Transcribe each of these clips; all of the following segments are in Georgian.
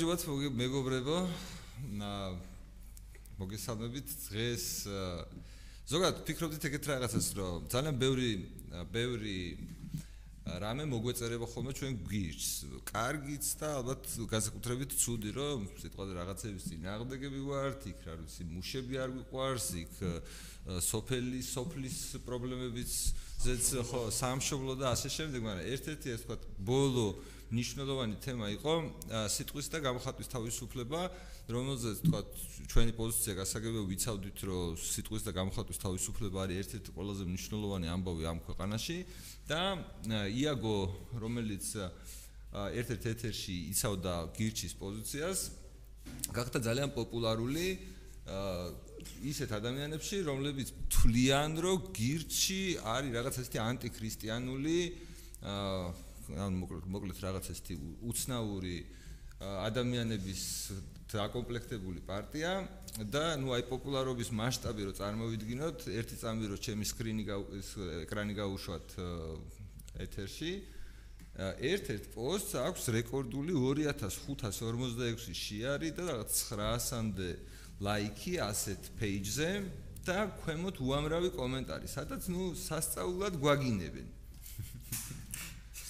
გამარჯობათ მეგობრებო. მოგესალმებით დღეს ზოგადად ფიქრობდით ეგეთ რაღაცას რომ ძალიან ბევრი ბევრი რამე მოგვეწერება ხოლმე ჩვენ გვირჩს. კარგიც და ალბათ განსაკუთრებით ცუდი რომ სიტყვაზე რაღაცების წინააღმდეგები ვართ, იქ რა ვიცი, მუშები არ გვიყვარს, იქ სოფელი, სოფლის პრობლემებიც ზეც ხო სამშობლო და ასე შემდეგ, მაგრამ ერთ-ერთი ეს თქვა ბოლო ნიშნულოვანი თემა იყო სიტყვის და გამოხატვის თავისუფლება, რომელზეც თქვა ჩვენი პოზიცია გასაგებია ვიცავდით, რომ სიტყვის და გამოხატვის თავისუფლება არის ერთ-ერთი ყველაზე მნიშვნელოვანი ამბავი ამ ქვეყანაში და იაგო, რომელიც ერთ-ერთ ეთერში იცავდა გირჩის პოზიციას, გახდა ძალიან პოპულარული ისეთ ადამიანებში, რომლებიც თვლიან, რომ გირჩი არის რაღაც ესეთი ანტიქრისტიანული აა ან მოკლედ მოკლედ რაღაც ესეთი უცნაური ადამიანების დაკომპლექტებული პარტია და ნუ აი პოპულარობის მასშტაბი რო წარმოვიდგინოთ, ერთი წამი რო ჩემი სკრინი ეკრანი გაუშვათ ეთერში ერთ-ერთ პოსტს აქვს რეკორდული 2546 შეარი და რაღაც 900-მდე ლაიქი ასეთ პეიჯზე და ქვემოთ უამრავი კომენტარი, სადაც ნუ სასწაულად გვაგინებენ.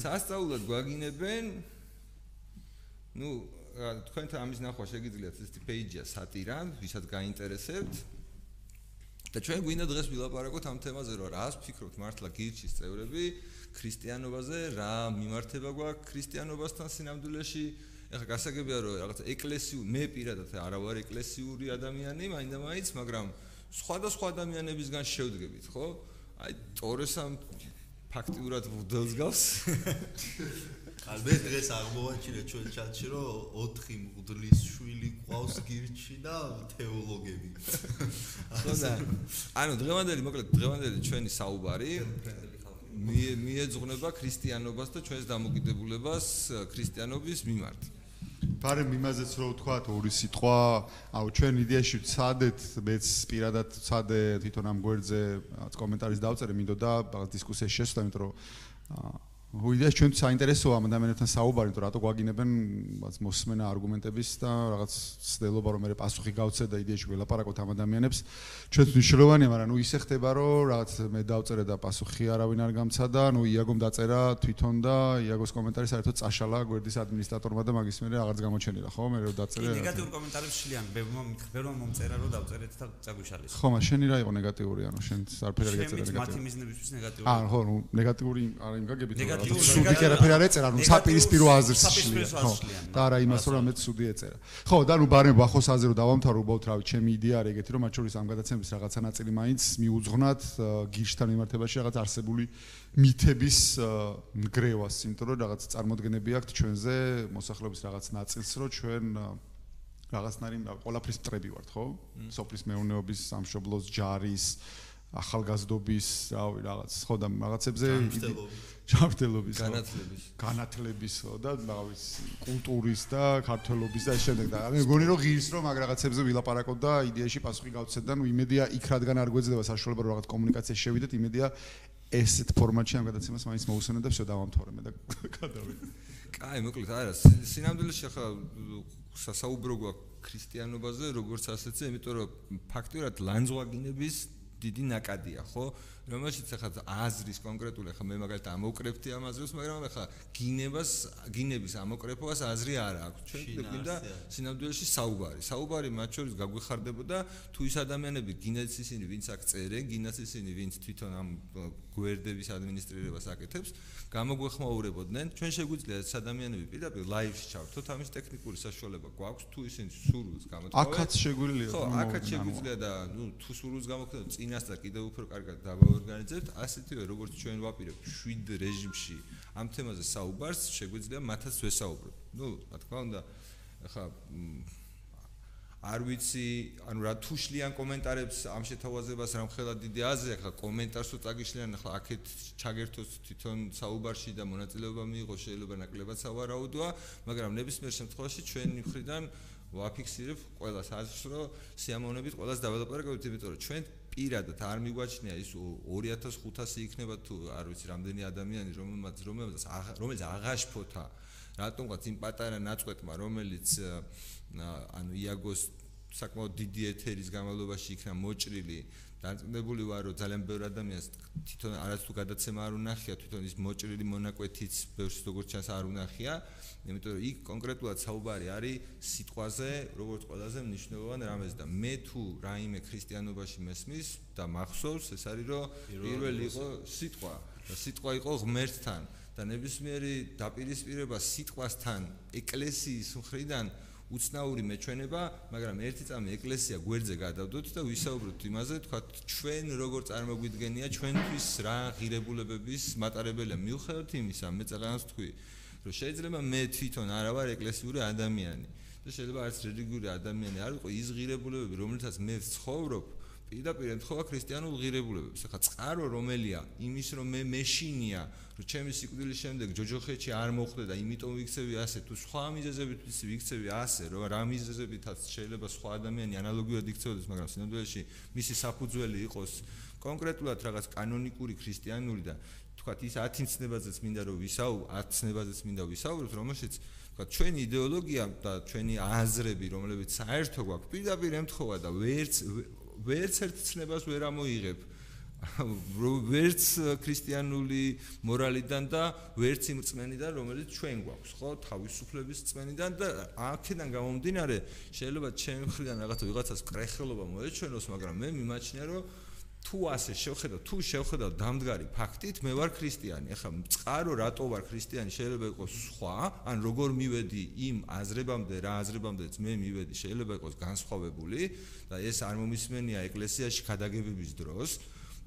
სასწაულად გვაგინებენ. ну თქვენთან ამის ნახვა შეგიძლიათ ეს პეიჯია სატირა ვისაც გაინტერესებთ. და ჩვენ გვინდა დღეს ვილაპარაკოთ ამ თემაზე რომ რას ფიქრობთ მართლა გირჩის წევრები ქრისტიანობაზე რა მიმართება გვაქვს ქრისტიანობასთან სინამდვილეში. ეხლა გასაგებია რომ რაღაც ეკლესიური მე პირადად არა ვარ ეკლესიური ადამიანი მაინდა-მაინც მაგრამ სხვადასხვა ადამიანებისგან შევდგებით ხო? აი ტორესამ ფაქტიურად ვუდელს გავს. ალბე დღეს აღმოვაჩინე ჩვენ ჩატში რომ 4 მღვდლის შვილი ყავს გირჩი და თეოლოგები. ხოდა ანუ დღევანდელი მოკლედ დღევანდელი ჩვენი საუბარი მიეძღვნება ქრისტიანობას და ჩვენს დამოკიდებულებას ქრისტიანობის მიმართ. ბარემ იმაზეც რო ვთქვათ ორი სიტყვა, აუ ჩვენ იდეაში ვცადეთ, მეც პირადად ვცადე თვითონ ამ გვერდზე კომენტარის დავწერე, მინდოდა რაღაც დისკუსიაში შესვლა, იმიტომ რომ ვიდეო ჩვენ საინტერესოა ამ ადამიანებთან საუბარი, თუ რატო გვაგინებენ მოსმენა არგუმენტების და რაღაც ცდელობა რომ მე პასუხი გავცე და იდეაში ველაპარაკოთ ამ ადამიანებს. ჩვენ მნიშვნელოვანია, მაგრამ ნუ ისე ხდება, რომ რაღაც მე დავწერე და პასუხი არავინ არ გამცადა, ნუ იაგომ დაწერა თვითონ და იაგოს კომენტარი საერთოდ წაშალა გვერდის ადმინისტრატორმა და მაგის მერე აღარც გამოჩენილა, ხო? მე რომ დაწერე. ნეგატიურ კომენტარებს შლიან, ბევრმა ბევრმა მომწერა რომ დავწერეთ და წაგვიშალეს. ხო, მაგრამ შენი რა იყო ნეგატიური, ანუ შენ არაფერი არ გეწერა ნეგატიური. მათი მიზნებისთვის ნეგატიური. აა, ხო, ნუ ნეგატიური არ იმგაგებით. სუდი კი არაფერი არ ეწერა, ნუ საპირისპირო აზრს ხო. და არა იმას რომ მე სუდი ეწერა. ხო, და ნუ ბარემ ბახოს აზრი რომ დავამთავრო უბრალოდ რავი, ჩემი იდეა არის ეგეთი რომ მათ შორის ამ გადაცემების რაღაცა ნაწილი მაინც მიუძღვნათ გირშთან მიმართებაში რაღაც არსებული მითების ნგრევას, იმიტომ რომ რაღაც წარმოდგენები აქვს ჩვენზე მოსახლეობის რაღაც ნაწილს, რომ ჩვენ რაღაცნაირი ყოლაფრის მტრები ვართ, ხო? სოფლის მეურნეობის სამშობლოს ჯარის ახალგაზრდობის, რავი, რაღაც ხო და რაღაცებზე ჩამრთელობის, განათლების, განათლების ხო და რავი, კულტურის და ქართველობის და ამ შემდეგ და მე მგონი რომ ღირს რომ აგ რაღაცებზე ვილაპარაკოთ და იდეაში პასუხი გავცეთ და ნუ იმედია იქ რადგან არ გვეძლევა საშუალება რომ რაღაც კომუნიკაციაში შევიდეთ, იმედია ესეთ ფორმატში ამ გადაცემას მაინც მოусვენებ და შევ დავამთავრე მე და გადავიდე. კაი, მოკლედ არა, სინამდვილეში ახლა სასაუბრო გვაქვს ქრისტიანობაზე, როგორც ასეთზე, იმიტომ რომ ფაქტურად ლანძღვაგინების დიდი ნაკადია, ხო? რომელშიც ახლა აზრის კონკრეტული ახლა მე მაგალითად ამოკრეფთი ამ აზრს, მაგრამ ახლა გინებას, გინების ამოკრეფობას აზრი არ აქვს. ჩვენ გვინდა სინამდვილეში საუბარი. საუბარი მათ შორის გაგვეხარდებოდა თუ ის ადამიანები გინაც ისინი, ვინც აქ წერენ, გინაც ისინი, ვინც თვითონ ამ გვერდების ადმინისტრირებას აკეთებს, გამოგვეხმაურებოდნენ. ჩვენ შეგვიძლია ეს ადამიანები პირდაპირ ლაივში ჩავთოთ, ამის ტექნიკური საშუალება გვაქვს, თუ ისინი სურვილს გამოთქვამენ. აქაც შეგვიძლია. ხო, აქაც შეგვიძლია და ნუ თუ სურვილს გამოთქვამენ, წინ შინას და კიდევ უფრო კარგად დავაორგანიზებთ, ასეთივე როგორც ჩვენ ვაპირებთ 7 რეჟიმში ამ თემაზე საუბარს, შეგვიძლია მათაც ვესაუბროთ. ნუ, რა თქმა უნდა, ახლა არ ვიცი, ანუ რა თუშლიან კომენტარებს ამ შეთავაზებას რამ ხელა დიდი აზრი, ახლა კომენტარს უწაგიშლიან, ახლა აქეთ ჩაგერთოს თვითონ საუბარში და მონაწილეობა მიიღო, შეიძლება ნაკლებად სავარაუდოა, მაგრამ ნებისმიერ შემთხვევაში ჩვენი მხრიდან ვაფიქსირებ ყველა საზრს, რომ სიამოვნებით ყველას დაველაპარაკებთ, იმიტომ რომ ჩვენ პირადად არ მიგვაჩნია ის 2500 იქნება თუ არ ვიცი რამდენი ადამიანი რომელმაც რომელმაც რომელიც აღაშფოთა. რატომღაც იმ პატარა ნაწყვეტმა რომელიც ანუ იაგოს საკმაოდ დიდი ეთერის განმავლობაში იქნა მოჭრილი დაწნებული ვარ რომ ძალიან ბევრი ადამიანს თვითონ არაც თუ გადაცემა არ უნახია თვითონ ის მოჭრილი მონაკვეთიც ბევრს როგორც ჩანს არ უნახია იმიტომ რომ იქ კონკრეტულად საუბარი არის სიტყვაზე როგორც ყველაზე მნიშვნელოვანი რამეს და მე თუ რაიმე ქრისტიანობაში მესმის და მახსოვს ეს არის რომ პირველი იყო სიტყვა. და სიტყვა იყო ღმერთთან და ნებისმიერი დაპირისპირება სიტყვასთან ეკლესიის მხრიდან უცნაური მეჩვენება, მაგრამ ერთი წამი ეკლესია გვერდზე გადავდოთ და ვისაუბროთ იმაზე, თქვა ჩვენ როგორ წარმოგვიდგენია ჩვენთვის რა ღირებულებების მატარებელია. მიუხედავად იმისა, მე წაღანს თქვი, რომ შეიძლება მე თვითონ არა ვარ ეკლესიური ადამიანი და შეიძლება არც რელიგიური ადამიანი არ ვიყო ის ღირებულებები, რომელთაც მე ვცხოვრობ, პირდაპირ ემთხოვა ქრისტიანულ ღირებულებებს. ახლა წყარო რომელია? იმის რომ მე მეშინია, რომ ჩემი სიკვდილის შემდეგ ჯოჯოხეთში არ მოხვდე და იმიტომ ვიქცევი ასე, თუ სხვა მიზეზებითაც ვიქცევი ასე, რომ რა მიზეზებითაც შეიძლება სხვა ადამიანი ანალოგიურად იქცეოდეს, მაგრამ სინამდვილეში მისი საფუძველი იყოს კონკრეტულად რაღაც კანონიკური ქრისტიანული და თქვათ ის 10 ცნებაზეც მინდა რომ ვისაუ 10 ცნებაზეც მინდა ვისაუბროთ რომელშიც თქვათ ჩვენი идеოლოგია და ჩვენი აზრები რომლებიც საერთო გვაქვს პირდაპირ ემთხოვა და ვერც ვერც ერთ ცნებას ვერ ამოიღებ. ვერც ქრისტიანული მორალიდან და ვერც იმ წმენიდან რომელიც ჩვენ გვაქვს ხო? თავისუფლების წმენიდან და აქედან გამომდინარე შეიძლება ჩემ მხრიდან რაღაცა ვიღაცას კრეხელობა მოეჩვენოს მაგრამ მე მიმაჩნია რომ თუ ასე შევხედავ თუ შევხედავ დამდგარი ფაქტით მე ვარ ქრისტიანი. ახლა წყარო რატო ვარ ქრისტიანი? შეიძლება იყოს სხვა ან როგორ მივედი იმ აზრებამდე რა აზრებამდეც მე მივედი შეიძლება იყოს განსხვავებული და ეს არ მომისმენია ეკლესიაში ქადაგებების დროს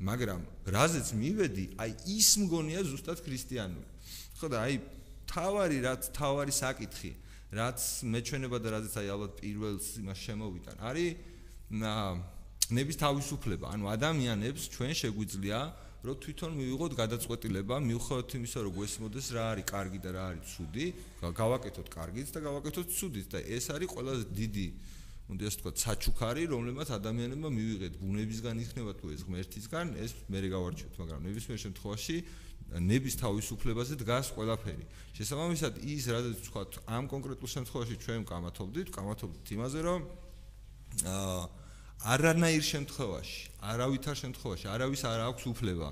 მაგრამ რაზეც მივედი აი ის მგონია ზუსტად ქრისტიანული. ხო და აი თავარი რაც თავარი საკითხი რაც მეჩვენება და რაზეც აი ალბათ პირველს იმას შემოვიტან არის ნების თავისუფლება, ანუ ადამიანებს ჩვენ შეგვიძლია რომ თვითონ მივიღოთ გადაწყვეტილება, მიუხედავად იმისა, რომ გვესმოდეს რა არის კარგი და რა არის ცუდი, გავაკეთოთ კარგიც და გავაკეთოთ ცუდიც და ეს არის ყველაზე დიდი უნდა ასე ვთქვათ, საჩუქარი, რომლებმაც ადამიანებმა მივიღეთ ბუნებისგან იქნება თუ ეს ღმერთისგან, ეს მე გავარჩევთ, მაგრამ ნებისმიერ შემთხვევაში ნების თავისუფლებაზე დგას ყველაფერი. შესაბამისად, ის რადგან ვთქვათ, ამ კონკრეტულ შემთხვევაში ჩვენ ვკამათობდით, ვკამათობდით იმაზე, რომ აა არანაირ შემთხვევაში, არავითარ შემთხვევაში, არავის არ აქვს უფლება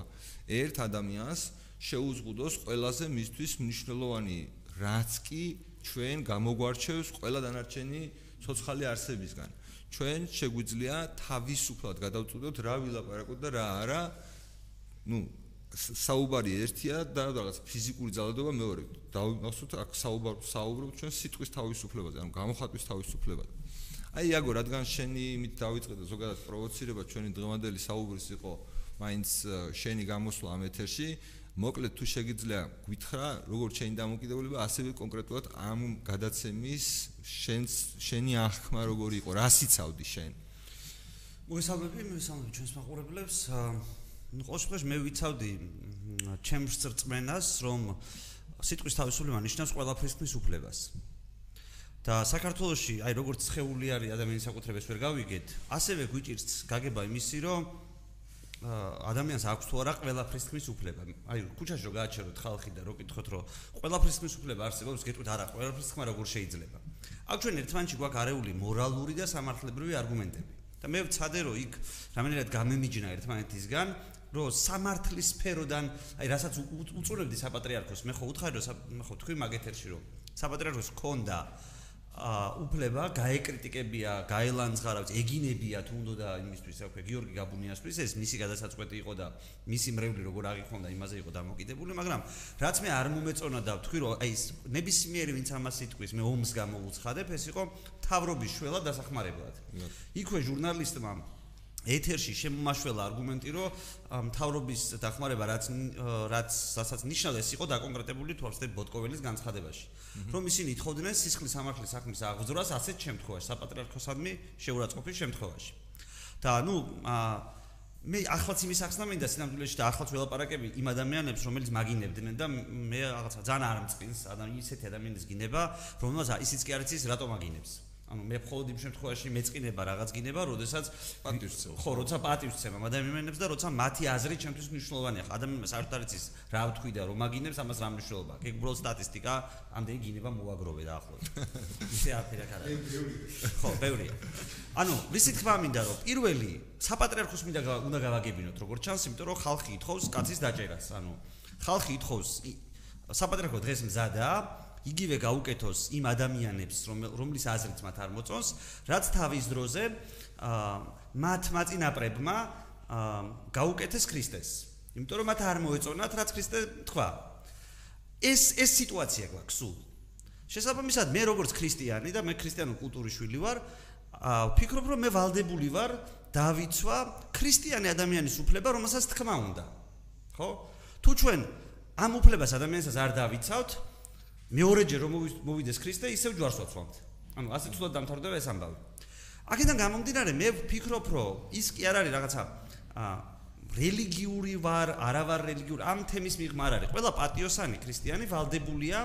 ერთ ადამიანს შეუზღუდოს ყველაზე მისთვის მნიშვნელოვანი რაც კი ჩვენ გამოგვარჩევს ყველა დანარჩენი ცოცხალი არსებისგან. ჩვენ შეგვიძლია თავისუფლად გადავწყვეტოთ რა ვილაპარაკოთ და რა არა. ну საუბარი ერთია და რაღაც ფიზიკური ძალადობა მეორე. დავიმახსოვთ აქ საუბარ საუბრობთ ჩვენ სიტყვის თავისუფლებაზე, ანუ გამოხატვის თავისუფლებაზე. აი იაგო რადგან შენი იმით დავიწყე და ზოგადად პროვოცირება ჩვენი დღევანდელი საუბრის იყო მაინც შენი გამოსვლა ამ ეთერში მოკლედ თუ შეგიძლია გვითხრა როგორც შენი დამოკიდებულება ასევე კონკრეტულად ამ გადაცემის შენს შენი აღქმა როგორი იყო რა სიცავდი შენ? მოგესალმები მოგესალმები ჩვენს მაყურებლებს. ნუ ყოველთვის მე ვიცავდი ჩემს წრწმენას რომ სიტყვის თავისუფლება ნიშნავს ყველაფრის უფლებას და საქართველოსში აი როგორც ცხეული არის ადამიანის საკუთრებას ვერ გავიგეთ, ასევე გვიჭირს გაგება იმისი, რომ ადამიანს აქვს თუ არა ყველაფრის თქმის უფლება. აი ქუჩაში რო გააჩეროთ ხალხი და რო კითხოთ, რომ ყველაფრის თქმის უფლება არსებობს, გეტყვით არა, ყველაფრის თქმა როგორ შეიძლება. აქ ჩვენ ერთმანეთში გვაქვს არეული მორალური და სამართლებრივი არგუმენტები. და მე ვცადე რომ იქ რამენერად გამემიჯნა ერთმანეთისგან, რომ სამართლის სფეროდან, აი რასაც უწურებდი საპატრიარქოს, მე ხო უთხარი რომ მე ხო თქვი მაგეთერში რომ საპატრიარქოს ქონდა უფლება გაეკრიტიკებია, გაელანძღარავთ, ეგინებია თუ უნდა და იმისთვის აქვე გიორგი გაბუნიასთვის ეს მისი გადასაწყვეტი იყო და მისი მრევლი როგორ აღიქონდა იმაზე იყო დამოკიდებული, მაგრამ რაც მე არ მომეწონა და ვთქვი რომ აი ეს ნებისმიერი ვინც ამას იტყვის, მე ომს გამოვუცხადებ, ეს იყო თავრობის შველა დასახმარებლად. იქვე ჟურნალისტმა ეთერში შემოშველა არგუმენტი, რომ მთავრობის დახმარება რაც რაც რასაც ნიშნავს იყო დაკონკრეტებული თვალსაჩინო ბოტკოველის განცხადებაში, რომ ისინი თხოვდნენ სისხლის სამართლის საქმის აღძრას ასეთ შემთხვევაში, საპატრიარქოსადმი შეურაცხყოფის შემთხვევაში. და ნუ მე ახლაც იმის ახსნა მინდა სინამდვილეში და ახლაც ველაპარაკები იმ ადამიანებს, რომელიც მაგინებდნენ და მე რაღაცა ძალიან არ მწყინს, ისეთი ადამიანის გინება, რომელსაც ისიც კი არ იცის რატომ მაგინებს. ანუ მე მხოლოდ იმ შემთხვევაში მეწყინება რაღაც გინება, როდესაც პატივს ცემ. ხო, როცა პატივს ამ ადამიანებს და როცა მათი აზრი ჩემთვის მნიშვნელოვანია. ხა ადამიანმა საერთოდ არ იცის რა ვთქვი და რომ მაგინებს ამას რა მნიშვნელობა. ეგ უბრალოდ სტატისტიკა, ამდენი გინება მოაგროვე და ახლო. ისე აფერა ხარა. ხო, ბევრია. ანუ ვისი თქმა მინდა რომ პირველი საპატრიარქოს მინდა უნდა გავაგებინოთ როგორც ჩანს, იმიტომ რომ ხალხი ითხოვს კაცის დაჭერას. ანუ ხალხი ითხოვს საპატრიარქო დღეს მზადაა იგივე გაუკეთოს იმ ადამიანებს რომლის აზრით მათ არ მოწონს რაც თავის დროზე მათ მაწინაპრებმა გაუკეთეს ქრისტეს. იმიტომ რომ მათ არ მოეწონათ რაც ქრისტე თქვა. ეს ეს სიტუაცია გვაქვს სულ. შესაბამისად მე როგორც ქრისტიანი და მე ქრისტიანული კულტურის შვილი ვარ ვფიქრობ რომ მე ვალდებული ვარ დავიცვა ქრისტიანი ადამიანის უფლება რომელსაც თქმა უნდა. ხო? თუ ჩვენ ამ უფლებას ადამიანსაც არ დავიცავთ მეორეჯერ რომ მოვიდეს ქრისტე, ისევ ჯვარს ვაცვამთ. ანუ ასე თულად დამთავრდება ეს ამბავი. აქედან გამომდინარე, მე ვფიქრობ, რომ ის კი არ არის რაღაცა რელიგიური ვარ, არა ვარ რელიგიური, ამ თემის მიღმა არ არის. ყველა პატიოსანი ქრისტიანი ვალდებულია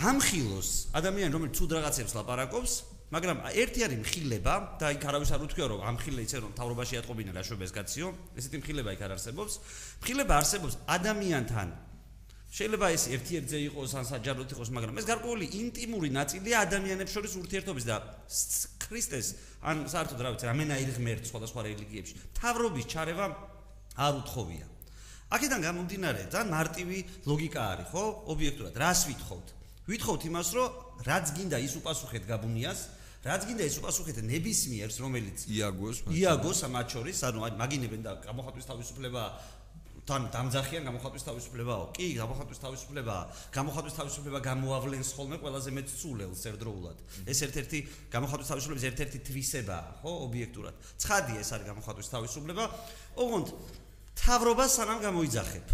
ამხილოს ადამიანი, რომელიც ცუდ რაღაცებს ლაპარაკობს, მაგრამ ერთი არის მხილება და იქ არავის არ უთქვია, რომ ამხილე იცე რომ თავრობაში ატყობინა ლაშობეს კაციო, ესეთი მხილება იქ არ არსებობს. მხილება არსებობს ადამიანთან შეიძლება ეს ერთ-ერთზე იყოს ან საჯაროდ იყოს, მაგრამ ეს გარკვეული ინტიმური ნაწილია ადამიანებს შორის ურთიერთობის და ქრისტეს ან საერთოდ რა ვიცი, ამენაირ ღმერთ სხვადასხვა რელიგიებში თავრობის ჩარევა არ უთხოვია. აქედან გამომდინარე, ძალიან მარტივი ლოგიკა არის, ხო? ობიექტურად, რას ვითხოვთ? ვითხოვთ იმას, რომ რაც გინდა ის უპასუხეთ გაბუნიას, რაც გინდა ის უპასუხეთ ნებისმიერს, რომელიც იაგოს, იაგოს მათ შორის, ანუ მაგინებენ და გამოხატვის თავისუფლება თან დამძახიან გამოხატვის თავისუფლებაო? კი, გამოხატვის თავისუფლებაა. გამოხატვის თავისუფლება გამოავლენს ხოლმე ყველაზე მეტ ცულელს ერთდროულად. ეს ერთ-ერთი გამოხატვის თავისუფლების ერთ-ერთი თვისებაა, ხო, ობიექტურად. ცხადია ეს არის გამოხატვის თავისუფლება. ოღონდ თავრობას სანამ გამოიძახებ.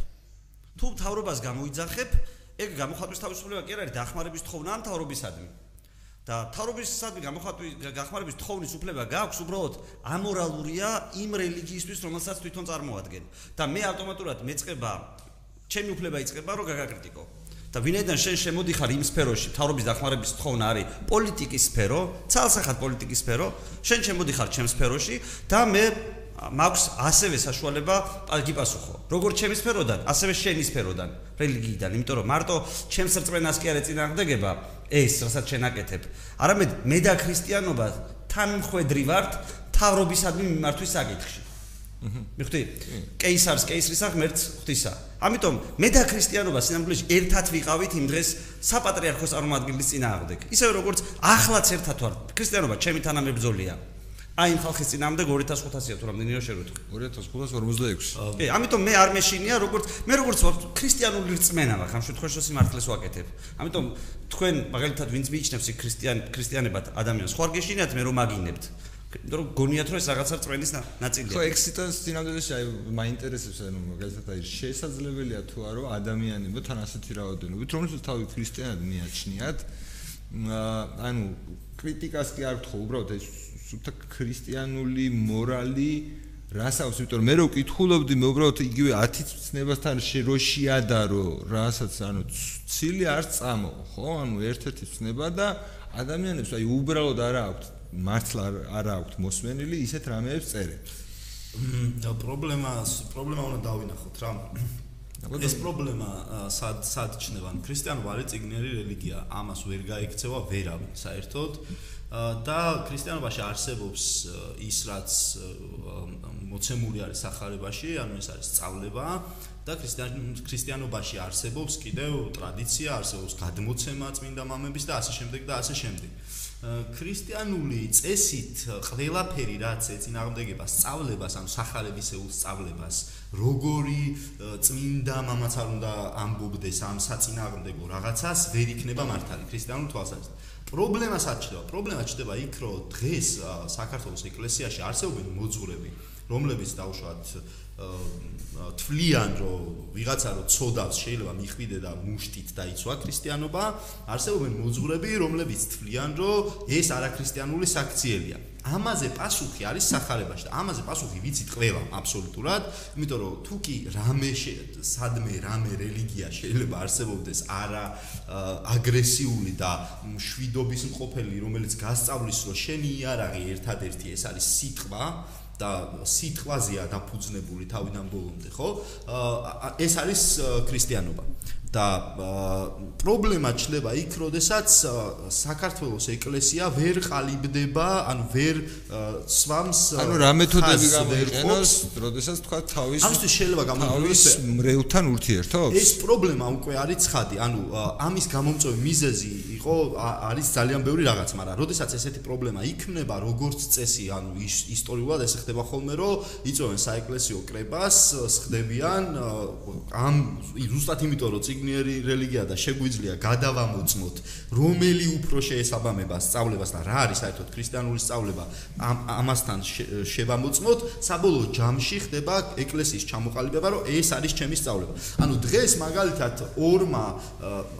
თუ თავრობას გამოიძახებ, ეგ გამოხატვის თავისუფლება კი არ არის დახმარების თხოვნა ამ თავრობისადმი. და თავრობის სადმი გამოხატვის გახმარების თხოვნის უფლება გაქვს უბრალოდ ამორალურია იმ რელიგიისთვის რომელსაც თვითონ წარმოადგენ. და მე ავტომატურად მეწება ჩემი უფლება იწება რომ გაგაკრიტიკო. და ვინაიდან შენ შემოდიხარ იმ სფეროში თავრობის დახმარების თხოვნა არის პოლიტიკის სფერო ცალსახად პოლიტიკის სფერო შენ შემოდიხარ ჩემ სფეროში და მე მაქვს ასევე საშუალება გიპასუხო. როგორც ჩემი სფეროდან, ასევე შენი სფეროდან, რელიგიიდან, იმიტომ რომ მარტო ჩემს რწმენას კი არ ეწინააღმდეგება ეს, რასაც შენ აკეთებ. არამედ მე და ქრისტიანობა თან მხვედრი ვართ თავრობისადმი მიმართვის საკითხში. მიხვდი? კეისარს კეისრისა ღმერთს ღვთისა. ამიტომ მე და ქრისტიანობა სინამდვილეში ერთად ვიყავით იმ დღეს საპატრიარქოს წარმომადგენლის წინააღმდეგ. ისევე როგორც ახლაც ერთად ვართ. ქრისტიანობა ჩემი თანამებრძოლია. აი იმ ხალხის წინამდე 2500-ია თუ რამდენი რა შევეთქვი 2546 კი ამიტომ მე არ მეშინია როგორც მე როგორც ქრისტიანული რწმენა მაქვს ამ შემთხვევაში სიმართლეს ვაკეთებ. ამიტომ თქვენ მაგალითად ვინც მიიჩნევს იქ ქრისტიან ქრისტიანებად ადამიანს ხო არ გეშინიათ მე რომ მაგინებთ? იმიტომ რომ გონიათ რომ ეს რაღაცა რწმენის ნაწილია. ხო ექსიტანს წინამდელში აი მაინტერესებს ანუ მაგალითად აი შესაძლებელია თუ არა ადამიანებო თან ასეთი რაოდენობით რომელსაც თავი ქრისტიანად მიაჩნიათ ანუ კრიტიკას კი არ გთხოვ უბრალოდ ეს სულთა ქრისტიანული მორალი რას აქვს იმიტომ რომ მე რო ვკითხულობდი მე უბრალოდ იგივე 10 ცნებასთან რო შეადარო რასაც ანუ ცილი არ წამო ხო? ანუ ერთ-ერთი ცნება და ადამიანებს აი უბრალოდ არა აქვს მართლა არა აქვს მოსმენილი ისეთ რამეებს წერებს. და პრობლემა პრობლემა უნდა დავინახოთ რა ეს პრობლემა სად სად ჩნდება ქრისტიანობა არის ციგნიერი რელიგია ამას ვერ გაიქცევა ვერავინ საერთოდ. და ქრისტიანობაში არსებობს ის რაც მოცემული არის სახარებაში, ანუ ეს არის სწავლება. და ქრისტიანობაში არსებობს კიდევ ტრადიცია, არსებობს გადმოცემა წმინდა მამების და ასე შემდეგ და ასე შემდეგ. ქრისტიანული წესით ყველაფერი რაც ეწინააღმდეგება სწავლებას, ანუ სახარებისეულ სწავლებას, როგორი წმინდა მამაც არ უნდა ამბობდეს ამ საწინააღმდეგო რაღაცას, ვერ იქნება მართალი ქრისტიანული თვალსაზრისით. პრობლემა საჩდება პრობლემა ჩდება იქ რომ დღეს საქართველოს ეკლესიაში არსებობენ მოძღვრები რომლებიც დაუშვათ თვლიან რომ ვიღაცა რო ცოდავს შეიძლება მიხვიდე და მუშტით დაიცვა ქრისტიანობა არსებობენ მოძღვრები რომლებიც თვლიან რომ ეს არაქრისტიანული საქციელია ამაზე პასუხი არის სახარებაში და ამაზე პასუხი ვიცით ყველა აბსოლუტურად იმიტომ რომ თუ კი რამე სადმე რამე რელიგია შეიძლება არსებობდეს არა აგრესიული და შვიდობის მყოფელი რომელიც გასწავლის რომ შენი იარაღი ერთადერთი ეს არის სიტყვა და სიტყვაზეა დაფუძნებული თავიდან ბოლომდე, ხო? ეს არის ქრისტიანობა. და პრობლემა ჩნდება იქ, როდესაც საქართველოს ეკლესია ვერ ყალიბდება, ანუ ვერ სვამს ანუ რა მეთოდები გამოიყენოს, როდესაც თქვა თავის ამისთვის შეიძლება გამოიყენოს მრევლთან ურთიერთობს? ეს პრობლემა უკვე არის ცხადი, ანუ ამის გამომწვევი მიზეზი იყო არის ძალიან ბევრი რაღაც, მაგრამ როდესაც ესეთი პრობლემა იქმნება, როგორც წესი, ანუ ისტორიულად ეს ხდება ხოლმე, რომ იწოვენ საეკლესიო კრებას, ხდებიან ამ ზუსტად იმიტომ რომ ციგნიერი რელიგია და შეგვიძლია გადავამოწმოთ რომელი უფრო შეესაბამება სწავლებას და რა არის საერთოდ ქრისტიანული სწავლება ამასთან შევამოწმოთ საბოლოო ჯამში ხდება ეკლესიის ჩამოყალიბება რომ ეს არის ჩემი სწავლება. ანუ დღეს მაგალითად ორმა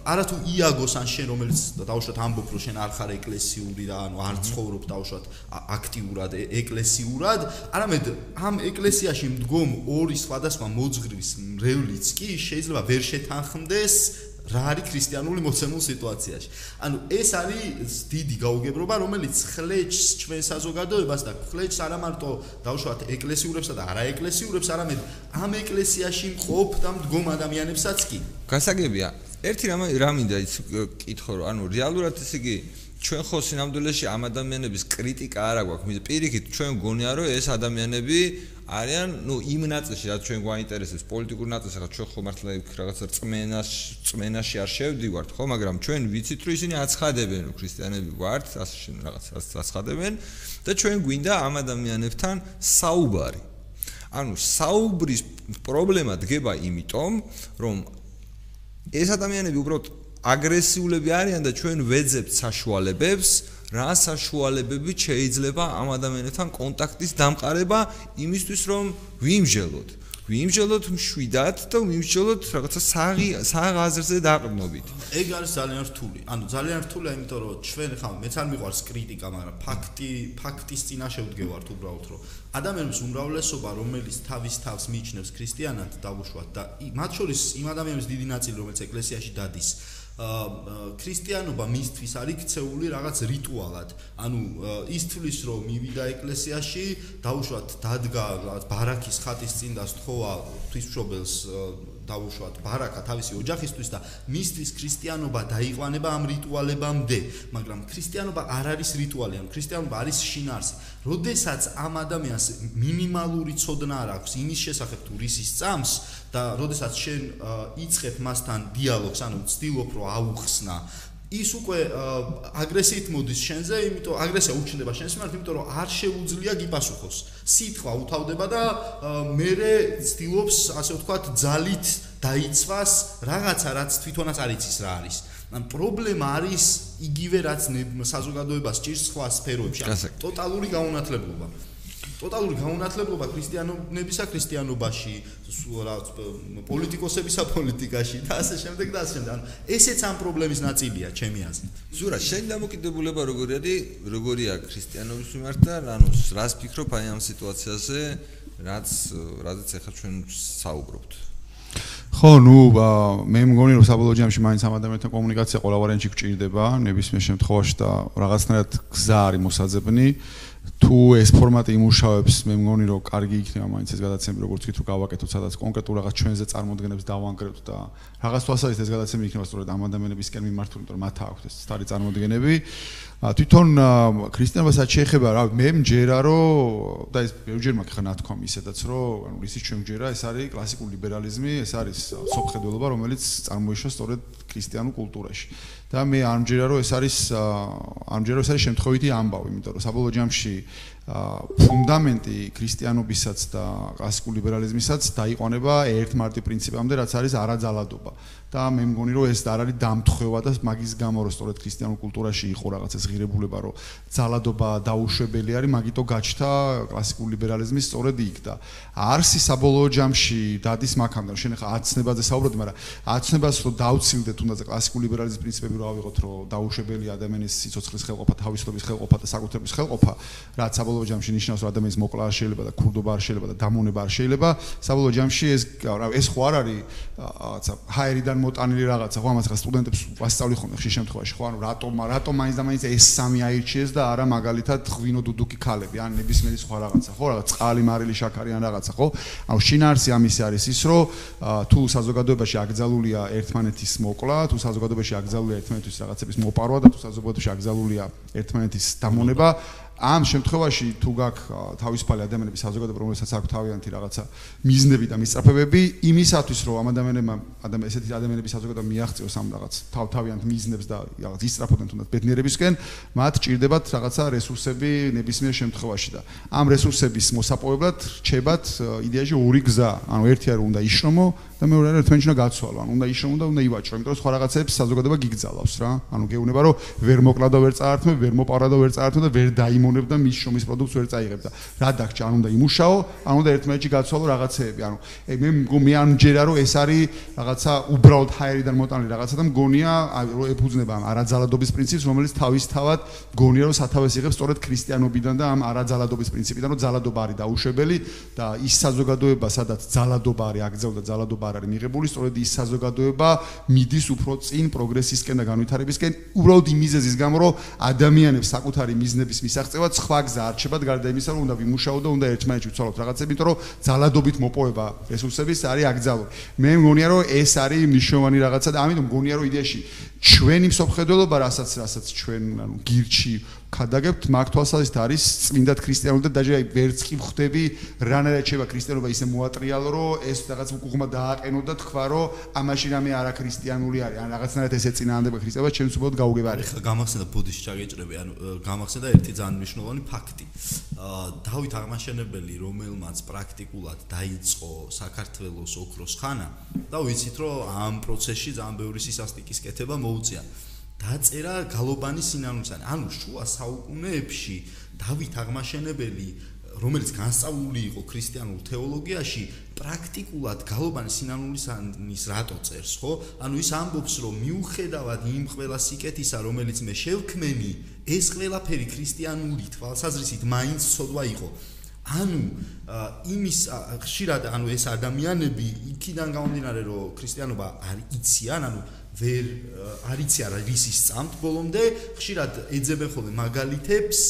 არათუ იაგოს ან შენ რომელიც დაუშვათ ამბობ რომ შენ არ ხარ ეკლესიური და ანუ არ ცხოვრობ დაუშვათ აქტიურად ეკლესიურად არამედ ამ ეკლესიაში მდგომ ორი სხვადასხვა მოძღრის მრევლიც კი შეიძლება ვერ შეთანხმდე გქონდეს რა არის ქრისტიანული მოცემულ სიტუაციაში. ანუ ეს არის დიდი გაუგებრობა, რომელიც ხლეჭს ჩვენ საზოგადოებას და ხლეჭს არა მარტო დავუშვათ ეკლესიურებსა და არაეკლესიურებს, არამედ ამ ეკლესიაში მყოფ და მდგომ ადამიანებსაც კი. გასაგებია, ერთი რამ რა მინდა ის კითხო რომ ანუ რეალურად ეს იგი ჩვენ ხო სინამდვილეში ამ ადამიანების კრიტიკა არ აქვს, პირიქით ჩვენ გონია რომ ეს ადამიანები არიან, ну, იმ ნაწილში, რაც ჩვენ გვაინტერესებს, პოლიტიკურ ნაწილში, რაც ჩვენ ხო მართლა რაღაცა წმენას, წმენაში არ შევდივართ, ხო, მაგრამ ჩვენ ვიცით, რომ ისინი აცხადებენ, რომ ქრისტიანები ვართ, ასე რაღაცას აცხადებენ და ჩვენ გვინდა ამ ადამიანებთან საუბარი. ანუ საუბრის პრობლემა დგება იმიტომ, რომ ეს ადამიანები უბრალოდ აგრესიულები არიან და ჩვენ ვეძებთ საშუალებებს რა საშუალებებით შეიძლება ამ ადამიანებთან კონტაქტის დამყარება იმისთვის რომ ვიმჟელოთ? ვიმჟელოთ მშვიდად და ვიმჟელოთ რაღაცა საღი საღაზრზე დაყრდნობით. ეგ არის ძალიან რთული. ანუ ძალიან რთულია იმიტომ რომ ჩვენ ხა მეც არ მიყვარს კრიტიკა მაგრამ ფაქტი ფაქტის წინაშე ვდგევართ უბრალოდ რომ ადამიანების უმრავლესობა რომელიც თავის თავს მიიჩნევს ქრისტიანად დაუშვათ და მათ შორის იმ ადამიანების დიდი ნაწილი რომელიც ეკლესიაში დადის ქრისტიანობა მისთვის არის ქცეული რაღაც რიტუალად. ანუ ის თვლის რომ მივიდა ეკლესიაში, დაუშვათ დადგა რაღაც ბარაქის ხატის წინ და სთხოვა ღვთისმშობელს დაუშვათ ბარაკა თავისი ოჯახისთვის და მისთვის ქრისტიანობა დაიყვანება ამ რიტუალებამდე, მაგრამ ქრისტიანობა არ არის რიტუალი, ან ქრისტიანობა არის შინაარსი. როდესაც ამ ადამიანს მინიმალური ცოდნა არ აქვს იმის შესახებ თუ რისის წამს და როდესაც შენ იწყებ მასთან დიალოგს, ანუ ცდილობ რომ აუხსნა ის უკვე აგრესიით მოდის შენზე, იმიტომ აგრესია უჩნდება შენს მიმართ, იმიტომ რომ არ შეუძლია გიპასუხოს. სიტყვა უთავდება და მე ცდილობს, ასე ვთქვათ, ძალით დაიცვას რაღაცა, რაც თვითონაც არ იცის რა არის. ან პრობლემა არის იგივე რაც საზოგადოებას ჭირს სხვა სფეროებში. ტოტალური გაუნათლებლობა. ტოტალური გაუნათლებლობა ქრისტიანობისა ქრისტიანობაში, რა პოლიტიკოსებისა პოლიტიკაში და ასე შემდეგ და ასე შემდეგ. ანუ ესეც ამ პრობლემის ნაწილია, ჩემი აზრით. ზურა, შენ დამოკიდებულება როგორი არის, როგორია ქრისტიანობის მიმართ და ანუ რას ფიქრობ აი ამ სიტუაციაზე, რაც რადგან ახლა ჩვენ საუბრობთ? ხო, ნუ მე მგონი რომ საბოლოო ჯამში მაინც ამ ადამიანთან კომუნიკაცია ყველა ვარიანტში გჭირდება, ნებისმიერ შემთხვევაში და რაღაცნაირად გზა არის მოსაძებნი. თუ ეს ფორმატი იმუშავებს, მე მგონი რომ კარგი იქნება მაინც ეს გადაცემები, როგორც ვთქვით, რომ გავაკეთოთ სადაც კონკრეტულ რაღაც ჩვენზე წარმოადგენებს დავანგრევთ და რაღაც თვალსაზრისით ეს გადაცემი იქნება სწორედ ამ ადამიანებისკენ მიმართული, იმიტომ რომ მათ აქვს ეს სტარი წარმოადგენები. თვითონ ქრისტიანობასაც შეეხება რა მე მჯერა რომ და ეს ბევრჯერ მაქვს ხა ნათქვამი ისედაც რომ ანუ ისიც ჩვენ მჯერა ეს არის კლასიკური ლიბერალიზმი ეს არის სოფხედულობა რომელიც წარმოიშვა სწორედ ქრისტიანულ კულტურაში და მე არ მჯერა რომ ეს არის არ მჯერა ეს არის შემთხვევითი ამბავი იმიტომ რომ საბოლოო ჯამში ფუნდამენტი ქრისტიანობისაც და კლასიკურ ლიბერალიზმისაც დაიყვანება ერთ მარტივ პრინციპამდე, რაც არის არაძალადობა. და მე მგონი რომ ეს არ არის დამთხევა და მაგის გამო რომ სწორედ ქრისტიანულ კულტურაში იყო რაღაც ეს ღირებულება რომ ძალადობა დაუშვებელი არის მაგითო გაჩნდა კლასიკურ ლიბერალიზმის სწორედ იქ და არსი საბოლოო ჯამში დადის მაგამდე შენ ხა აცნებაზე საუბრობდი მაგრამ აცნებას რომ დაუცილდეთ თუნდაც კლასიკურ ლიბერალიზმის პრინციპები რომ ავიღოთ რომ დაუშვებელი ადამიანის სიცოცხლის ხელყოფა თავისუფლების ხელყოფა და საკუთრების ხელყოფა რაც საბოლოო ჯამში ნიშნავს რომ ადამიანის მოკლა არ შეიძლება და ქურდობა არ შეიძლება და დამონება არ შეიძლება საბოლოო ჯამში ეს ეს ხო არ არის რაღაცა ჰაერიდან მოტანილი რაღაცა. ხო ამას ხა სტუდენტებს ვასწავლი ხოლმე ხშირ შემთხვევაში ხო? ანუ რატომ რატომ მაინც და მაინც ეს სამი აირჩიეს და არა მაგალითად ღვინო დუდუკი ქალები ან ნებისმიერი სხვა რაღაცა ხო? რაღაც წყალი მარილი შაქარი ან რაღაცა ხო? ანუ შინაარსი ამისი არის ის რომ თუ საზოგადოებაში აკრძალულია ერთმანეთის მოკლა თუ საზოგადოებაში აკრძალულია ერთმანეთის რაღაცების მოპარვა და თუ საზოგადოებაში აკრძალულია ერთმანეთის დამონება ამ შემთხვევაში თუ გაქვს თავისუფალი ადამიანების საზოგადოება, რომელსაც აქვს თავიანთი რაღაცა მიზნები და მისწრაფებები, იმისათვის რომ ამ ადამიანებმა ადამიან ესეთი ადამიანების საზოგადოება მიაღწიოს ამ რაღაც თავ-თავიანთ მიზნებს და რაღაც ისწრაფოდნენ თუნდაც ბედნიერებისკენ, მათ ჭირდებათ რაღაცა რესურსები ნებისმიერ შემთხვევაში და ამ რესურსების მოსაპოვებლად რჩებათ იდეაში ორი გზა, ანუ ერთი არის უნდა იშრომო და მეორე არის ერთმანეთს უნდა გაცვალო, ანუ უნდა იშრომო და უნდა ივაჭრო, იმიტომ რომ სხვა რაღაცებს საზოგადოება გიგზალავს რა. ანუ გეუბნება რომ ვერ მოკლა და ვერ წაართმე, ვერ მოპარა და ვერ წაართმე და ვერ დაიმონებ და მის შრომის პროდუქტს ვერ წაიღებ და რა დაგჭა, ანუ უნდა იმუშაო, ანუ უნდა ერთმანეთში გაცვალო რაღაცეები, ანუ მე მე არ მჯერა რომ ეს არის რაღაცა უბრალოდ ჰაერიდან მოტანილი რაღაცა და მგონია რომ ეფუძნება ამ არაძალადობის პრინციპს, რომელიც თავისთავად მგონია რომ სათავეს იღებს სწორედ ქრისტიანობიდან და ამ არაძალადობის პრინციპიდან, რომ ძალადობა არის დაუშვებელი და ის საზოგადოება, სადაც ძალადობა არის აკრძალული და ძალადობა არ არის მიღებული, სწორედ ის საზოგადოება მიდის უფრო წინ პროგრესისკენ და განვითარებისკენ, უბრალოდ იმ მიზეზის გამო, რომ ადამიანებს საკუთარი მიზნების მისაღწევად სხვა გზა არჩებათ გარდა იმისა, რომ უნდა ვიმუშაო და უნდა ერთმანეთში ვიცვალოთ რაღაცები, იმიტომ რომ ძალადობით მოპოვება რესურსების არის აკრძალული. მე მგონია, რომ ეს არის მნიშვნელოვანი რაღაცა და ამიტომ მგონია, რომ იდეაში ჩვენი მსოფლმხედველობა, რასაც რასაც ჩვენ ანუ გირჩი ხადაგებთ მაგ თვალსაზრისით არის წმინდად ქრისტიანული და დაჟე აი ვერც კი ხვდები რანაირად შევა ქრისტიანობა ისე მოატრიალო რომ ეს რაღაც უკუღმა დააყენო და თქვა რომ ამაში რამე არა ქრისტიანული არის. ან რაღაცნაირად ესე წინააღმდება ქრისტიანობა ჩემს უბრალოდ გაუგებარი ხა გამახსენდა ბუდიში ჩაგეჭრები ანუ გამახსენდა ერთი ძალიან მნიშვნელოვანი ფაქტი. დავით აღმაშენებელი რომელმაც პრაქტიკულად დაიწყო საქართველოს ოქროს ხანა და ვიცით რომ ამ პროცესში ძალიან ბევრი სისასტიკის კეთება მოუწია დაწერა გალობანი სინანულისანი. ანუ შუა საუკუნეებში დავით აღმაშენებელი, რომელიც განსწავლული იყო ქრისტიანულ თეოლოგიაში, პრაქტიკულად გალობანი სინანულისანის რატო წერს, ხო? ანუ ის ამბობს, რომ მიუხედავად იმ ყველა სიკეთისა, რომელიც მე შევქმენი, ეს ყველაფერი ქრისტიანული თვალსაზრისით მაინც ცოდვა იყო. ანუ იმის ხშირად ანუ ეს ადამიანები იქიდან გამომდინარე რომ ქრისტიანობა არ იციან, ანუ ვერ არიცი არა რისის წამთ ბოლომდე ხშირად ეძებენ ხოლმე მაგალითებს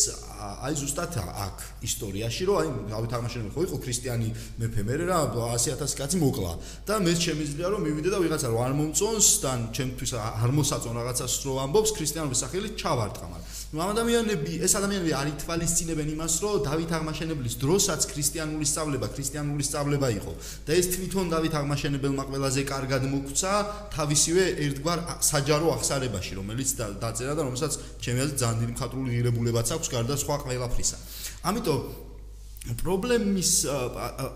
აი ზუსტად აქ ისტორიაში რომ აი გავით აღმაშენებელ ხო იყო ქრისტიანი მეფე მე რა 100000 კაცი მოკლა და მე შემიძლია რომ მივიდე და ვიღაცა რომ არ მომწონს და ჩემთვის არ მოსაწონ რაღაცას რო ამბობს ქრისტიანობის სახელით ჩავარტყა მაგრამ ნუ ამ ადამიანები ეს ადამიანები არ ითვალისწინებენ იმას რომ დავით აღმაშენებლის დროსაც ქრისტიანული სწავლება ქრისტიანული სწავლება იყო. და ეს თვითონ დავით აღმაშენებელმა ყველაზე კარგად მოგვცა თავისივე ერთგვარ საჯარო ახსარებაში რომელიც დაწერა და რომელსაც ჩემი აზრით ძალიან დიდი მხატვრული ღირებულებაც აქვს გარდა სხვა ყველაფრისა ამიტომ პრობლემის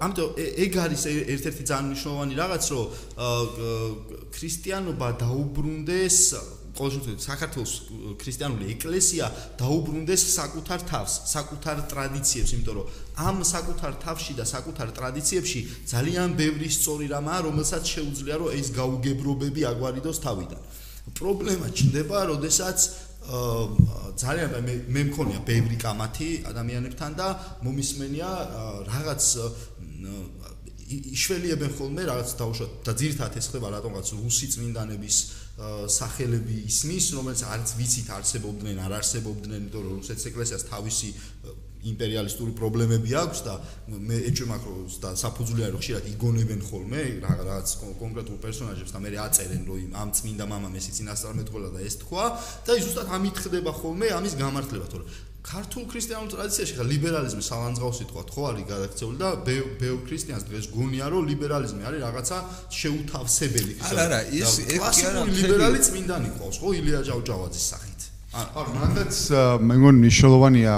ამიტომ ეგ არის ერთ-ერთი ძალიან მნიშვნელოვანი რაღაც რომ ქრისტიანობა დაუბრუნდეს ყოველ შემთხვევაში საქართველოს ქრისტიანული ეკლესია დაუბრუნდეს საკუთარ თავს, საკუთარ ტრადიციებს, იმიტომ რომ ამ საკუთარ თავში და საკუთარ ტრადიციებში ძალიან ბევრი სწორი რამაა, რომელსაც შეუძლია რომ ეს გაუგებრობები აგვარიდოს თავიდან. პრობლემა ჩნდება, როდესაც ძალიან მე მე მქონია ბევრი კამათი ადამიანებთან და მომისმენია რაღაც იშველიებენ ხოლმე რაღაც დაუშვათ და ძირთათ ეს ხდება რატომღაც რუსი წმინდანების სახელები ისმის, რომელიც არც ვიცით არსებობდნენ, არ არსებობდნენ, იმიტომ რომ რუსეთის ეკლესიას თავისი იმპერიალისტური პრობლემები აქვს და მე ეჭვმაქ რომ და საფუძვლია რომ ხშირად იგონებენ ხოლმე რაღაც კონკრეტულ პერსონაჟებს და მე აწერენ რომ ამ წმინდა მამამ ეს იცინასწარმეტყველა და ეს თქვა და ზუსტად ამით ხდება ხოლმე ამის გამართლება თორე. ქართულ ქრისტიანულ ტრადიციაში ხა ლიბერალიზმი სალანძღავსი თქვა ხო არის გადაქცეული და ბევრ ქრისტიანს დღეს გონია რომ ლიბერალიზმი არის რაღაცა შეუთავსებელი არა არა ის ეს კი არა ლიბერალი წმინდანი ყავს ხო ილია ჭავჭავაძის სახით აა მანდაც მე მგონი ნიშნულოვანია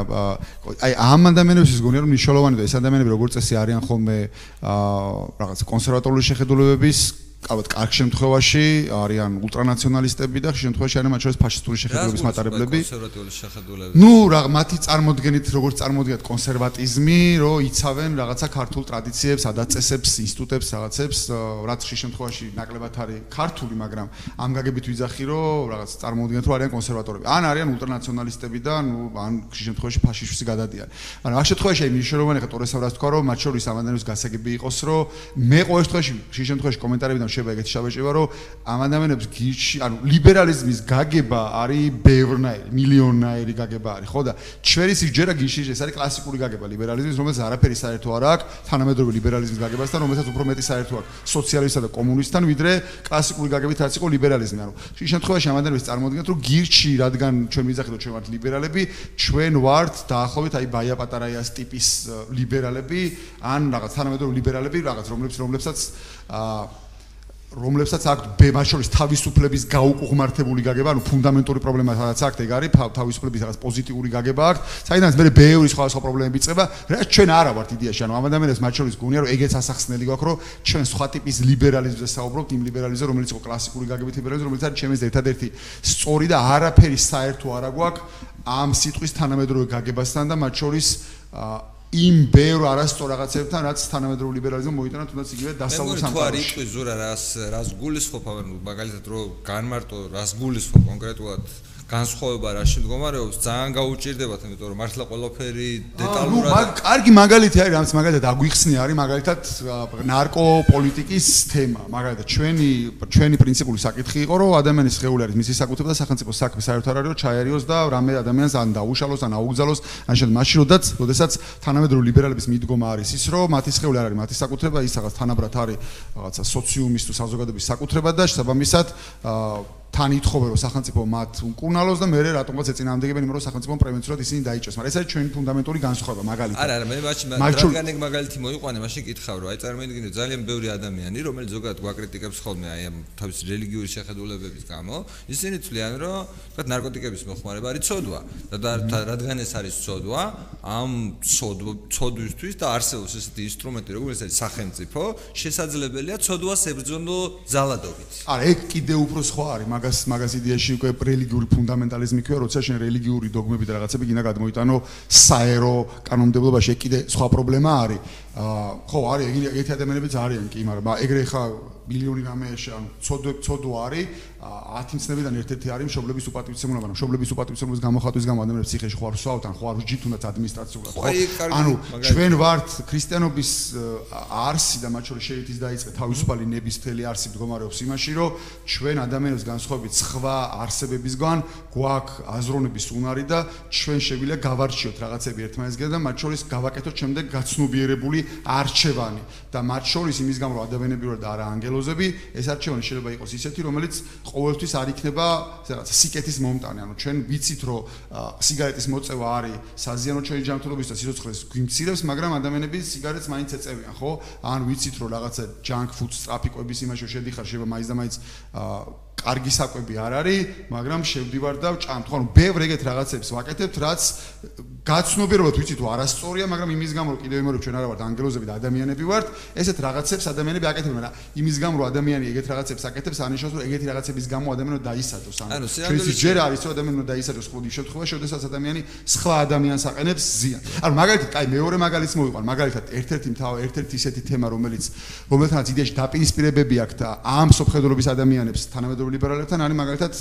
აი ამ ადამიანების გონია რომ ნიშნულოვანია და ეს ადამიანები როგორც წესი არიან ხოლმე აა რაღაც კონსერვატორული შეხედულებების ალბათ კარგ შემთხვევაში არიან ულტრანაციონალისტები და შემთხვევაში არიან მათ შორის ფაშისტური შეხედულების მატარებლები. კონსერვატიული შეხედულები. ნუ რა მათი წარმოდგენით როგორც წარმოდგენთ კონსერვატიზმი, რომ იცავენ რაღაცა ქართულ ტრადიციებს, ადაწესებს, ინსტიტუტებს, რაღაცებს, რაც ხშირ შემთხვევაში ნაკლებად არის ქართული, მაგრამ ამ გაგებით ვიძახი, რომ რაღაც წარმოდგენთ, რომ არიან კონსერვატორები. ან არიან ულტრანაციონალისტები და ნუ ან ხშირ შემთხვევაში ფაშისტში გადადიან. მაგრამ ამ შემთხვევაში აი მნიშვნელოვანი ხა ტორესავრას თქვა, რომ მათ შორის ამანდანებს გასაგები იყოს, რომ მე ყოველ შემთხვევაში ხშირ შემთხვევაში კომენტარებიდან შევა ეგეთი შაბეჭება, რომ ამ ადამიანებს გიჩი, ანუ ლიბერალიზმის გაგება არის ბევრნაირი, მილიონნაირი გაგება არის, ხო და ჩვენი სიჯერა გიჩი, ეს არის კლასიკური გაგება ლიბერალიზმის, რომელიც არაფერი საერთო არ აქვს თანამედროვე ლიბერალიზმის გაგებასთან, რომელსაც უფრო მეტი საერთო აქვს სოციალისტსა და კომუნისტთან, ვიდრე კლასიკური გაგებით არც იყო ლიბერალიზმი, ანუ შე შემთხვევაში ამ ადამიანებს წარმოადგენთ, რომ გიჩი, რადგან ჩვენ მიზახით, რომ ჩვენ ვართ ლიბერალები, ჩვენ ვართ დაახლოებით აი ბაია პატარაიას ტიპის ლიბერალები, ან რაღაც თანამედროვე ლიბერალები, რაღაც რომლებიც რომლებსაც აა რომლებსაც აქვს ბემაშორის თავისუფლების გაუკუღმართებული გაგება, ანუ ფუნდამენტური პრობლემა სადაც აქვს, ეგ არის თავისუფლების რაღაც პოზიტიური გაგება აქვს, საიდანაც მე ბევრი სხვა სხვა პრობლემები წება, რაც ჩვენ არა ვართ იდეაში, ანუ ამ ადამიანებს მათ შორის გონია, რომ ეგეც ასახსნელი გვაქვს, რომ ჩვენ სხვა ტიპის ლიბერალიზმზე საუბრობთ, იმ ლიბერალიზმზე, რომელიც იყო კლასიკური გაგებით ლიბერალიზმი, რომელიც არის ჩემს ერთადერთი სწორი და არაფერი საერთო არა გვაქვს ამ სიტყვის თანამედროვე გაგებასთან და მათ შორის იმ ბევრ არასწორ რაღაცებთან რაც თანამედროვე ლიბერალიზმი მოიტანა თუნდაც იგივე დასავლურ სამყაროში. მე თუ არ იყვი ზურა რას რას გულისხმობ მაგალითად რო განმარტო რას გულისხმობ კონკრეტულად განსხვავება რა შემდგომარეობს ძალიან გაუჭირდებათ იმიტომ რომ მართლა ყველაფერი დეტალურად ნუ კარგი მაგალითი არის რამც მაგალითად აგვიხსნი არის მაგალითად ნარკოპოლიტიკის თემა. მაგალითად ჩვენი ჩვენი პრინციპული საკითხი იყო რომ ადამიანის შეეული არის მისი საკუთრება და სახელმწიფო საქმე საერთოდ არ არის რომ ჩაერიოს და რამე ადამიანს ან დაუშალოს ან აუგზავნოს ან შედ მაშინ როდესაც როდესაც თანამედროვე ლიბერალების მიდგომა არის ის რომ მათი შეეული არ არის მათი საკუთრება ის რაღაც თანაბრად არის რაღაცა სოციუმის თუ საზოგადოების საკუთრება და შესაბამისად აა თან ითხოვე რომ სახელმწიფო მათ უკუნალოს და მე რატომღაც ეწინააღმდეგებენ იმ რომ სახელმწიფო პრევენციულად ისინი დაიჭოს მაგრამ ეს არის ჩვენი ფუნდამენტური განსხვავება მაგალითად. არა არა მე მაშინ რადგან ეგ მაგალითი მოიყვანე მაშინ კითხავ რომ აი წარმოიდგინე ძალიან ბევრი ადამიანი რომელიც ზოგადად გვაკრიტიკებს ხოლმე აი ამ თავის რელიგიური შეხედულებების გამო ისინი თვლიან რომ თქვა ნარკოტიკების მოხმარება არის ცოდვა და რადგან ეს არის ცოდვა ამ ცოდვისთვის და არსებობს ესეთი ინსტრუმენტი როგორც არის სახელმწიფო შესაძლებელია ცოდვას ებრძონო ზალადობით არა ეგ კიდე უფრო სხვა არის მაგას მაგას იდეაში უკვე რელიგიური ფუნდამენტალიზმი ქვია, როცა შენ რელიგიური დოგმები და რაღაცები გინდა გადმოიტანო საერო კანონმდებლობაში, ეგ კიდე სხვა პრობლემა არის. აა ხო არის ეგ ეგეთი ადამიანებიც არიან კი მაგრამ ეგრე ხა მილიონი რამე ან ცოდო ცოდო არის 10 მცნებიდან ერთ-ერთი არის მშობლების უპატივცემულობა ანუ მშობლების უპატივცემულობის გამოხატვის გამო ადამიანებს ციხეში ხო არ ვსვავთ ან ხო არ ვჯით თუნდაც ადმინისტრაციულად ხო ანუ ჩვენ ვართ ქრისტიანობის არსი და მათ შორის შეიძლება დაიწყე თავისუფალი ნების მთელი არსი მდგომარეობს იმაში რომ ჩვენ ადამიანებს განსხვავებით სხვა არსებებისგან გვაქვს აზროვნების უნარი და ჩვენ შეიძლება გავარჩიოთ რაღაცები ერთმანეთს და მათ შორის გავაკეთოთ შემდეგ გაცნობიერებული არჩევანი და მათ შორის იმის გამო რომ ადამიანები ვარ და არა ანგელოზები, ეს არჩევანი შეიძლება იყოს ისეთი, რომელიც ყოველთვის არ იქნება რაღაც სიკეთის მომტანი. ანუ ჩვენ ვიცით, რომ სიგარეტის მოწევა არის საზიანო ჩვენი ჯანმრთელობის და სიცოცხლეს გვიმცირებს, მაგრამ ადამიანები სიგარეტს მაინც ეწევიან, ხო? ან ვიცით, რომ რაღაცა junk food ტრაფიკების იმაში შედიხარ, შეიძლება მაინც და მაინც კარგი საკვები არ არის, მაგრამ შევდივარ და ვჭამთ, ხო? ანუ ბევრ ეგეთ რაღაცებს ვაკეთებთ, რაც გაცნობიერებად ვიცით თუ არასწორია, მაგრამ იმის გამო რომ კიდევ იმერო ჩვენ არა ვართ ანგელოზები და ადამიანები ვართ, ესეთ რაღაცებს ადამიანები აკეთებენ, მაგრამ იმის გამო რომ ადამიანი ეგეთ რაღაცებს აკეთებს, ანიშნავს რომ ეგეთი რაღაცების გამო ადამიანი დაისაჯოს. ანუ შეიძლება ჯერ არის რომ ადამიანი დაისაჯოს ყოველ შემთხვევაში, შესაძლოა ადამიანი სხვა ადამიანს აყენებს ზიანს. ანუ მაგალითად, კაი მეორე მაგალითს მოვიყვან, მაგალითად ერთ-ერთი თავ ერთ-ერთი ისეთი თემა, რომელიც რომელთანაც იდეაში დაპირისპირებები აქვს და ამ სოფხედრობის ადამიანებს თანამედროვე ლიბერალებთან არის მაგალითად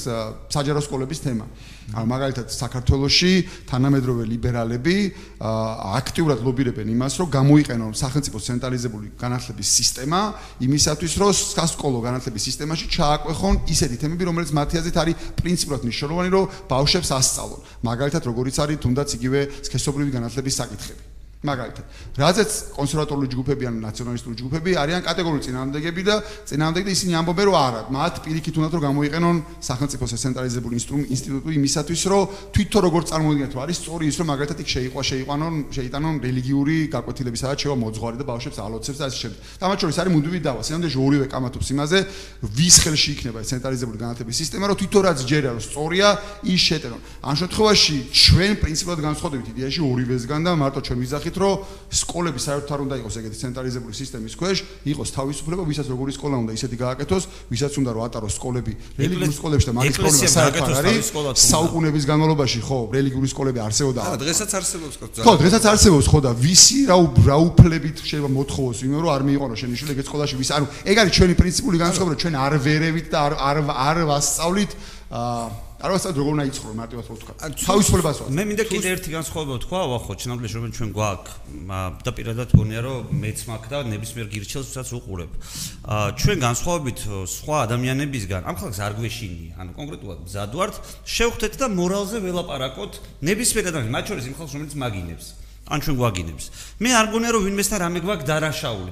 საჯარო სკოლების თემა. ანუ მაგალითად საქართველოში თანამედროვე ლიბერალები აქტიურად ლობირებენ იმას, რომ გამოიყენონ სახელმწიფოს ცენტრალიზებული განათლების სისტემა იმისათვის, რომ სასკოლო განათლების სისტემაში ჩააკვეხონ ისეთი თემები, რომელიც მათი აზრით არის პრინციპულად მნიშვნელოვანი, რომ ბავშვებს ასწავლონ. მაგალითად, როგორიც არის თუნდაც იგივე სქესობრივი განათლების საკითხები. მაგალითად, რაზეც კონსერვატორული ჯგუფები ან ნაციონალისტური ჯგუფები არიან კატეგორიული წინააღმდეგები და წინააღმდეგები ისინი ამბობენ რომ არა, მათ პირიქით უნდა რომ გამოიყენონ სახელმწიფოს ცენტრალიზებული ინსტიტუტი იმისათვის, რომ თვითონ როგორ წარმოიდგინეთ, რომ არის სწორი ის, რომ მაგალითად იქ შეიყვა, შეიყვანონ, შეიტანონ რელიგიური გაკვეთილები, სადაც შევა მოძღვარი და ბავშვებს ალოცებს და ასე შემდეგ. თამათ შორის არის მუდმივი დავა, სინამდვილეში ორივე კამათობს იმაზე, ვის ხელში იქნება ეს ცენტრალიზებული განათლების სისტემა, რომ თვითონ რაც ჯერა რომ სწორია, ის შეტენონ. ამ შემთხვევაში ჩვენ პრინციპულად განსხვავდებით იდეაში ორივესგან და მარტო ჩვენ ვიზახით ვთქვით, რომ სკოლები საერთოდ არ უნდა იყოს ეგეთი ცენტრალიზებული სისტემის ქვეშ, იყოს თავისუფლება, ვისაც როგორი სკოლა უნდა ისეთი გააკეთოს, ვისაც უნდა რომ ატაროს სკოლები რელიგიურ სკოლებში და მაგის პრობლემა საერთოდ არის. საუკუნეების განმავლობაში ხო, რელიგიური სკოლები არსებობდა. აა, დღესაც არსებობს ხო? ხო, დღესაც არსებობს ხო და ვისი რა რა უფლებით შეიძლება მოთხოვოს იმენ რომ არ მიიღონოს შენი შვილი ეგეთ სკოლაში ვის ანუ ეგ არის ჩვენი პრინციპული განსხვავება რომ ჩვენ არ ვერევით და არ არ არ ვასწავლით აა არ ვასწავლ როგორ უნდა იცხოვრო მარტივად ვთქვა. თავისუფლებას ვასწავლ. მე მინდა კიდე ერთი განსხვავება ვთქვა, ვახო, ჩნამდვილში რომ ჩვენ გვაქვს და პირადად გონია რომ მეც მაქვს და ნებისმიერ გირჩელსაც უყურებ. აა ჩვენ განსხვავებით სხვა ადამიანებისგან ამ ხალხს არ გვეშინია, ანუ კონკრეტულად მზადვართ, შევხვდეთ და მორალზე ველაპარაკოთ ნებისმიერ ადამიანს, მათ შორის იმ ხალხს რომელიც მაგინებს. ან ჩვენ გვაგინებს. მე არ გონია რომ ვინმესთან რამე გვაქვს დარაშაული,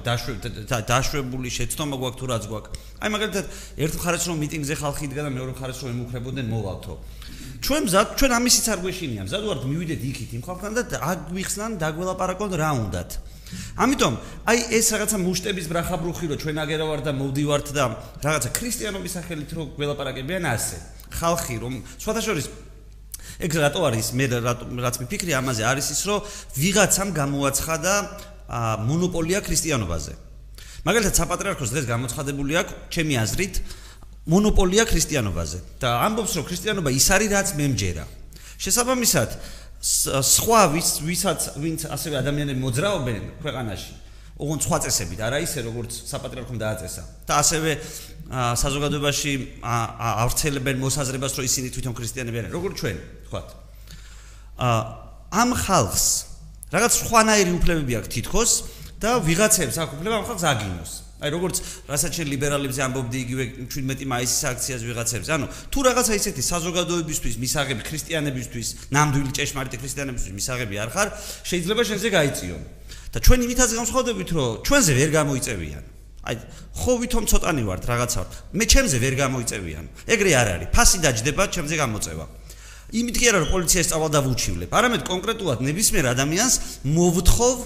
დაშვებული შეცდომა გვაქვს თუ რაც გვაქვს. აი მაგალითად, ერთ მხარეს რომ მიტინგზე ხალხი იდგა და მეორე მხარეს რომ ემუქრებოდნენ მოვალთო. ჩვენ მზად, ჩვენ ამისიც არ გვეშინია. მზად ვართ მივიდეთ იქით იმ ხალხთან და აგვიხსნან დაგველაპარაკონ რა უნდათ. ამიტომ აი ეს რაღაცა მუშტების ბრახაბრუხი რომ ჩვენ აგერა ვარ და მოვდივართ და რაღაცა ქრისტიანობის სახელით რომ გველაპარაკებიან ასე. ხალხი რომ სხვათა შორის ეგ რატო არის? მე რაც მიფიქრი ამაზე არის ის რომ ვიღაცამ გამოაცხადა მონოპოლია ქრისტიანობაზე. მაგალითად საპატრიარქოს დღეს გამოცხადებული აქვს ჩემი აზრით მონოპოლია ქრისტიანობაზე. და ამბობს რომ ქრისტიანობა ის არის რაც მემჯერა. შესაბამისად სხვა ვის ვისაც ვინც ასევე ადამიანები მოძრაობენ ქვეყანაში ოღონდ სხვა წესებით არა ისე როგორც საპატრიარქომ დააწესა. და ასევე საზოგადოებაში ავრცელებენ მოსაზრებას რომ ისინი თვითონ ქრისტიანები არიან. როგორც ჩვენ თქვათ ამ ხალხს რაღაც სხვანაირი უფლებები აქვს თითქოს და ვიღაცებს აქვს უფლება ამ ხალხს აგინოს. აი როგორც რასაც შენ ლიბერალებზე ამბობდი იგივე 17 მაისის აქციაზე ვიღაცებს ანუ თუ რაღაცა ისეთი საზოგადოებისთვის მისაღები ქრისტიანებისთვის ნამდვილი ჭეშმარიტი ქრისტიანებისთვის მისაღები არ ხარ შეიძლება შენზე გაიწიონ და ჩვენ იმითაც განსხვავდებით რომ ჩვენზე ვერ გამოიწევიან. აი ხო ვითომ ცოტანი ვართ რაღაცა მე ჩემზე ვერ გამოიწევიან. ეგრე არ არის. ფასი დაждდება ჩემზე გამოწევა იმით კი არა რომ პოლიცია სწავლა დავუჩივლებ არამედ კონკრეტულად ნებისმიერ ადამიანს მოვთხოვ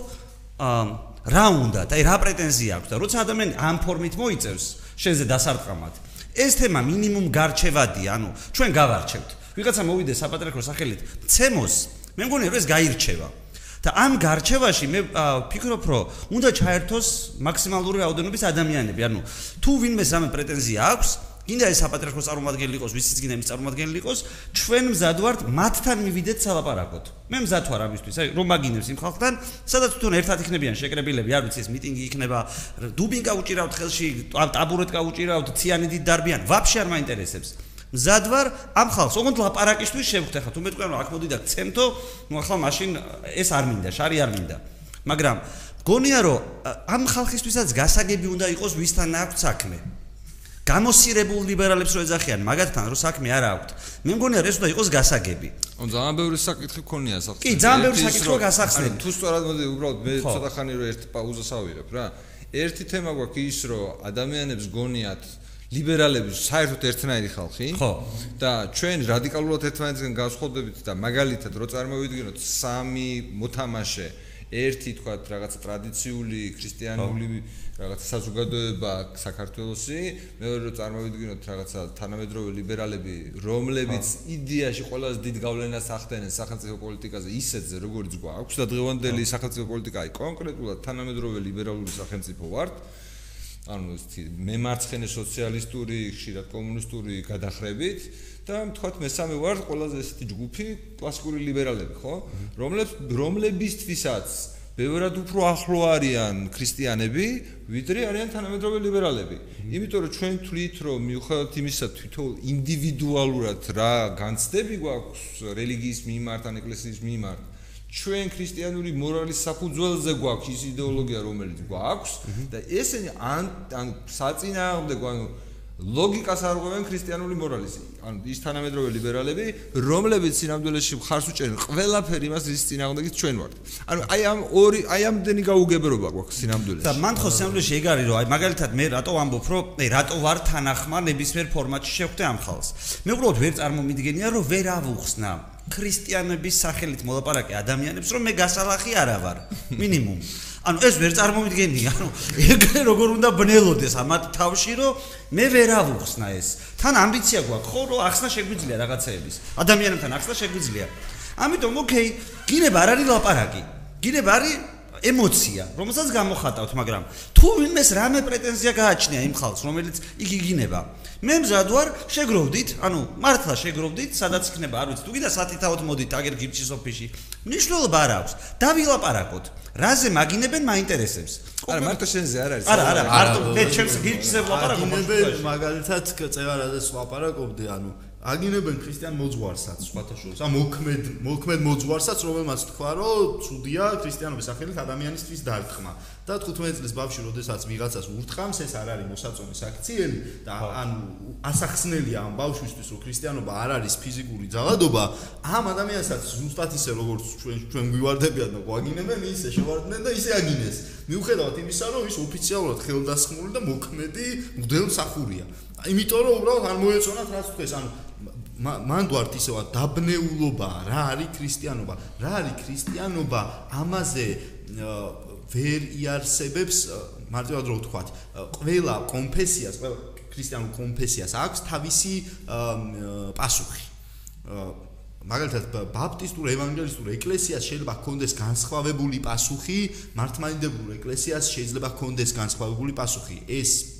რა უნდა და აი რა პრეტენზია აქვს და როცა ადამიანი ამ ფორმით მოიწევს შენზე დასარტყამად. ეს თემა მინიმუმ გარჩევადია ანუ ჩვენ გავარჩევთ. ვიღაცა მოვიდეს საპატრიარქოს სახელით ცემოს მე მგონია რომ ეს გაირჩევა. და ამ გარჩევაში მე ვფიქრობ, რომ უნდა ჩაერთოს მაქსიმალური რაოდენობის ადამიანები. ანუ თუ ვინმე სამე პრეტენზია აქვს, კიდე ეს საპატრიარქოს წარმომადგენელი იყოს, ვისიც კიდე მის წარმომადგენელი იყოს, ჩვენ მზად ვართ მათთან მივიდეთ სალაპარაკოთ. მე მზად ვარ ამისთვის, აი რომ მაგინებს იმ ხალხთან, სადაც თვითონ ერთად იქნებიან შეკრებილები, არ ვიცი ეს მიტინგი იქნება, დუბინკა უჭირავთ ხელში, ტაბურეტკა უჭირავთ, ციანიდით დარბიან, ვაფშე არ მაინტერესებს. მზად ვარ ამ ხალხს ოღონდ ლაპარაკისთვის შევხვდე ხა თუ მე თქვენ რომ აქ მოდი და გცემთო ნუ ახლა მაშინ ეს არ მინდა შარი არ მინდა მაგრამ გონია რომ ამ ხალხისთვისაც გასაგები უნდა იყოს ვისთან აქვს საქმე გამოსირებულ ლიბერალებს რო ეძახიან მაგათთან რო საქმე არ აქვს მე მგონია რომ ეს უნდა იყოს გასაგები. ო ძალიან ბევრი საკითხი ქონია სახს კი ძალიან ბევრი საკითხი რო გასახსნები. თუ სწორად მოდი უბრალოდ მე ცოტა ხანი რო ერთ პაუზას ავიღებ რა. ერთი თემა გვაქვს ის რომ ადამიანებს გონიათ ლიბერალები საერთოდ ერთნაირი ხალხი ხო. და ჩვენ რადიკალურად ერთმანეთისგან განსხვავდებით და მაგალითად რო წარმოვიდგინოთ სამი მოთამაშე. ერთი თქვა რაღაცა ტრადიციული ქრისტიანული რაღაცა საზოგადოება საქართველოსი. მეორე რო წარმოვიდგინოთ რაღაცა თანამედროვე ლიბერალები რომლებიც იდეაში ყველაზე დიდ გავლენას ახდენენ სახელმწიფო პოლიტიკაზე ისეთზე როგორც გვაქვს. და დღევანდელი სახელმწიფო პოლიტიკა აი კონკრეტულად თანამედროვე ლიბერალური სახელმწიფო ვართ. ანუ მემარცხენე სოციალისტური, ხშირად კომუნისტური გადახრებით და თქვათ მესამე ვარ ყველაზე ესეთი ჯგუფი კლასიკური ლიბერალები, ხო? რომლებს რომლებისთვისაც ბევრად უფრო ახლო არიან ქრისტიანები, ვიდრე არიან თანამედროვე ლიბერალები. იმიტომ რომ ჩვენ თვლით, რომ მიუხედავად იმისა, თვითონ ინდივიდუალურად რა განცდები გვაქვს რელიგიის მიმართ ან ეკლესიის მიმართ, ჩვენ ქრისტიანული მორალის საფუძველზე გვაქვს ის იდეოლოგია რომელიც გვაქვს და ესენი ან ან საწინააღმდეგო ანუ ლოგიკას არ ღვევენ ქრისტიანული მორალის. ანუ ის თანამედროვე ლიბერალები, რომლებიც სინამდვილეში ხარს უჭერენ ყველაფერი იმას, რის წინააღმდეგიც ჩვენ ვართ. ანუ აი ამ ორი, აი ამდენი გაუგებრობა გვაქვს სინამდვილეში. და მან ხო სინამდვილეში ეგ არის, რომ აი მაგალითად მე რატო ამბობ, რომ აი რატო ვარ თანახმა ნებისმიერ ფორმატში შევხვდე ამ ხალხს. მე უბრალოდ ვერ წარმომიდგენია, რომ ვერ ავუხსნა ქრისტიანების სახელით მოლაპარაკე ადამიანებს, რომ მე გასალახი არა ვარ. მინიმუმ. ანუ ეს ვერ წარმოვიდგენი, ანუ ეგრე როგორ უნდა ბნელოდეს ამათ თავში, რომ მე ვერ ავუხსნა ეს. თან ამბიცია გვაქვს, ხო, რომ ახსნა შეგვიძლია რაღაცეების. ადამიანებთან ახსნა შეგვიძლია. ამიტომ, ოკეი, გინება არ არის ლაპარაკი. გინება არის ემოცია, რომელსაც გამოხატავთ, მაგრამ თუ ვინმეს რამე პრეტენზია გააჩნია იმ ხალხს, რომელიც იგი გინება, მე მზად ვარ, შეგროვდით, ანუ მართლა შეგროვდით, სადაც იქნება, არ ვიცი, თუ კიდე სათითაოდ მოდით აგერ გიჩის ოფისში. მნიშვნელობა არ აქვს. დავილაპარაკოთ. რაზე მაგინებენ მაინტერესებს. არა, მარტო შენზე არ არის. არა, არა, მარტო მე ჩემს გიჩზე ვლაპარაკობ. მაგინებენ მაგალითად წევა რაზე ვლაპარაკობდი, ანუ აგინებენ ქრისტიან მოძღვარსაც სხვათა შორის. ა მოქმედ მოქმედ მოძღვარსაც, რომელმაც თქვა, რომ ცუდია ქრისტიანობის სახელით ადამიანისთვის დარტყმა. და 15 წლის ბავშვი, როდესაც ვიღაცას ურთხავს, ეს არ არის მოსაწონი საქციელი და ანუ ასახსნელია ამ ბავშვისთვის, რომ ქრისტიანობა არ არის ფიზიკური ძალადობა, ამ ადამიანსაც ზუსტად ისე როგორც ჩვენ ჩვენ გვივარდებიან და გვაგინებენ, ისე შევარდნენ და ისე აგინეს. მიუხედავად იმისა, რომ ის ოფიციალურად ხელდასხმული და მოქმედი მღვდელმსახურია. იმიტომ რომ უბრალოდ არ მოეწონათ რაც თქვეს, ანუ მან ვართ ისევა დაბნეულობა რა არის ქრისტიანობა? რა არის ქრისტიანობა? ამაზე ვერ იარსებებს მარტივად რო ვთქვათ ყველა კონფესიას ყველა ქრისტიანულ კონფესიას აქვს თავისი პასუხი. მაგალითად ბაპტისტურ ევანგელისტურ ეკლესიას შეიძლება ჰქონდეს განსხვავებული პასუხი მართლმადიდებლურ ეკლესიას შეიძლება ჰქონდეს განსხვავებული პასუხი. ეს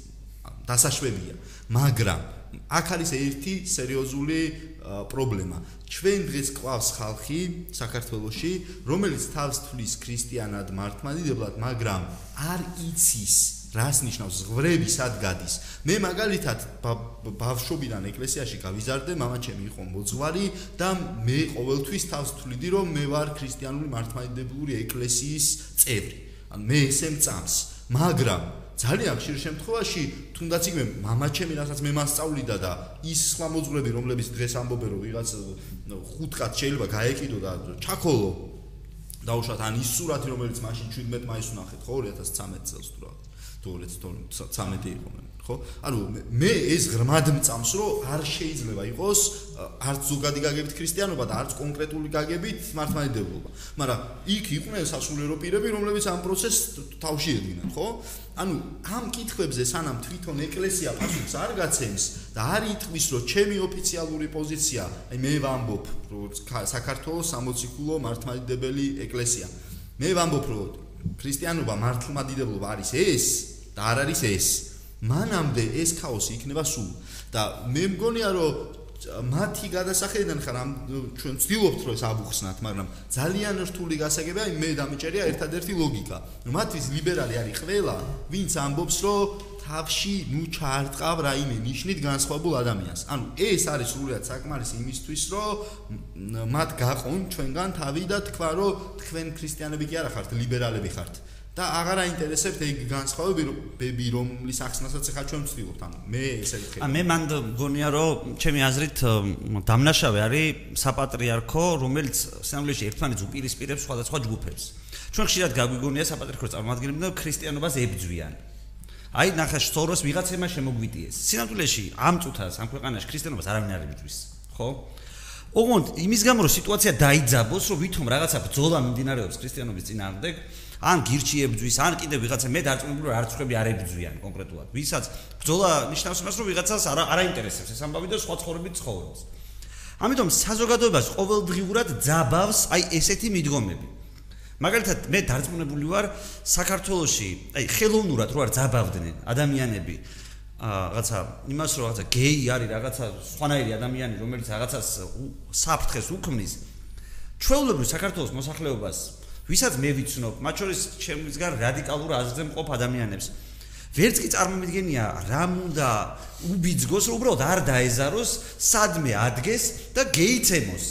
დასაშვებია მაგრამ აქ არის ერთი სერიოზული პრობლემა. ჩვენ დღეს ყავს ხალხი საქართველოში, რომელიც თავს თვლის ქრისტიანად მართლმადიდებლად, მაგრამ არ იცის რას ნიშნავს ღვრები სად გადის. მე მაგალითად ბავშვობიდან ეკლესიაში გავიზარდე, მამა ჩემი იყო მოძღვარი და მე ყოველთვის თავს თვლიდი, რომ მე ვარ ქრისტიანული მართლმადიდებლური ეკლესიის წევრი. ან მე ესე მწამს, მაგრამ ძალიან ხშირ შემთხვევაში თუნდაც იგივე მამაჩემი რასაც მე მასწავლიდა და ის სხვა მოძღვრები რომლებიც დღეს ამბობენ რომ ვიღაც ხუთკაც შეიძლება გაეკიდო და ჩაქოლო დაუშვათ ან ის სურათი რომელიც მაშინ 17 მაისს ნახეთ ხო 2013 წელს თუ რა თუ 2013 იყო მე ხო? ანუ მე ეს ღრმად მწამს, რომ არ შეიძლება იყოს არც ზოგადი გაგებით ქრისტიანობა და არც კონკრეტული გაგებით მართლმადიდებლობა. მაგრამ იქ იყვნენ სასულიერო პირები, რომლებიც ამ პროცესს თავში ედგნენ, ხო? ანუ ამ კითხვებზე სანამ თვითონ ეკლესია პასუხს არ გაცემს და არ ითქმის, რომ ჩემი ოფიციალური პოზიცია, აი მე ვამბობ, რომ საქართველოს სამოციქულო მართლმადიდებელი ეკლესია. მე ვამბობ, რომ ქრისტიანობა მართლმადიდებლობა არის ეს და არ არის ეს. მანამდე ეს ქაოსი იქნება სულ. და მე მგონია რომ მათი გადასახედიდან ხარ ამ ჩვენ ვცდილობთ რომ ეს აბუხსნათ მაგრამ ძალიან რთული გასაგებია მე დამიჭერია ერთადერთი ლოგიკა. მათთვის ლიბერალი არის ყველა ვინც ამბობს რომ თავში ნუ ჩაარტყავ რაიმე ნიშნით განსხვავებულ ადამიანს. ანუ ეს არის სრულად საკმარისი იმისთვის რომ მათ გაყონ ჩვენგან თავი და თქვა რომ თქვენ ქრისტიანები კი არა ხართ ლიბერალები ხართ და აღარ აინტერესებთ ეგ განსხვავებები რომლის ახსნასაც ახლა ჩვენ ვცდილობთ ანუ მე ესე ვიქე ა მე მანდ მგონია რომ ჩემი აზრით დამნაშავე არის საპატრიარქო რომელიც სამლეში ერთმანეთს უპირისპირებს სხვადასხვა ჯგუფებს. ჩვენ ხშირად გაგვიგონია საპატრიარქოს წარმომადგენლები და ქრისტიანობას ებძვიან. აი ნახე სწოროს ვიღაცემა შემოგვიტიეს. სინამდვილეში ამ წუთას ამ ქვეყანაში ქრისტიანობას არავინ არ ებძვის ხო? ოღონდ იმის გამო რომ სიტუაცია დაიძაბოს რომ ვითომ რაღაცა ბრძოლა მიმდინარეობს ქრისტიანობის წინააღმდეგ ან გირჩი ებძვის, ან კიდე ვიღაცა მე დარწმუნებული ვარ, არც ხვები არ ებძვიან კონკრეტულად. ვისაც ბრძოლა ნიშნავს იმას, რომ ვიღაცას არ არაინტერესებს ეს ამბავი და სხვა ცხოვრებით ცხოვრობს. ამიტომ საზოგადოებას ყოველდღიურად ძაბავს აი ესეთი მიდგომები. მაგალითად, მე დარწმუნებული ვარ საქართველოში, აი ხელოვნურად რო არ ძაბავდნენ ადამიანები რაღაცა იმას რომ რაღაცა გეი არის რაღაცა სხვანაირი ადამიანი რომელიც რაღაცას საფრთხეს უქმნის ჩვეულებრივ საქართველოს მოსახლეობას ვისაც მე ვიცნობ, მათ შორის ჩემისგან რადიკალურ აზრზე მყოფ ადამიანებს. ვერც კი წარმომიდგენია რა უნდა უბიძგოს, რომ უბრალოდ არ დაეზაროს, სადმე ადგეს და გეიცემოს.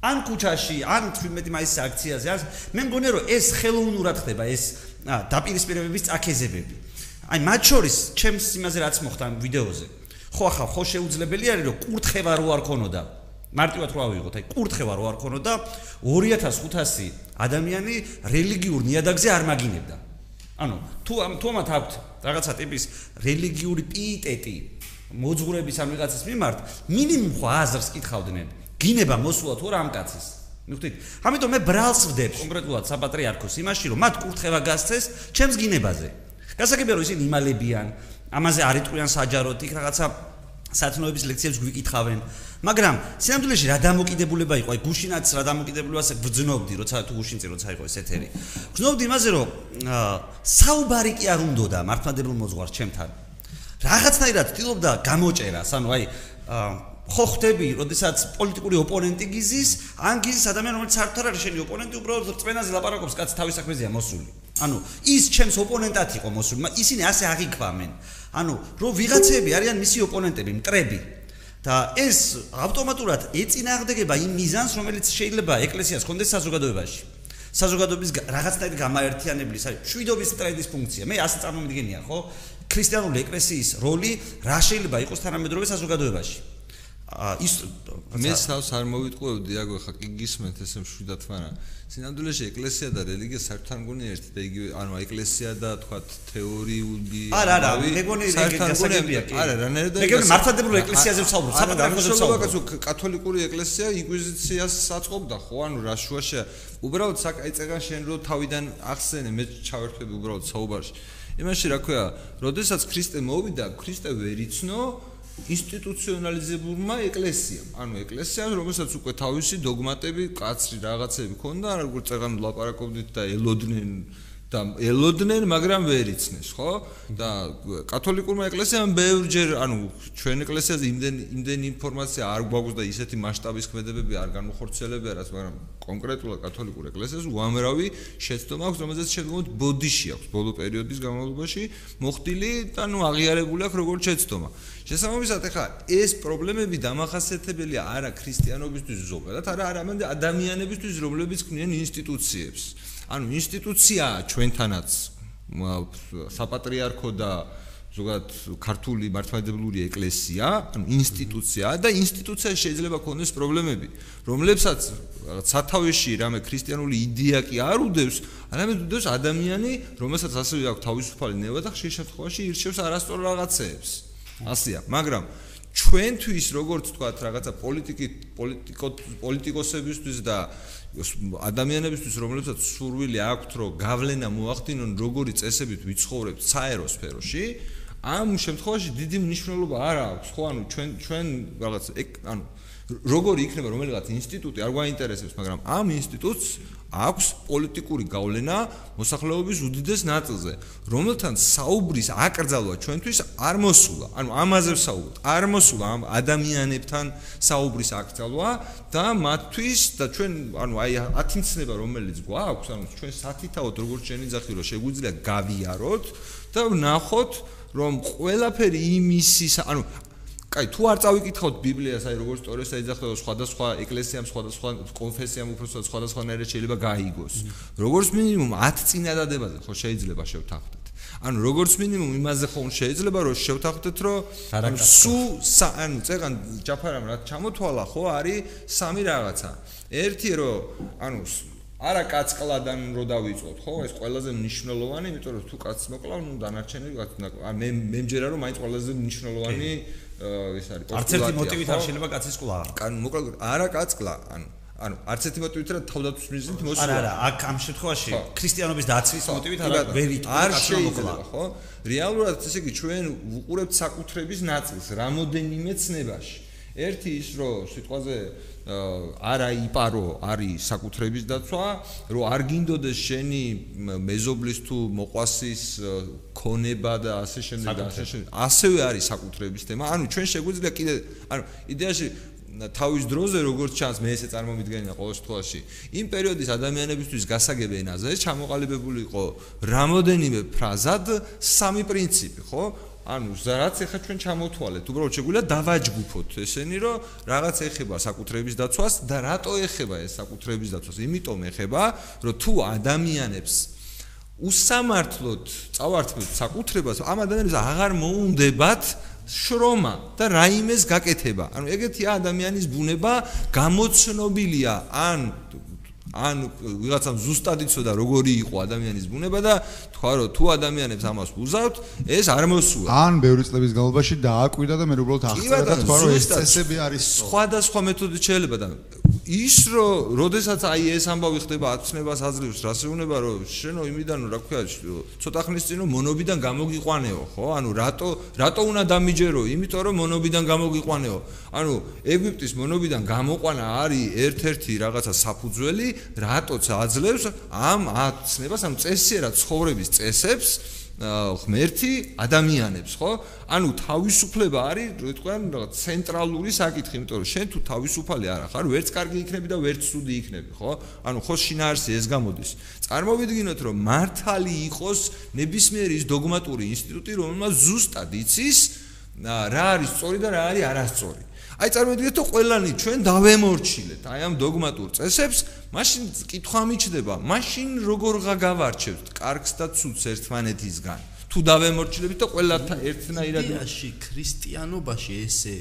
ან ქუჩაში, ან 17 მაისის აქციაზე, ან მე მგონია რომ ეს ხელოვნურად ხდება ეს დაპირისპირებების წაქეზებები. აი მათ შორის ჩემს იმაზე რაც მოხდა ვიდეოზე. ხო ახლა ხო შეუძლებელი არის რომ კურთხევა რო არ ქონოდა მარტივად რო ავიღოთ აი კურთხევა რო არ ქონოდა 2500 ადამიანი რელიგიურ ნიადაგზე არ მაგინებდა. ანუ თუ ამ თუმად აქვთ რაღაცა ტიპის რელიგიური პიიტეტი მოძღვრების ამ ვიღაცის მიმართ მინიმუმ ხო აზრს კითხავდნენ. გინება მოსულა თუ რა ამ კაცის მიხდით ამიტომ მე ბრალს ვდებ კონკრეტულად საპატრიარქოს იმაში რომ მათ კურთხევა გასცეს ჩემს გინებაზე. გასაგებია რომ ისინი იმალებიან ამაზე არ იტყვიან საჯაროდ იქ რაღაცა სათნოების ლექციებს გვიკითხავენ მაგრამ სინამდვილეში რა დამოკიდებულება იყო აი გუშინაც რა დამოკიდებულებას გძნობდი როცა თუ გუშინწი როცა იყო ეს ეთერი გძნობდი იმაზე რომ საუბარი კი არ უნდოდა მართლმადებელ მოძღვარს ჩემთან რაღაცნაირად ვთილობდა გამოჭერას ანუ აი ხო ხდები, როდესაც პოლიტიკური ოპონენტი გიზის, ან გიზის ადამიანი, რომელიც საერთოდ არ არის შენი ოპონენტი, უბრალოდ წვენაზე ლაპარაკობს, კაც თავის საქმეზეა მოსული. ანუ ის ჩემს ოპონენტად იყო მოსული, ისინი ასე აღიქვამენ. ანუ რომ ვიღაცები არიან მისი ოპონენტები, მტრები. და ეს ავტომატურად ეწინააღმდეგება იმ მიზანს, რომელიც შეიძლება ეკლესიას კონდეს საზოგადოებაში. საზოგადოების რაღაცნაირი გამაერთიანებლის, აი, შვიდობის ტრენდის ფუნქცია. მე ასე წარმომიდგენია, ხო? ქრისტიანული ეკლესიის როლი რა შეიძლება იყოს თანამედროვე საზოგადოებაში? ის მე სავს არ მოვიტყუებდი აგო ხა კი გისმენთ ესე მშვიდად მაგრამ სინამდვილეში ეკლესია და რელიგია საერთოდ გონი ერთი და იგივე ანუ ეკლესია და თქვა თეორიული არა არა მეგონი რეგისტრაცია კი. არა რანერა და მეგონი მართლმადიდებლო ეკლესიაზე ვსაუბრობ საფრანგეთში ვსაუბრობ კათოლიკური ეკლესია ინკვიზიციას საწყობდა ხო? ანუ რა შუაშია უბრალოდ საკაიწეგან შენ რო თავიდან ახსენე მე ჩავერთვები უბრალოდ საუბარში. იმაში რა ქვია როდესაც ქრისტე მოვიდა ქრისტე ვერ იცნო ინსტიტუციონალიზებულმა ეკლესიამ. ანუ ეკლესიამ, რომელსაც უკვე თავისი დოგმატები, კაცრი რაღაცები ქონდა, როგორც წეგან ლაპარაკობდით და ელოდნენ და ელოდნენ, მაგრამ ვერ იცნეს, ხო? და კათოლიკურმა ეკლესიამ ბევრჯერ, ანუ ჩვენ ეკლესიაზე იმდენ იმდენ ინფორმაცია არ გვაქვს და ისეთი მასშტაბის ქმედებები არ განუხორციელებია, რაც მაგრამ კონკრეტულად კათოლიკურ ეკლესიას უამრავი შეცდომა აქვს, რომელზეც შეგვიძლია ბოდიში აქვს ბოლო პერიოდის განმავლობაში მოხდილი და ნუ აღიარებული აქვს როგორც შეცდომა. შესაბამისად, ახლა ეს პრობლემები დამახასიათებელია არა ქრისტიანობისთვის ზოგადად, არა არამედ ადამიანებისთვის, რომლებიც ქმნიან ინსტიტუციებს. ანუ ინსტიტუციაა ჩვენთანაც საპატრიარქო და ზოგადად ქართული მართლმადიდებლური ეკლესია, ანუ ინსტიტუციაა და ინსტიტუცია შეიძლება ქონდეს პრობლემები, რომლებსაც სათავეში რამე ქრისტიანული იდეა კი არ უდევს, არამედ უდევს ადამიანი, რომელსაც ასევე აქვს თავისუფალი ნება და ხშირ შემთხვევაში ირჩევს არასწორ რაღაცეებს. ასია, მაგრამ ჩვენთვის როგორც თქვა რაღაცა პოლიტიკი პოლიტიკო პოლიტიკოსებისთვის და ადამიანებისთვის, რომლებსაც სურვილი აქვთ, რომ გავლენა მოახდინონ როგორი წესებით ვიცხოვრებთ საერო სფეროში, ამ შემთხვევაში დიდი მნიშვნელობა არ აქვს, ხო, ანუ ჩვენ ჩვენ რაღაც ანუ როგორი იქნება რომელიღაც ინსტიტუტი არ გვაინტერესებს, მაგრამ ამ ინსტიტუტს აქვს პოლიტიკური გავლენა მოსახლეობის უდიდეს ნაწილზე, რომელთან საუბრის აკრძალვა ჩვენთვის არ მოსულა. ანუ ამაზე ვსაუბრობთ. არ მოსულა ამ ადამიანებთან საუბრის აკრძალვა და მათთვის და ჩვენ ანუ აი ათინცნება რომელიც გვაქვს, ანუ ჩვენ სათითაოდ როგორც შენი ძახი რომ შეგვიძლია გავიაროთ და ვნახოთ რომ ყველაფერი იმისის ანუ კაი, თუ არ წავიკითხავთ ბიბლიას, აი როგორც სწორეს აიძახება სხვადასხვა ეკლესიამ, სხვადასხვა კონფესიამ უბრალოდ სხვადასხვანაირად შეიძლება გაიგოს. როგორც მინიმუმ 10 წინადადებაზე ხო შეიძლება შევთანხმდეთ. ანუ როგორც მინიმუმ იმაზე ხო შეიძლება რომ შევთანხმდეთ, რომ სუ ანუ წეგან ჯაფარამ რა ჩამოთვალა ხო არის სამი რაღაცა. ერთი რომ ანუ არა კაცკლადან რო დავიწყოთ, ხო? ეს ყველაზე მნიშვნელოვანი, იმიტომ რომ თუ კაცს მოკლავ, ნუ დანარჩენი მე მე მჯერა რომ მაინც ყველაზე მნიშვნელოვანი ეს არის პოსტულატია. არც ერთი მოტივით არ შეიძლება კაცის კლა. კან მოკლედ არა კაცკლა, ანუ ანუ არც ერთი მოტივით რა თავდაცვის მიზნით მოსულა. არა, არა, აქ ამ შემთხვევაში ქრისტიანობის დაცვის მოტივით არა ვერ არ შეიძლება, ხო? რეალურად ესე იგი ჩვენ ვუყურებთ საკუთრების ნაწილს რამოდენიმე ცნებაში. ერთი ის რომ სიტყვაზე არა იპარო არის საკუთრების დაცვა, რომ არ გინდოდეს შენი მეზობლის თუ მოყვასის ქონება და ასე შემდეგ და ასე შემდეგ. ასევე არის საკუთრების თემა. ანუ ჩვენ შეგვიძლია კიდე ანუ იდეაში თავის დროზე როგორც ჩანს მე ესე წარმომიდგენია ყოველ შემთხვევაში იმ პერიოდის ადამიანებისთვის გასაგებ ენაზე ჩამოყალიბებული იყო რამოდენიმე ფრაზად სამი პრინციპი ხო ანუ რაც ახლა ჩვენ ჩამოთვალეთ, უბრალოდ შეგვიძლია დავაჯგუფოთ ესენი, რომ რაღაც ეხება საკუთრების დაცვას და რატო ეხება ეს საკუთრების დაცვას? იმიტომ ეხება, რომ თუ ადამიანებს უსამართლოდ წავართმევთ საკუთრებას, ამ ადამიანებს აღარ მოუნდებათ შრომა და რაიმეს გაკეთება. ანუ ეგეთი ადამიანის ბუნება გამოცნობილია ან ან ვიღაცამ ზუსტად იცოდა როგორი იყო ადამიანის ბუნება და თქვა რომ თუ ადამიანებს ამას უზავთ ეს არ მოსულა. ან ბევრი წლების განმავლობაში დააკვირდა და მე უბრალოდ აღწერა და თქვა რომ ეს წესები არის სხვადასხვა მეთოდით შეიძლება და ის რომ როდესაც აი ეს ამბავი ხდება აცნებას აძლევს რას ეუბნება რომ შენო იმიდან რა ქვია ცოტა ხნის წინ რომ მონობიდან გამოგიყვანეო ხო? ანუ რატო რატო უნდა დამიჯერო? იმიტომ რომ მონობიდან გამოგიყვანეო. ანუ ეგვიპტის მონობიდან გამოყვანა არის ერთ-ერთი რაღაცა საფუძველი რატოც აძლევს ამ აცნებას ამ წესიერად ცხოვრების წესებს ღმერთი ადამიანებს, ხო? ანუ თავისუფლება არის, რო თქვენ, რაღაც ცენტრალური საკითხი, იმიტომ რომ შენ თუ თავისუფალი არ ხარ, ვერც კარგი იქნები და ვერც ცუდი იქნები, ხო? ანუ ხო შინაარსი ეს გამოდის. წარმოვიდგინოთ, რომ მართალი იყოს ნებისმიერი ის დოგმატური ინსტიტუტი, რომელმაც ზუსტად იცის რა არის სწორი და რა არის არასწორი. აი წარმოვიდგინეთ თუ ყველანი ჩვენ დავემორჩილეთ აი ამ დოგმატურ წესებს მაშინ კითხვა მიჩდება მაშინ როგორ გავარჩევთ კარგს და ცუდს ერთმანეთისგან თუ დავემორჩილებით და ყველა ერთნაირად იაში ქრისტიანობაში ესე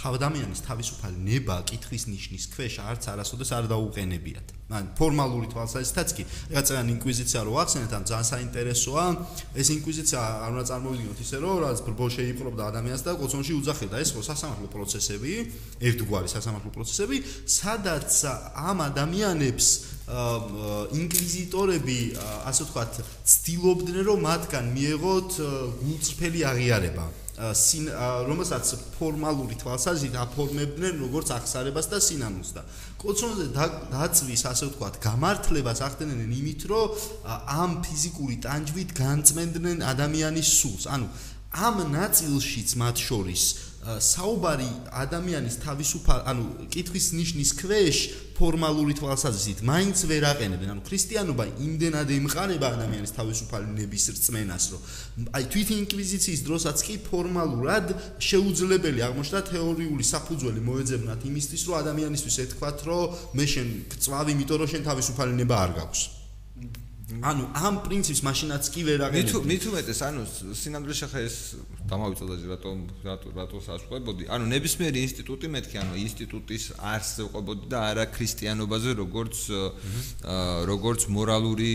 თავდამიანის თავისუფალი ნება კითხვის ნიშნის ქვეშ არც არასოდეს არ დაუყენებიათ. მან ფორმალური თვალსაზრისითაც კი, რაღაცა ინკვიზიცია რო ახსენეთ, ან ძალიან საინტერესოა. ეს ინკვიზიცია არ უნდა წარმოვიდგინოთ ისე, რომ რაღაც ბრბო შეიპყრობდა ადამიანს და კოცონში უძახებდა. ეს ხო სასამართლო პროცესები, ერთგვარი სასამართლო პროცესები, სადაც ამ ადამიანებს ინკვიზიტორები ასე ვთქვათ ცდილობდნენ რომ მათგან მიეღოთ გულწრფელი აღიარება სინ რომელსაც ფორმალური თვალსაზრისით აფორმებდნენ როგორც აღსარებას და სინანულს და. კოცონზე დაწვის ასე ვთქვათ გამართლებას ახდენენ იმით რომ ამ ფიზიკური ტანჯვით განწმენდნენ ადამიანის სულს. ანუ ამ ნაწილშიც მათ შორის საუბარი ადამიანის თავისუფალ ანუ კითხვის ნიშნის ქვეშ ფორმალური თვალსაზრისით მაინც ვერ აყენებენ. ანუ ქრისტიანობა იმდენად ემყარება ადამიანის თავისუფალი ნების რწმენას რომ აი თვით ინკვიზიციის დროსაც კი ფორმალურად შეუძლებელი აღმოჩნდა თეორიული საფუძველი მოეძებნათ იმისთვის რომ ადამიანისთვის ეთქვათ რომ მე შენ გწვავ იმიტომ რომ შენ თავისუფალი ნება არ გაქვს ანუ ამ პრინციპს მაშინაც კი ვერ აღენებ. მით მით უმეტეს ანუ სინამდვილეში ხა ეს დამავიწოდა რატო რატო რატო საშუალებოდი. ანუ ნებისმიერი ინსტიტუტი მეთქი ანუ ინსტიტუტის არსზე ყვებოდი და არა ქრისტიანობაზე როგორც როგორც მორალური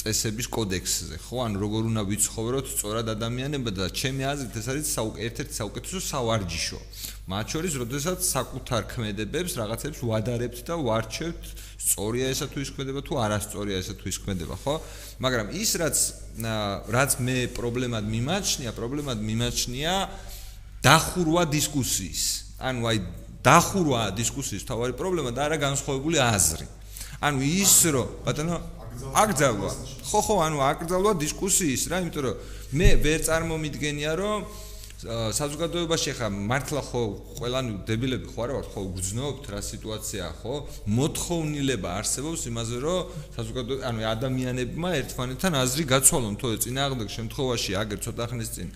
წესების კოდექსზე, ხო? ანუ როგორ უნდა ვიცხოვროთ სწორად ადამიანებად და ჩემი აზრით ეს არის ერთ-ერთი საუკეთესო სავარჯიშო. მათ შორის, როდესაც საკუთარ ქმედებებს რაღაცებს ვადარებთ და ვარჩევთ სწორია ესა თუ ის ქმედება თუ არასწორია ესა თუ ის ქმედება, ხო? მაგრამ ის რაც რაც მე პრობლემად მიმაჩნია, პრობლემად მიმაჩნია დახურვა დისკუსიის. ანუ აი დახურვა დისკუსიის თავარი პრობლემა და არა განსხვავებული აზრი. ანუ ის რომ ბატონო აკრძალვა. ხო ხო, ანუ აკრძალვა დისკუსიის რა, იმიტომ რომ მე ვერ წარმომიდგენია რომ საზოგადოებაში ხა მართლა ხო ყველანი დებილები ხო არა ვარ ხო გძნობთ რა სიტუაცია ხო მოთხოვნილება არსებობს იმაზე რომ საზოგადოება ანუ ადამიანებმა ერთმანეთთან აზრი გაცვალონ თორე წინააღმდეგ შემთხვევაში აგერ ცოტა ხნის წინ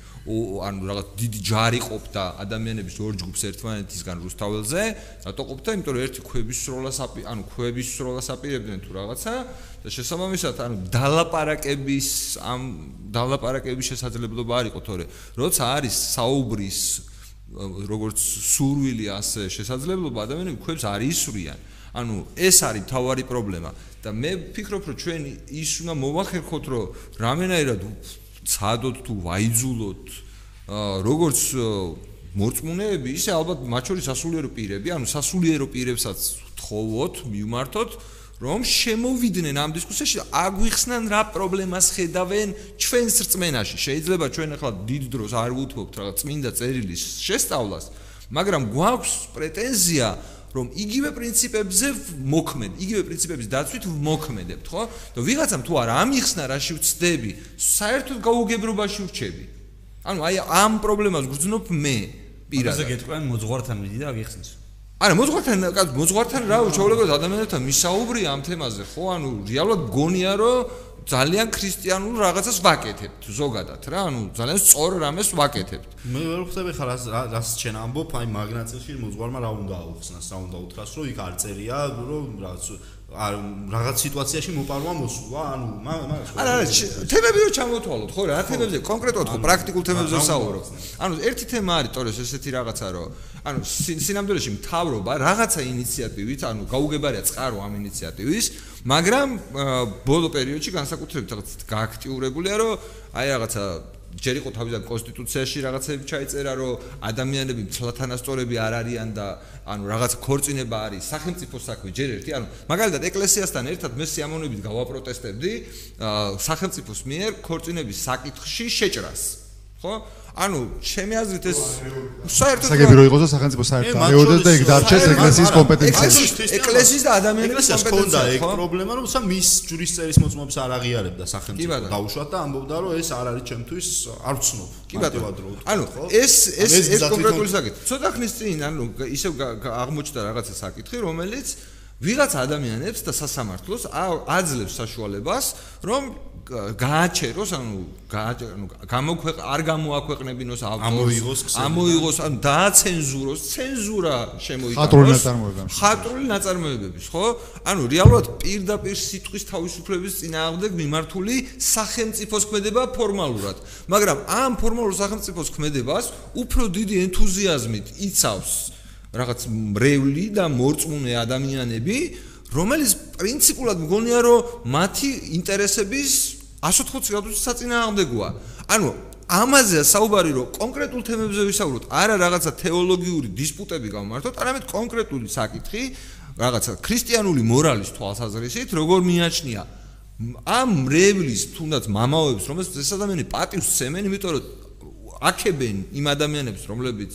ანუ რაღაც დიდი ჯარი ყოფდა ადამიანების ორ ჯგუფს ერთმანეთისგან რუსთაველზე რატო ყოფდა იმიტომ რომ ერთი ქვების სროლას ანუ ქვების სროლას აპირებდნენ თუ რაღაცა და შესაბამისად ანუ დალაპარაკების ამ დალაპარაკების შესაძლებლობა არ იყო თორე. როცა არის საუბრის როგორც სურვილი ასე შესაძლებლობა ადამიანები ქვებს არ ისვრიან ანუ ეს არის თავარი პრობლემა. და მე ვფიქრობ რომ ჩვენ ის უნდა მოვახერხოთ რომ რამენაირად ცადოთ თუ ვაიძულოთ როგორც მორწმუნეები ისე ალბათ მათ შორის სასულიერო პირები ანუ სასულიერო პირებსაც თხოვოთ მივმართოთ რომ შემოვიდნენ ამ დისკუსიაში აგვიხსნან რა პრობლემას ხედავენ ჩვენს რწმენაში. შეიძლება ჩვენ ახლა დიდ დროს არ ვუთმობთ რა წმინდა წერილის შესწავლას, მაგრამ გვაქვს პრეტენზია რომ იგივე პრინციპებზე მოქმედ, იგივე პრინციპების დაცვით მოქმედებთ, ხო? და ვიღაცამ თუ არ ამიხსნა რაში ვწდები, საერთოდ გაუგებრობაში ვრჩები. ანუ აი ამ პრობლემას გძნობ მე პირადად. ასე გეტყვიან მოძღვართან მიდი და აღიხსნის. არა მოძღვართან მოძღვართან რა უჩვეულებრივ ადამიანებთან მისაუბრია ამ თემაზე ხო? ანუ რეალურად გონია რომ ძალიან ქრისტიანულ რაღაცას ვაკეთებთ ზოგადად რა. ანუ ძალიან სწორ რამეს ვაკეთებთ. მე ვერ ხვდები ხარ რას ჩვენ ამბობ? აი მაგნაცილში მოძღვარმა რა უნდა აუხსნას რა უნდა უთხრას რომ იქ არ წერია რომ რაღაც რაღაც სიტუაციაში მოპარვა მოსულა, ანუ მაგას არა, არა, თემები რო ჩამოთვალოთ, ხო რა, თემებზე კონკრეტულად ხო პრაქტიკულ თემებზე ვსაუბრობ. ანუ ერთი თემა არის, ტორეს ესეთი რაღაცა რო ანუ სინამდვილეში მთავრობა რაღაცა ინიციატივით, ანუ გაუგებარია წყარო ამ ინიციატივის, მაგრამ ბოლო პერიოდში განსაკუთრებით რაღაც გააქტიურებულია, რომ აი რაღაცა ჯერ იყო თავიდან კონსტიტუციაში რაღაცები ჩაიწერა, რომ ადამიანები მცლათანასწორები არ არიან და ანუ რაღაც ქორწინება არის სახელმწიფო საქმე ჯერ ერთი, ანუ მაგალითად ეკლესიასთან ერთად მე სიამოვნებით გავაპროტესტებდი სახელმწიფოს მიერ ქორწინების საკითხში შეჭრას. ხო? ანუ ჩემი აზრით ეს საერთოდ საგები რო იყოს სახელმწიფო საერთოდ მეოდე და ეგ დარჩეს ეკლესიის კომპეტენციაში ეკლესიის და ადამიანების კომპეტენციაში ხო? პრობლემა რომ სა მის ჯურისწერის მოწმობს არ აღიარებდა სახელმწიფო. დაუშვათ და ამბობდა რომ ეს არ არის ჩემთვის არ ვცნობ კი ბატონო. ანუ ეს ეს ეს კონკრეტული საკითხი. ცოტა ხნის წინ ანუ ისევ აღმოჩნდა რაღაცა საკითხი რომელიც ვიღაც ადამიანებს და სასამართლოს აძლევს საშუალებას რომ გააჩეროს ანუ ანუ გამოქვეყ არ გამოაქვეყნებინოს ამოიღოს ამოიღოს ანუ დააცენზუროს ცენზურა შემოიტანოს ხატრული ნაწარმოებები ხატრული ნაწარმოებების ხო? ანუ რეალურად პირდაპირ სიტყვის თავისუფლების წინააღმდეგ მიმართული სახელმწიფოს ქმედება ფორმალურად. მაგრამ ამ ფორმალურ სახელმწიფოს ქმედებას უფრო დიდი ენთუზიაზმით იცავს რაღაც მრევლი და მორწმუნე ადამიანები რომელიც პრინციპულად მგონია რომ მათი ინტერესების 180 გრადუსი საწინააღმდეგოა. ანუ ამაზე საუბარი რომ კონკრეტულ თემებზე ვისაუბროთ, არა რაღაცა თეოლოგიური დისპუტები გავმართოთ, არამედ კონკრეტული საკითხი, რაღაცა ქრისტიანული მორალის თვალსაზრისით, როგორ მიაჩნია ამ მრევლის თუნდაც მამაოებს, რომელსაც ეს ადამიანი პატივს სცემენ, იმიტომ რომ აქებენ იმ ადამიანებს, რომლებიც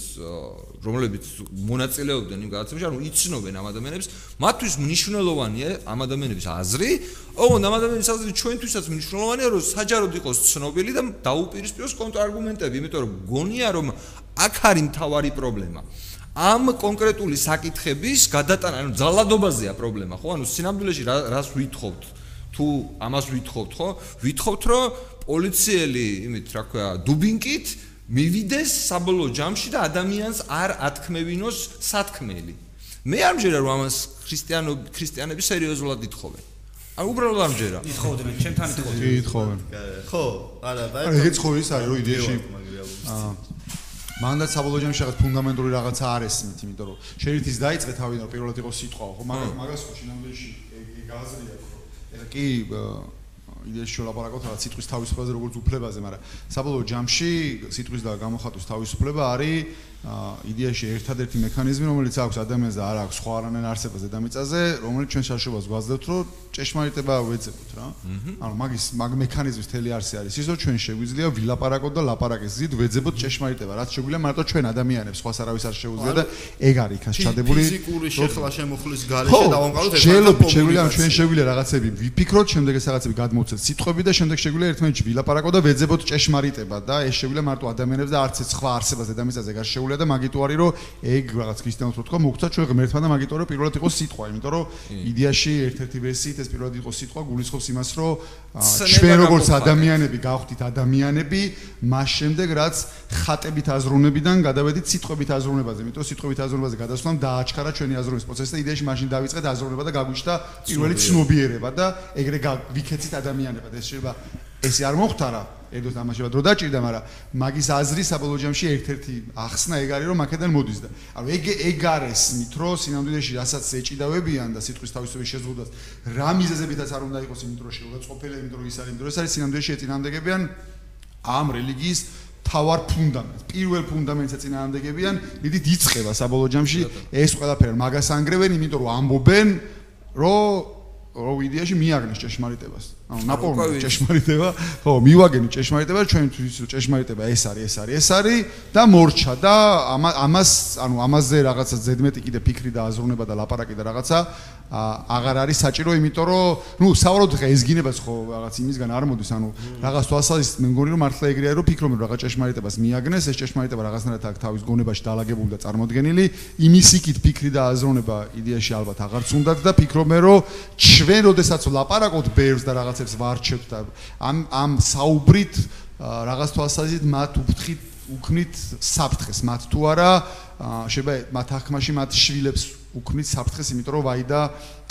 რომლებიც მონაწილეობდნენ იმ გადაცემაში, ანუ იცნობენ ამ ადამიანებს, მათთვის მნიშვნელოვანია ამ ადამიანების აზრი, ოღონდ ამ ადამიანების აზრი ჩვენთვისაც მნიშვნელოვანია, რომ საჯაროდ იყოს ცნობილი და დაუპირისპიროს კონტრარგუმენტები, იმიტომ რომ გონია რომ აქ არის მთავარი პრობლემა. ამ კონკრეტული საკითხების გადატანა, ანუ ძალადობაზეა პრობლემა, ხო? ანუ სინამდვილეში რას ვითხოვთ? თუ ამას ვითხოვთ, ხო? ვითხოვთ, რომ პოლიციელი, იმით, რა ქვია, დუბინკით მივიდეს საბოლოო ჯამში და ადამიანს არ ათქმევინოს სათქმელი. მე არ მჯერა რომ ამას ქრისტიანო ქრისტიანები სერიოზულად ითხოვენ. აი უბრალოდ არ მჯერა. ითხოვდნენ, ჩემთან ითხოვდნენ. კი, ითხოვენ. ხო, არა, ბაი. ეგეც ხო ის არის, რომ იდეაში აა მანდაც საბოლოო ჯამში რაღაც ფუნდამენტური რაღაცა არ ესმით, იმიტომ რომ შეიძლება ის დაიწყე თავიდან პირველად იყოს სიტყვა, ხო, მაგრამ მაგას ხო შინამდვილეში ეგ აზრია, რომ ეხა კი იდეაში შოლაპარაკოთ რა სიტყვის თავისუფლებაზე როგორც უფლებაზე, მაგრამ საბოლოო ჯამში სიტყვის და გამოხატვის თავისუფლება არის იდეაში ერთადერთი მექანიზმი, რომელიც აქვს ადამიანს და არ აქვს სხვა არანაირ არსებას დედამიწაზე, რომელიც ჩვენ შაშობას გვაძლევთ, რომ ჭეშმარიტება ვეძებოთ რა. ანუ მაგის მაგ მექანიზმის თელი არსი არის ის, რომ ჩვენ შეგვიძლია ვილაპარაკოთ და ლაპარაკის ზით ვეძებოთ ჭეშმარიტება, რაც შეგვიძლია მარტო ჩვენ ადამიანებს, სხვა არავის არ შეუძლია და ეგ არის იქაც ჩადებული ფიზიკური შეხლა შემოხლის გარეშე დავამყაროთ ეს შეიძლება შეგვიძლია ჩვენ შეგვიძლია რაღაცები ვიფიქროთ, შემდეგ ეს რაღაცები გადმოვცეთ სიტყვები და შემდეგ შეგვიძლია ერთმანეთში ვილაპარაკოთ და ვეძებოთ ჭეშმარიტება და ეს შეგვიძლია მარტო ადამიანებს და არც სხვა არსებას დედამიწაზე გარშეულ შეუძლია და მაგიტო არის რომ ეგ რაღაც ქრისტიანს რო თქვა მოგცა ჩვენ ღმერთმა და მაგიტო რომ პირველად იყო სიტყვა იმიტომ რომ იდეაში ერთ-ერთი ვერსიით ეს პირველად იყო სიტყვა გულისხმობს იმას რომ ჩვენ როგორც ადამიანები გავხდით ადამიანები მას შემდეგ რაც ხატებით აზროვნებიდან გადავედით სიტყვებით აზროვნებაზე იმიტომ სიტყვებით აზროვნებაზე გადასვლამ დააჩქარა ჩვენი აზროვნების პროცესი და იდეაში მაშინ დავიწყეთ აზროვნება და გაგვიჩნდა პირველი ცნობიერება. და ეგრე ვიქეცით ადამიანებად. ეს შეიძლება ესე არ მოხდარა ედოს ამაშება დრო დაჭირდა, მაგრამ მაგის აზრი საბოლოო ჯამში ერთ-ერთი ახსნა ეგ არის, რომ მაკედან მოდის და ანუ ეგ ეგ არის მითრო სინამდვილეში რასაც ეჭიდავებიან და სიტყვის თავისუფლების შეზღუდვას რა მიზეზებითაც არ უნდა იყოს იმით რომ შეუგაწყობელი, იმით რომ ის არის, იმით რომ ეს არის სინამდვილეში ეწინააღმდეგებიან ამ რელიგიის თავარ ფუნდამენტს, პირველ ფუნდამენტს ეწინააღმდეგებიან, მიდით იწება საბოლოო ჯამში ეს ყველაფერი. მაგას ანგრევენ, იმიტომ რომ ამბობენ, რომ რო ვიდეოში მიაგნეს ჭეშმარიტებას. ანუ ნაპოვნი ჭეშმარიტება, ხო, მივაგენი ჭეშმარიტება, ჩვენთვის ჭეშმარიტება ეს არის, ეს არის, ეს არის და მორჩა და ამას, ანუ ამაზე რაღაცა ზედმეტი კიდე ფიქრი და აზროვნება და ლაპარაკი და რაღაცა აღარ არის საჭირო, იმიტომ რომ, ნუ, საუბრობთ ხა ეს გინებას ხო რაღაც იმისგან არ მოდის, ანუ რაღაც თვალსაზრისით მე მგონი რომ მართლა ეგრეა რომ ფიქრობენ რომ რაღაც ჭეშმარიტებას მიაგნეს, ეს ჭეშმარიტება რაღაცნაირად აქ თავის გონებაში დაალაგებული და წარმოდგენილი, იმის იქით ფიქრი და აზროვნება იდეაში ალბათ აღარც უნდათ და ფიქრობენ რომ ჩვენ როდესაც ლაპარაკობთ ბევრს და რაღაცებს ვარჩევთ და ამ ამ საუბრით რაღაც თვალსაზრისით მათ უფთხით უქმნით საფრთხეს. მათ თუ არა შეიძლება მათ ახმაში მათ შვილებს უქმნით საფრთხეს, იმიტომ რომ ვაიდა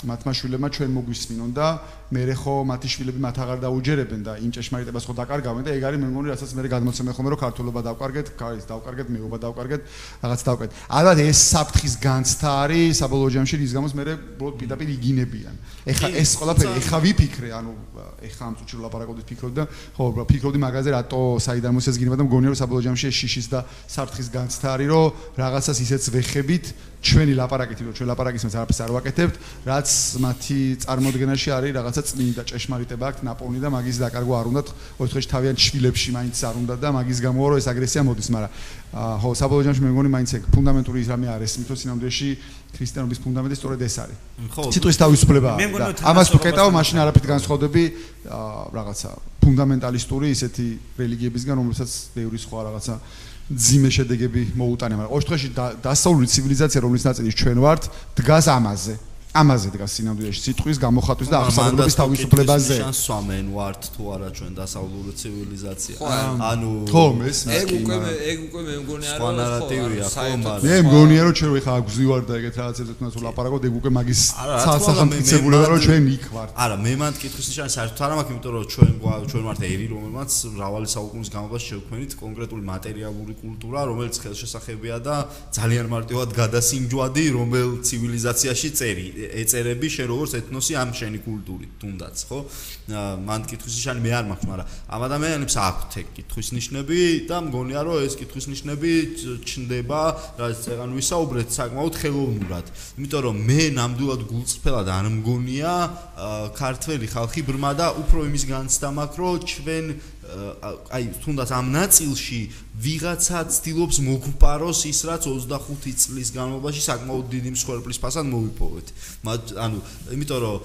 მათმა შვილებმა ჩვენ მოგვისმინონ და მე რეხო მათი შვილები მათ აღარ დაუჯერებენ და იმ ჭეშმარიტებას ხო დაკარგავენ და ეგ არის მე მგონი რასაც მე გადმოცემე ხოლმე რომ ქართულობა დავკარგეთ, ქარის დავკარგეთ, მეობა დავკარგეთ, რაღაც დავკარგეთ. ალბათ ეს საფრთხის განცდა არის საბოლოო ჯამში რის გამოც მე უბრალოდ პირდაპირ იგინებიან. ეხა ეს ყველაფერი ეხა ვიფიქრე, ანუ ეხა ამ წუთში ლაპარაკობდით ფიქრობდი და ხო ფიქრობდი მაგაზე რატო საიდან მოსეს გინება და მგონია რომ საბოლოო ჯამში ეს შიშის და საფრთხის განცდა არის რომ რაღაცას ისეც ვეხებით ჩვენი ლაპარაკით რომ ჩვენ ლაპარაკის მას არაფერს არ ვაკეთებთ რაც მათი წარმოადგენაში არის რაღაცა წმინდა ჭეშმარიტება აქვს ნაპოვნი და მაგის დაკარგვა არ უნდათ ოთხეში თავიანთ შვილებში მაინც არ უნდა და მაგის გამო რომ ეს აგრესია მოდის მაგრამ ხო საბოლოო ჯამში მე მგონი მაინც ეგ ფუნდამენტური ის რამე არის მითო სინამდვილეში ქრისტიანობის ფუნდამენტი სწორედ ეს არის. ხო ციტვის თავისუფლება ამას თუ კეტავ მაშინ არაფრით განსხვავდები რაღაცა ფუნდამენტალისტური ისეთი რელიგიებისგან რომელსაც ბევრი სხვა რაღაცა ძიმე შედეგები მოუტანა, მაგრამ შემთხვევაში დასავლური ცივილიზაცია, რომლის ნაწილი ჩვენ ვართ, დგას ამაზე. ამაზე დგას სინამდვილეში სიტყვის გამოხატვის და აღსანიშნავების თავისუფლებაზე. შანს სვამენ ვართ თუ არა ჩვენ დასავლური ცივილიზაცია. ანუ ხო, ეს ეგ უკვე ეგ უკვე მე მგონი არა ხო ნარატივია ხო, მაგრამ მე მგონია რომ ჩვენ ხა გვზივარ და ეგეთ რაღაცებზე თუნდაც ვლაპარაკობ, ეგ უკვე მაგის სახელმწიფოებრივება რომ ჩვენ იქ ვართ. არა, მე მანდ კითხვის ნიშანი საერთოდ არ მაქვს, იმიტომ რომ ჩვენ ჩვენ ვართ ერი, რომელმაც მრავალი საუკუნის განმავლობაში შევქმნით კონკრეტული მატერიალური კულტურა, რომელიც ხელშესახებია და ძალიან მარტივად გადასინჯვადი, რომელ ცივილიზაციაში წერი ეწერები შენ როგორც ეთნოსი ამ შენი კულტურით თუნდაც ხო? მან კითხვის ნიშანი მე არ მაქვს მაგრამ ამ ადამიანებს აქვთ ეგ კითხვის ნიშნები და მგონია რომ ეს კითხვის ნიშნები ჩნდება რაც წეგან ვისაუბრეთ საკმაოდ ხელოვნურად. იმიტომ რომ მე ნამდვილად გულწრფელად არ მგონია ქართველი ხალხი ბრმა და უფრო იმის განცდა მაქვს რომ ჩვენ აი თუნდაც ამ ნაწილში ვიღაცა ცდილობს მოგპაროს ის რაც 25 წლის განმავლობაში საკმაოდ დიდი მსხვერპლის ფასად მოვიპოვეთ. ანუ იმიტომ რომ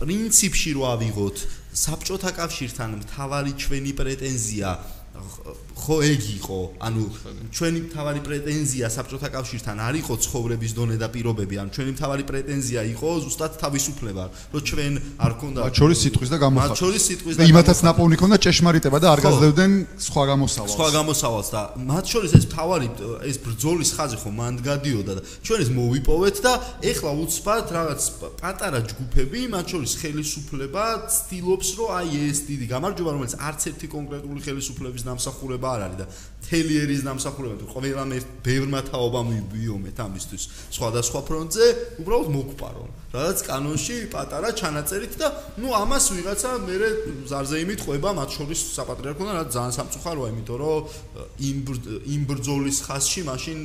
პრინციპში რო ავიღოთ საბჭოთა კავშირთან მთავარი ჩვენი პრეტენზია ხო ეგ იყო. ანუ ჩვენი მთავარი პრეტენზია საბჭოთა კავშირთან არ იყო ცხოვრების დონე და პირობები ან ჩვენი მთავარი პრეტენზია იყო ზუსტად თავისუფლება რომ ჩვენ არ ქონდა მათ შორის სიტყვის და გამოხატვა. მათ შორის სიტყვის და იმათაც ნაპოვნი ქონდა ჭეშმარიტება და არ გაძლევდნენ სხვა გამოსავალს. სხვა გამოსავალს და მათ შორის ეს მთავარი ეს ბრძოლის ხაზი ხო მანდ გადიოდა და ჩვენ ეს მოვიპოვეთ და ეხლა უცბად რაღაც პატარა ჯგუფები მათ შორის ხელისუფლება ცდილობს რომ აი ეს დიდი გამარჯვება რომელიც არც ერთი კონკრეტული ხელისუფლების ნამსახურება არ არის და თელიერის დამსახურება თუ ყველა მე ბევრმა თაობამ ვიბიომეთ ამისთვის სხვადასხვა ფრონტზე უბრალოდ მოგყარო რაც კანონში პატარა ჩანაწერით და ნუ ამას ვიღაცა მე ზარზე იმიტყვება მათ შორის საპატრიარქოდან რაც ძალიან სამწუხაროა იმიტომ რომ იმ იმ ბრძოლის ხაზში მაშინ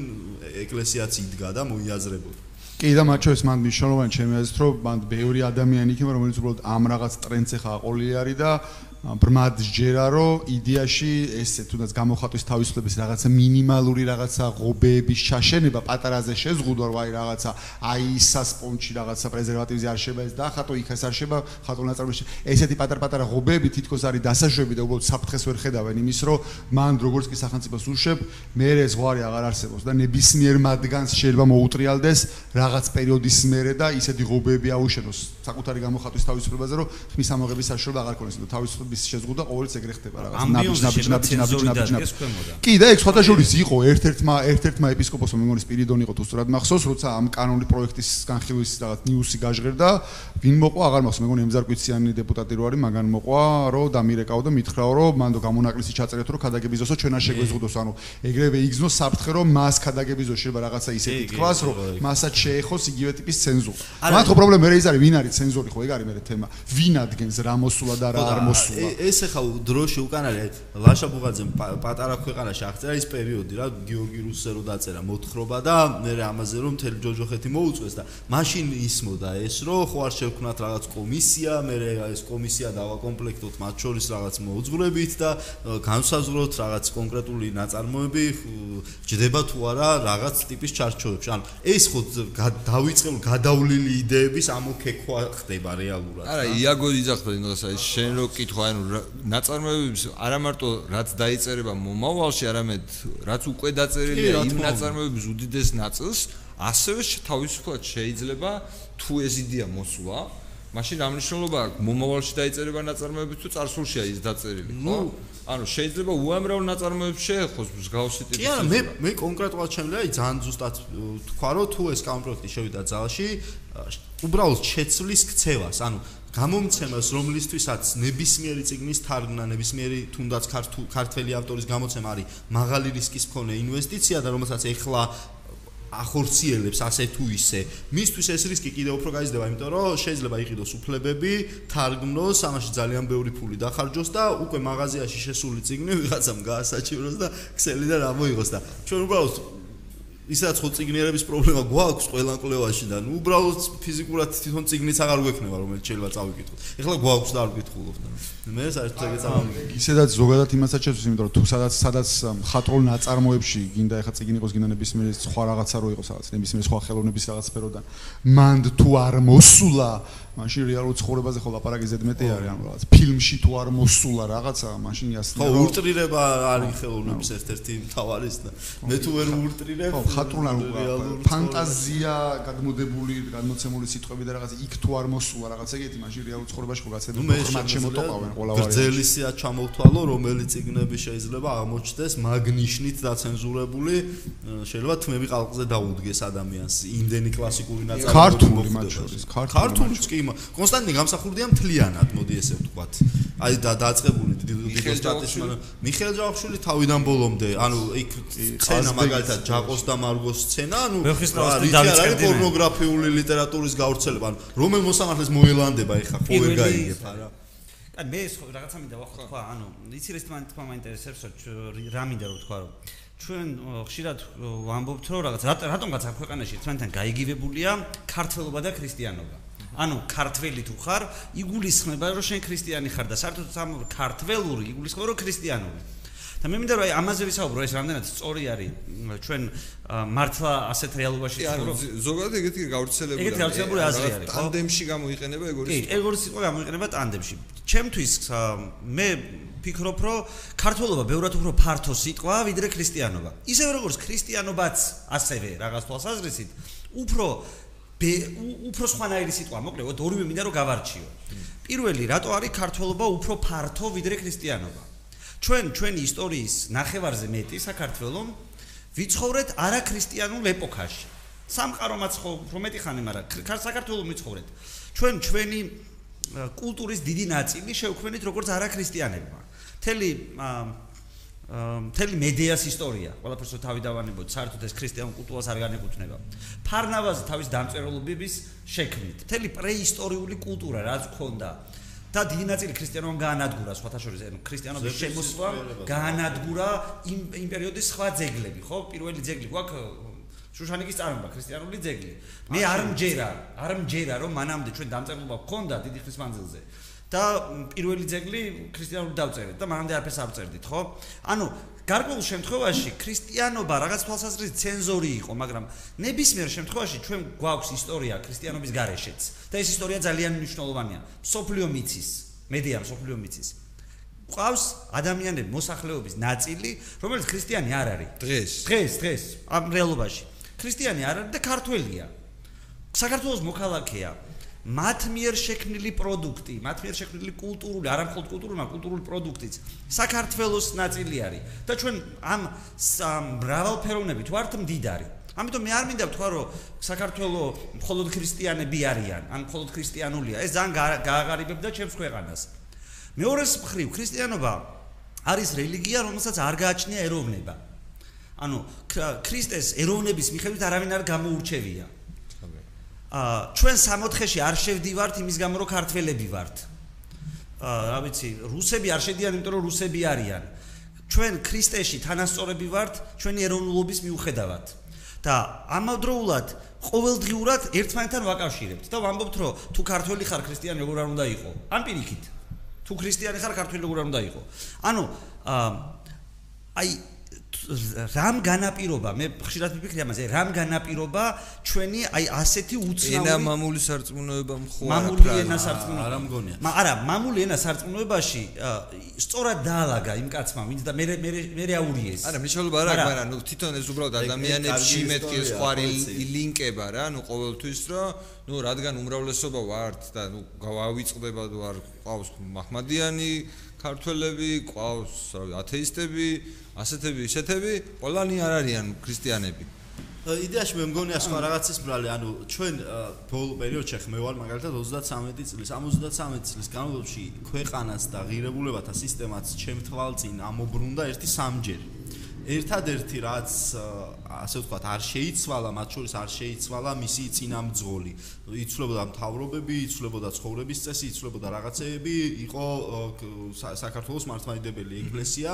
ეკლესიაც იდგა და მოიაზრებოდა. კი და მათ შორის მანდ მნიშვნელოვანი ჩემი აზრით რომ მანდ ბევრი ადამიანი იქნება რომელიც უბრალოდ ამ რაღაც ტრენდს ეხა აყოლილი არის და ბრმად ჯერა რომ იდეაში ესე თუნდაც გამოხატვის თავისუფლების რაღაცა მინიმალური რაღაცა ღობეების შაშენება პატარაზე შეზღუდვა რომ აი რაღაცა აი სასპონჩი რაღაცა პრეზერვატივზე არ შეება ეს დახატო იქ ეს არ შეება ხატო ნაწარმოში. ესეთი პატარ-პატარა ღობეები თითქოს არის დასაშვები და უბრალოდ საფრთხეს ვერ ხედავენ. იმის რომ მან როგორც კი სახელმწიფოს უშვებ მე ეს ზღვარი აღარ არსებობს და ნებისმიერ მათგანს შეიძლება მოუტრიალდეს რაღაც პერიოდის მერე და ისეთი ღობეები აუშენოს. საკუთარი გამოხატვის თავისუფლებაზე რომ ხმის ამოღების საშუალება აღარ ქონდეს და თავისუფლ ნაბიჯის შეზღუდვა ყოველთვის ეგრე ხდება რაღაც. ნაბიჯ ნაბიჯ ნაბიჯ ნაბიჯ ნაბიჯ კი და ეგ სხვათა შორის იყო ერთ-ერთმა ერთ-ერთმა ეპისკოპოსმა მეგონის პირიდონ იყო თუ სწორად მახსოვს როცა ამ კანონი პროექტის განხილვის რაღაც ნიუსი გაჟღერდა ვინ მოყვა აღარ მახსოვს. მეგონი ემზარკვიციანი დეპუტატი რო არის მაგან მოყვა რომ დამირეკაო და მითხრაო რომ მანდო გამონაკლისი ჩაწერეთ რომ ქადაგებიზოსო ჩვენ არ შეგვეზღუდოს. ანუ ეგრევე იგზნოს საფრთხე რომ მას ქადაგებიზო შეიძლება რაღაცა ისეთი თქვას რომ მასაც შეეხოს იგივე ტიპის ცენზურა მათ ხო პრობლემა მე ის არის ვინ არის ცენზორი ხო ეგ არის მე თემა. ვინ ადგენს რა მოსულა და რა არ მოსულა ეს ახლა დროში უკან არის ლაშა ბუღაძემ პატარა ქვეყანაში აღწერა ის პერიოდი რა გიორგი რუსზე რო დაწერა მოთხრობა და მე ამაზე რომ მთელი ჯოჯოხეთი მოუწეს და მაშინ ისმოდა ეს რომ ხო არ შევქნათ რაღაც კომისია მე ეს კომისია დავაკომპლექტოთ მათ შორის რაღაც მოძღვრებით და განსაზღვროთ რაღაც კონკრეტული ნაწარმოები ჯდება თუ არა რაღაც ტიპის ჩარჩოებში. ანუ ეს ხო დავიწყებ გადავლილი იდეების ამოქეკვა ხდება რეალურად არა იაგო იძახდა იმას აი შენ რო კითხვა ანუ ნაწარმოებებს არა მარტო რაც დაიწერება მომავალში, არამედ რაც უკვე დაწერილია იმ ნაწარმოებების უდიდეს ნაწილს, ასევე თავისუფლად შეიძლება თუ ეს იდეა მოსულა, მაშინ ამ მნიშვნელობა აქვს მომავალში დაიწერება ნაწარმოები თუ წარსულშია ის დაწერილი ხო? ანუ შეიძლება უამრავ ნაწარმოებს შეეხოს მსგავსი ტიპის კი არა მე მე კონკრეტულად შემიძლია ძალიან ზუსტად თქვა რომ თუ ეს კამპროექტი შევიდა ძალში უბრალოდ შეცვლის ქცევას ანუ გამომცემას რომლისთვისაც ნებისმიერი ციგნის თარგმნა ნებისმიერი თუნდაც ქართული ავტორის გამოცემა არის მაღალი რისკის მქონე ინვესტიცია და რომელსაც ეხლა ახორციელებს ასე თუ ისე. მისთვის ეს რისკი კიდევ უფრო გაიზრდება, იმიტომ რომ შეიძლება იყიდოს უფლებები, თარგმნოს, ამაში ძალიან ბევრი ფული დახარჯოს და უკვე მაღაზიაში შესული ციგნი ვიღაცამ გაასაჩივროს და ქსელიდან ამოიღოს და ჩვენ უბრალოდ ისაც ხო ციგნიერების პრობლემა გვაქვს ყველა კლევაში და ნუ უბრალოდ ფიზიკურად თვითონ ციგნიც აღარ გვექნება რომელიც შეიძლება წავიკითხოთ. ეხლა გვაქვს და არ გითხულობ და მე საერთოდ ეგეც ამბობ. ისედაც ზოგადად იმასაც შეცვლის, იმიტომ რომ თუ სადაც სადაც ხატრულ ნაწარმოებში გინდა ეხლა ციგნი იყოს გინდა ნებისმიერი სხვა რაღაცა რო იყოს რაღაც ნებისმიერი სხვა ხელოვნების რაღაც სფეროდან მანდ თუ არ მოსულა მაშინ რეალურ ცხოვრებაზე ხო ლაპარაკი ზედმეტი არის ანუ რაღაც ფილმში თუ არ მოსულა რაღაცა მაშინ იასნა ხო ურტრირება არის ხელოვნების ერთ-ერთი მთავარი და მე თუ ვერ ურტრირებ ხო ხატრულ ანუ ფანტაზია გადმოდებული გადმოცემული სიტყვები და რაღაცა იქ თუ არ მოსულა რაღაცა ეგეთი მაშინ რეალურ ცხოვრებაში ხო გაცედება ფორმატ შემოტყავენ ყველა ვარიანტი გრძელისია ჩამოვთვალო რომელი ციგნები შეიძლება აღმოჩნდეს მაგნიშნით დაცენზურებული შეიძლება თმები ყალყზე დაუდგეს ადამიანს იმდენი კლასიკური ნაწარმოები ქართული მათ შორის ქართულიც კი კონსტანტინე გამსახურდია მთლიანად, მოდი ესე ვთქვათ. აი და დაწყებული დიდოსტატის მაგრამ მიხეილ ჯავახიშვილი თავიდან ბოლომდე, ანუ იქ სცენა მაგალითად ჯაყოს და მარგოს სცენა, ანუ არის პორნოგრაფიული ლიტერატურის გავრცელება, ანუ რომელ მოსამართლეს მოელანდება ეხა ხო ვერ გაიგებ არა? ან მე რაღაცა მინდა ვახო, ანუ იცი ეს თქმა მაინტერესებს რა მინდა რომ თქვა რომ ჩვენ ხშირად ვამბობთ რომ რაღაც რატომღაც ამ ქვეყანაში ჩვენთან გაიგივებულია ქართლობა და ქრისტიანობა. ანუ ქართველი თუ ხარ, იგულისხმება რომ შენ ქრისტიანი ხარ და საერთოდ ამ ქართველური იგულისხმება რომ ქრისტიანული. და მე მინდა რომ აი ამაზე ვისაუბრო, ეს რამდენად სწორი არის ჩვენ მართლა ასეთ რეალობაში ვცხოვრობ. ზოგადად ეგეთი გავრცელებული ეგეთი გავრცელებული აზრი არის, ტანდემში გამოიყენება ეგორი სიტყვა. კი, ეგორი სიტყვა გამოიყენება ტანდემში. ჩემთვის მე ფიქრობ, რომ ქართველობა ბევრად უფრო ფართო სიტყვაა, ვიდრე ქრისტიანობა. ისევე როგორც ქრისტიანობაც ასევე რაღაც თვალსაზრისით უფრო უფრო სხვანაირი სიტყვა, მოკლედ, ორივე მინდა რომ გავარჩიო. პირველი, რატო არის ქართლობა უფრო ფართო ვიდრე ქრისტიანობა? ჩვენ ჩვენი ისტორიის ნახევარზე მეტი საქართველოს ვიცხოვრეთ არაქრისტიანულ ეპოქაში. სამყარომაც ხო უფრო მეტი ხანი, მაგრამ საქართველოს ვიცხოვრეთ. ჩვენ ჩვენი კულტურის დიდი ნაწილი შევქმნით როგორც არაქრისტიანებმა. თელი მთელი მედიას ისტორია, ყველაფერს თავი დავანებოთ, საერთოდ ეს ქრისტიანულ კულტურას არ განეკუთვნება. ფარნავაზი თავის დამწერლობების შექმნით, მთელი პრეისტორიული კულტურა რაც ქონდა და დიდი ნაწილი ქრისტიანობამ გაანადგურა, სხვათა შორის, ანუ ქრისტიანობის შემოსვლა გაანადგურა იმ იმ პერიოდის სხვა ძეგლები, ხო? პირველი ძეგლი გვაქვს შუშანიკის წარმოება, ქრისტიანული ძეგლი. მე არ მჯერა, არ მჯერა, რომ მანამდე ჩვენ დამწერლობა გქონდა დიდი ხნის მანძილზე. და პირველი ძეგლი ქრისტიანული დავწერეთ და მანამდე არაფერს არ წერდით, ხო? ანუ გარკვეულ შემთხვევაში ქრისტიანობა რაღაც თვალსაზრისით ცენზორი იყო, მაგრამ ნებისმიერ შემთხვევაში ჩვენ გვაქვს ისტორია ქრისტიანობის გარეშეც და ეს ისტორია ძალიან მნიშვნელოვანია. სოფლიო მიცის, მედია სოფლიო მიცის. ყავს ადამიანების მოსახლეობის ნაწილი, რომელიც ქრისტიანი არ არის. დღეს. დღეს, დღეს ამ რეალობაში. ქრისტიანი არ არის და ქართველია. საქართველოს მოქალაქეა. მათ მიერ შექმნილი პროდუქტი, მათ მიერ შექმნილი კულტურული, არა მხოლოდ კულტურული, მაგრამ კულტურული პროდუქტიც საქართველოს ნაწილი არის და ჩვენ ამ მრავალფეროვნებით ვართ მდიდარი. ამიტომ მე არ მინდა ვთქვა, რომ საქართველოს მხოლოდ ქრისტიანები არიან, ან მხოლოდ ქრისტიანულია. ეს ძალიან გააღარიბებდა ჩემს ქვეყანას. მეორეს მხრივ, ქრისტიანობა არის რელიგია, რომელსაც არ გააჩნია ეროვნება. ანუ ქრისტეს ეროვნების მიხედვით არავინ არ გამოურჩევია. აა ჩვენ 64-ში არ შევდივართ იმის გამო რომ ქართველები ვართ. აა რა ვიცი, რუსები არ შედიან იმიტომ რომ რუსები არიან. ჩვენ ქრისტეში თანასწორები ვართ ჩვენი ეროვნულობის მიუხედავად. და ამავდროულად ყოველდღიურად ერთმანეთთან ვაკავშირებთ და ვამბობთ რომ თუ ქართველი ხარ ქრისტიანი როგორ არ უნდა იყო? ამ პირიქით. თუ ქრისტიანი ხარ ქართველი როგორ არ უნდა იყო? ანუ აი რამ განაპირობა? მე ხშირად ვიფიქრე ამაზე რამ განაპირობა ჩვენი აი ასეთი უცნაური ენა მამული სარწმუნოება მხოლოდ მამული ენა სარწმუნოება. არა მგონია. მა არა მამული ენა სარწმუნოებაში სწორად დაალაგა იმ კაცმა ვინც და მე მე მე აურიეს არა მნიშვნელობა არა მაგრამ ნუ თვითონ ეს უბრალოდ ადამიანებში მეთქი ეს ხვარი ლინკება რა ნუ ყოველთვის რომ ნუ რადგან უმრავლესობა ვართ და ნუ გავავიწყდება ვარ ყავს მაჰმადიანი ქართველები ყავს ათეისტები ასეთები ისეთები ყველანი არ არიან ქრისტიანები. იდეაში მე მგონია სხვა რაღაცის ბრალი ანუ ჩვენ ბოლო პერიოდში ხე მე ვარ მაგალითად 33 წლის 73 წლის განმავლობაში ქვეყანას და ღირებულებათა სისტემას ჩემ თვალწინ ამობრუნდა ერთი სამჯერ ერთადერთი რაც ასე ვთქვათ არ შეიცვალა მათ შორის არ შეიცვალა მისი წინამძღოლი. იცვლებოდა მთავრობები იცვლებოდა ცხოვრების წესი იცვლებოდა რაღაცეები იყო საქართველოს მართლმადიდებელი ეკლესია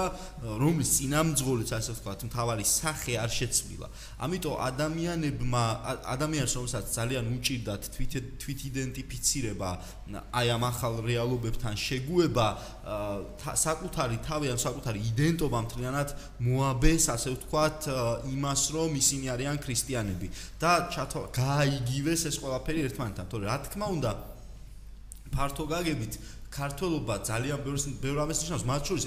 რომლის წინამძღოლიც ასე ვთქვათ მთავარი სახე არ შეცვლილა. ამიტომ ადამიანებმა ადამიანს რომელსაც ძალიან უჭირდათ თვით თვით იდენტიფიცირება აი ამ ახალ რეალობებთან შეგუება საკუთარი თავი ან საკუთარი იდენტობა მთლიანად მოაბეს ასე ვთქვათ იმას რომ ისინი არიან ქრისტიანები. და ჩათო გააიგივეს ეს ყველაფერი ერთმანეთთან. თორე რა თქმა უნდა ფართო გაგებით ქართველობა ძალიან ბევრს ბევრ ამას ნიშნავს. მათ შორის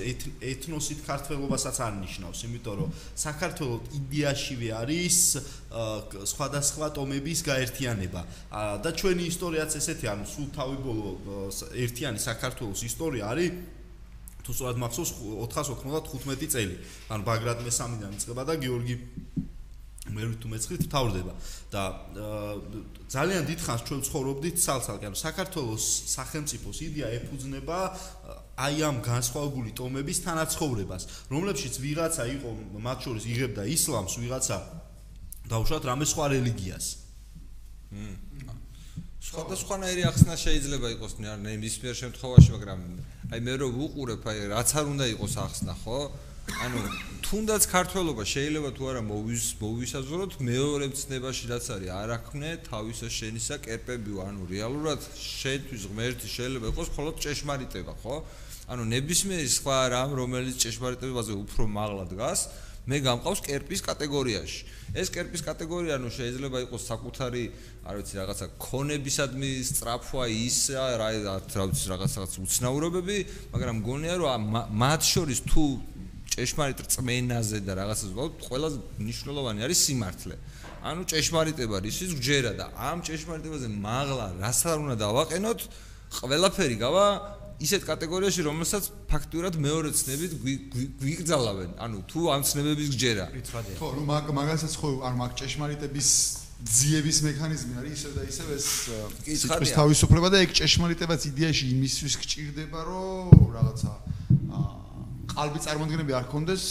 ეთნოსით ქართველობასაც არ ნიშნავს იმიტომ რომ საქართველოს იდეაშივე არის სხვადასხვა ტომების გაერთიანება. და ჩვენი ისტორიაც ესეთი ანუ სულ თავი ბოლო ერთიანი საქართველოს ისტორია არის თუ სწორად მახსოვს 495 წელი ანუ ბაგრატ მესამიდან იწყება და გიორგი მე თუ მეცხრით თავდება და ძალიან დიდხანს ჩვენ ცხოვრობდით სალსალკე ანუ საქართველოს სახელმწიფოს იდეა ეფუძნება აი ამ განსხვავებული ტომების თანაცხოვრებას რომლებშიც ვიღაცა იყო მათ შორის იღებდა ისლამს ვიღაცა დაუშვათ რამე სხვა რელიგიას სხვადასხვანაირი ახსნა შეიძლება იყოს ნებისმიერ შემთხვევაში მაგრამ აი მე რო ვუყურებ აი რაც არ უნდა იყოს ახსნა ხო? ანუ თუნდაც ქართველობა შეიძლება თუ არა მოვის მოვისაზროთ მეორე მცნებაში რაც არის არ აქმნე თავისა შენისა კერპები ანუ რეალურად შენთვის ღმერთი შეიძლება იყოს მხოლოდ ჭეშმარიტება ხო? ანუ ნებისმიერი სხვა რამ რომელიც ჭეშმარიტებაზე უფრო მაღლა დგას მე გამყავს კერპის კატეგორიაში ეს კერპის კატეგორია ანუ შეიძლება იყოს საკუთარი არ ვიცი რაღაცა ქონებისადმი სწრაფვა ის რა რა ვიცი რაღაცა უცნაურობები მაგრამ მგონია რომ მათ შორის თუ ჭეშმარიტ რწმენაზე და რაღაცას ვთქვათ, ყველაზე მნიშვნელოვანი არის სიმართლე. ანუ ჭეშმარიტება რისის გჯერა და ამ ჭეშმარიტებაზე მაღლა რას არ უნდა დავაყენოთ, ყველაფერი გავა ისეთ კატეგორიაში, რომელსაც ფაქტურად მეორე ცნებით გვიგძალავენ. ანუ თუ ამ ცნებების გჯერა. ხო, რომ მაგ მაგასაც ხო, ანუ მაგ ჭეშმარიტების ძიების მექანიზმი არის ისე და ისე ეს სიტყვის თავისუფლება და ეგ ჭეშმარიტებაც იდეაში იმისთვის გჭირდება, რომ რაღაცა აა ყალბი წარმოადგენები არ კონდეს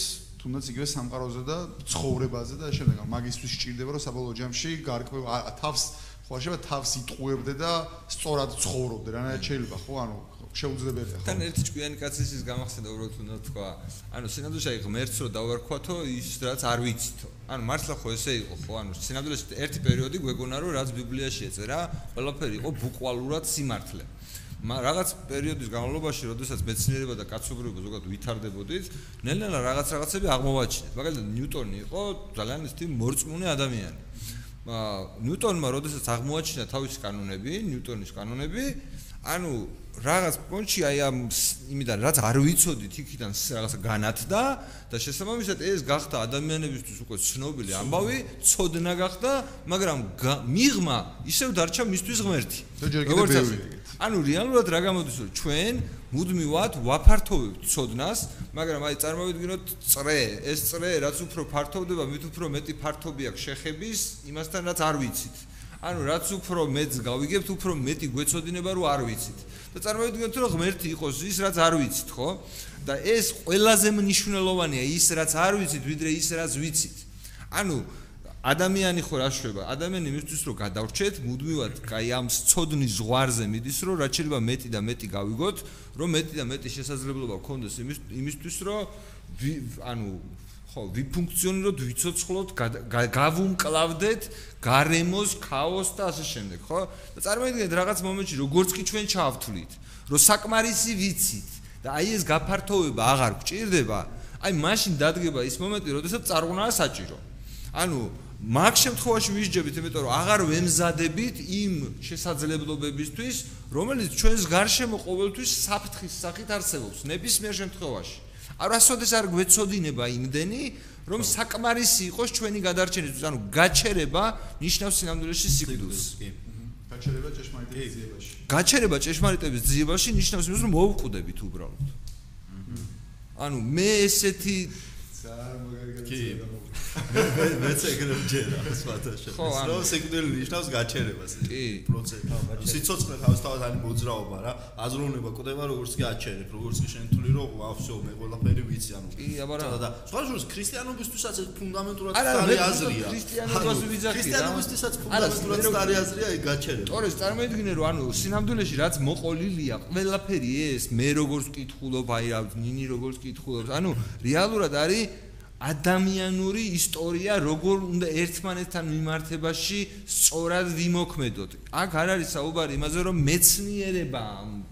თუნდაც იგივე სამყაროზე და ცხოვრებაზე და შემდეგ მაგისტრის სჭირდება რომ საბოლოო ჯამში გარკვევ თავს ხო შეიძლება თავს იტყუებდე და სწორად ცხოვრობდე რანაირად შეიძლება ხო ანუ შეუძლებელია ხო თან ერთი ჭკვიანი კაცის ის გამახსენდა უბრალოდ უნდა თქვა ანუ სინამდვილეში აი ღმერთს რო დავარქვათო ის რაც არ ვიცითო ანუ მართლა ხო ესე იყო ხო ანუ სინამდვილეში ერთი პერიოდი გვეგონა რომ რაც ბიბლიაში ეწერა ყველაფერი იყო ბუკვალურად სიმართლე რაღაც პერიოდის განმავლობაში, როდესაც მეცნიერება და კაცობრიობა ზოგადად ვითარდებოდით, ნელ-ნელა რაღაც რაღაცები აღმოვაჩინეთ. მაგალითად, ნიუტონი იყო ძალიან ისეთი მორწმუნე ადამიანი. ნიუტონმა როდესაც აღმოაჩინა თავისი კანონები, ნიუტონის კანონები, ანუ რაღაც პონჩი აი ამ იმიდან რაც არ ვიცოდით იქიდან რაღაცა განათდა და შესაბამისად ეს გახდა ადამიანებისთვის უკვე ცნობილი ამბავი, ცოდნა გახდა, მაგრამ მიღმა ისევ დარჩა მისთვის ღმერთი. როგორც ასე. ანუ რეალურად რა გამოდის რომ ჩვენ მუდმივად ვაფართოვებთ ცოდნას, მაგრამ აი წარმოვიდგინოთ წრე, ეს წრე რაც უფრო ფართოვდება, მით უფრო მეტი ფართობი აქვს შეხების იმასთან რაც არ ვიცით. ანუ რაც უფრო მეც გავიგებთ, უფრო მეტი გვეცოდინება რომ არ ვიცით. და წარმოვიდგინოთ რომ ღმერთი იყოს ის რაც არ ვიცით, ხო? და ეს ყველაზე მნიშვნელოვანია ის რაც არ ვიცით, ვიდრე ის რაც ვიცით. ანუ ადამიანი ხო რა შვება? ადამიანი იმისთვის რომ გადავრჩეთ, მუდმივად კაი ამ ცოდნის ზღვარზე მიდის, რომ რაც შეიძლება მეტი და მეტი გავიგოთ, რომ მეტი და მეტი შესაძლებლობა გქონდეს იმის იმისთვის, რომ ანუ ხო, ვიფუნქციონიროთ, ვიცოცხლოთ, გავუმკლავდეთ გარემოს, ქაოსს და ასე შემდეგ, ხო? და წარმოიდგინეთ რაღაც მომენტში, როგორც კი ჩვენ ჩავთვლით, რომ საკმარისი ვიცით და აი ეს გაფართოვება აღარ გჭირდება, აი მაშინ დადგება ის მომენტი, როდესაც წარღვნაა საჭირო. ანუ მაგ შემთხვევაში ვისჯებით, იმიტომ რომ აღარ ვემზადებით იმ შესაძლებლობებისთვის, რომელიც ჩვენს გარშემო ყოველთვის საფრთხის სახით არსებობს, ნებისმიერ შემთხვევაში. არასოდეს არ გვეცოდინება იმდენი, რომ საკმარისი იყოს ჩვენი გადარჩენისთვის, ანუ გაჩერება ნიშნავს სინამდვილეში სიკვდილს. კი. გაჩერება ჭეშმარიტების ძიებაში. გაჩერება ჭეშმარიტების ძიებაში ნიშნავს იმას, რომ მოუკვდებით უბრალოდ. ანუ მე ესეთი ძალიან მაგარი მე მეც ეგრე მჯერა სხვათაშორის. რომ სიკვდილი ნიშნავს გაჩერებას. კი. პროცესი. სიცოცხლე თავისთავად არის მოძრაობა რა. აზროვნება კვდება როგორც კი აჩერებ, როგორც კი შენთული რომ ვაფშო მე ყველაფერი ვიცი ანუ. კი, აბა რა. და სხვაშორის ქრისტიანობისთვისაც ფუნდამენტურად სწარი აზრია. ქრისტიანობას ვიძახი რა. ქრისტიანობისთვისაც ფუნდამენტურად სწარი აზრია ეგ გაჩერება. თორეს წარმოიდგინე რომ ანუ სინამდვილეში რაც მოყოლილია ყველაფერი ეს მე როგორც კითხულობ, აი რა ნინი როგორც კითხულობს. ანუ რეალურად არის ადამიანური ისტორია როგორ უნდა ერთმანეთთან მიმართებაში სწორად ვიმოქმედოთ. აქ არ არის საუბარი იმაზე, რომ მეცნიერება,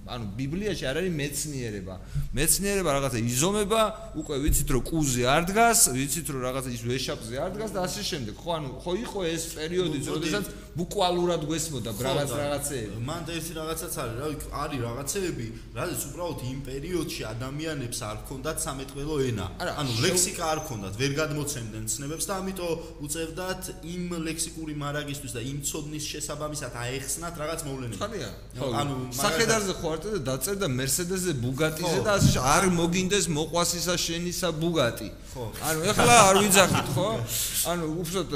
ანუ ბიბლიაში არ არის მეცნიერება. მეცნიერება რაღაცა იზომება, უკვე ვიცით რომ კუზე არ დგას, ვიცით რომ რაღაცა ის ვეშაპზე არ დგას და ასე შემდეგ. ხო, ანუ ხო იყო ეს პერიოდი, როდესაც ბუკვალურად გვესმოდა რაღაც რაღაცეები. მან და ერთი რაღაცაც არის, რა ვიცი, არის რაღაცეები, რადგან უბრალოდ იმ პერიოდში ადამიანებს არ ჰქონდათ სამეთყველო ენა. ანუ ლექსიკა არ ჰქონდათ, ვერ გადმოცემდნენ ცნებებს და ამიტომ უწევდათ იმ ლექსიკური მარაგისთვის და იმ ცოდნის შესაბამისად აეხსნათ რაღაც მოვლენები. ხალია. ანუ სახედარზე ხო არ და დაწერდა Mercedes-ზე, Bugatti-ზე და არ მოგინდეს მოყვასისა შენისა Bugatti. ხო. ანუ ეხლა არ ვიძახით, ხო? ანუ უბრალოდ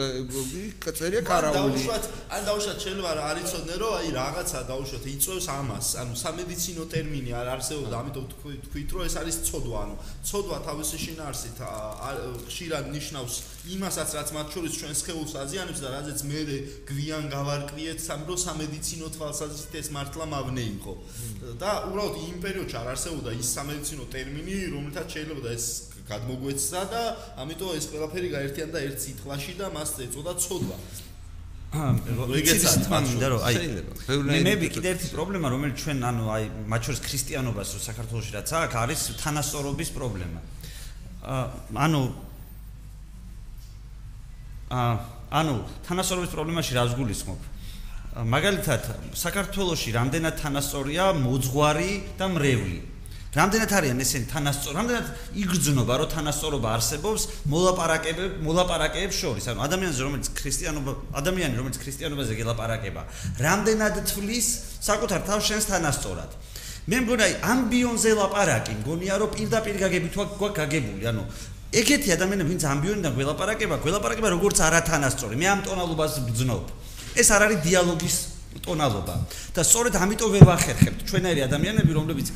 წერია კარაული. დაუშვათ, ან დაუშვათ შეიძლება არიცოდნენ რომ აი რაღაცა დაუშვათ იწევს ამას. ანუ სამედიცინო ტერმინი არ არსებობდა, ამიტომ თქვით რომ ეს არის ცოდვა, ანუ ცოდვა თავისი შინაარსით ხშირად ნიშნავს იმასაც, რაც მათ შორის ჩვენ სხეულს აზიანებს და რაზეც მე გვიან გავარკვიეთ, სამრო სამედიცინო თვალსაზრისით ეს მართლა მავნე იყო. და უბრალოდ იმ პერიოდში არ არსებობდა ის სამედიცინო ტერმინი, რომელთაც შეიძლება ეს გადმოგვეცდა და ამიტომ ეს ყველაფერი გაერთიანდა ერთ სიტყვაში და მას ეწოდა ცოდვა. ეგეცად მინდა რომ აი მე მე კიდე ერთი პრობლემა რომელიც ჩვენ ანუ აი მათ შორის ქრისტიანობას რო საქართველოსში რაც აქვს არის თანასწორობის პრობლემა. ანუ ანუ თანასწორობის პრობლემაში რას გულისხმობ? მაგალითად საქართველოსში რამდენად თანასწორია მოძღვარი და მრევლი რამდენად არიან ესენი თანასწორო, რამდენად იგრძნობა, რომ თანასწორობა არსებობს მოლაპარაკებებ, მოლაპარაკეებს შორის, ანუ ადამიანზე, რომელიც ქრისტიანობა, ადამიანი, რომელიც ქრისტიანობაზე გელაპარაკება, რამდენად თვლის საკუთარ თავს შენს თანასწორად. მე მგონი აი ამბიონზე ლაპარაკი, მგონია რომ პირდაპირ გაგებით ვაქვს გაგებული, ანუ ეგეთი ადამიანები, ვინც ამბიონიდან გველაპარაკება, გველაპარაკება როგორც არათანასწორი. მე ამ ტონალობას ბძნობ. ეს არ არის დიალოგის ტონალობა. და სწორედ ამიტომ ვერ ვახერხებთ ჩვენაირი ადამიანები, რომლებიც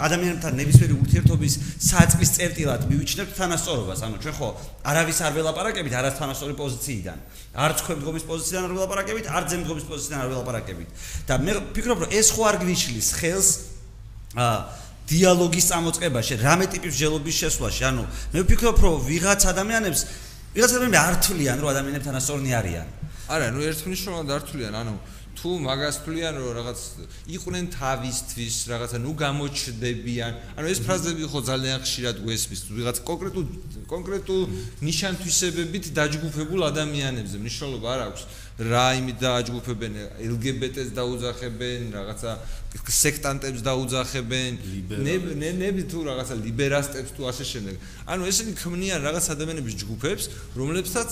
ადამიანებთან ნებისმიერი ურთიერთობის საწყის წერტილად მივიჩნევთ თანასწორობას. ანუ ჩვენ ხო არავის არ ველაპარაკებით არას თანასწორი პოზიციიდან. არც თქვენ მდგომის პოზიციიდან არ ველაპარაკებით, არც ძემ მდგომის პოზიციიდან არ ველაპარაკებით. და მე ვფიქრობ, რომ ეს ხო არ გვიშლის ხელს აა დიალოგის წამოწყებაში, რამე ტიპის ჯელობის შესვლაში. ანუ მე ვფიქრობ, რომ ვიღაც ადამიანებს ვიღაც ადამიანები არ თვლიან, რომ ადამიანებთან თანასწორნი არიან. არა, ნუ ერთმნიშვნელოვნად არ თვლიან, ანუ თუ მაგას თვლიან რომ რაღაც იყვნენ თავისთვის რაღაცა ნუ გამოჩდებიან ანუ ეს ფრაზები ხო ძალიან ხშირად გვესმის ვიღაც კონკრეტულ კონკრეტულ ნიშანთვისებებით დაჯგუფებულ ადამიანებზე მნიშვნელობა არ აქვს რა იმით დააჯგუფებენ LGBT-ს დაუძახებენ რაღაცა სექტანტებს დაუძახებენ. ნე ნები თუ რაღაცა ლიბერასტებს თუ ასე შემდეგ. ანუ ესენი ქმნიან რაღაც ადამიანების ჯგუფებს რომლებსაც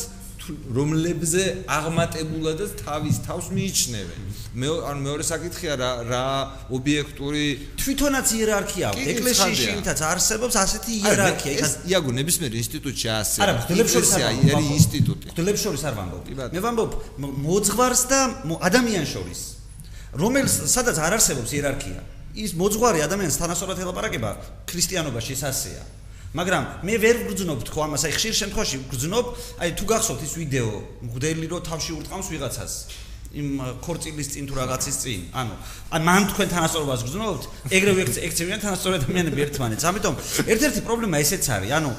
რომლებზე აღმატებულადაც თავის თავს მიიჩნევენ. მე ანუ მეორე საკითხია რა რა ობიექტური თვითონაც იერარქია აქვს. ეკლესიაში იმითაც არსებობს ასეთი იერარქია. ეს იაგო ნებისმიერ ინსტიტუტში ასე. არა, დელებს არ არის ინსტიტუტი. დელებს შორის არ ვამბობ. მე ვამბობ მოძღვარს და ადამიანს შორის. რომელს სადაც არ არსებობს იერარქია. ის მოძღვარი ადამიანს თანასწორად ელაპარაკება ქრისტიანობაში ეს ასეა. მაგრამ მე ვერ ვგრძნობ თქო ამას, აი ხშირ შემთხვევაში ვგრძნობ, აი თუ გახსოვთ ის ვიდეო, მგდელი რო თავში ურტყამს ვიღაცას იმ ქორწილის წინ თუ რაღაცის წინ. ანუ ან მან თქვენ თანასწორობას გრძნობთ, ეგრევე ექცევიან თანასწორ ადამიანები ერთმანეთს. ამიტომ ერთ-ერთი პრობლემა ესეც არის, ანუ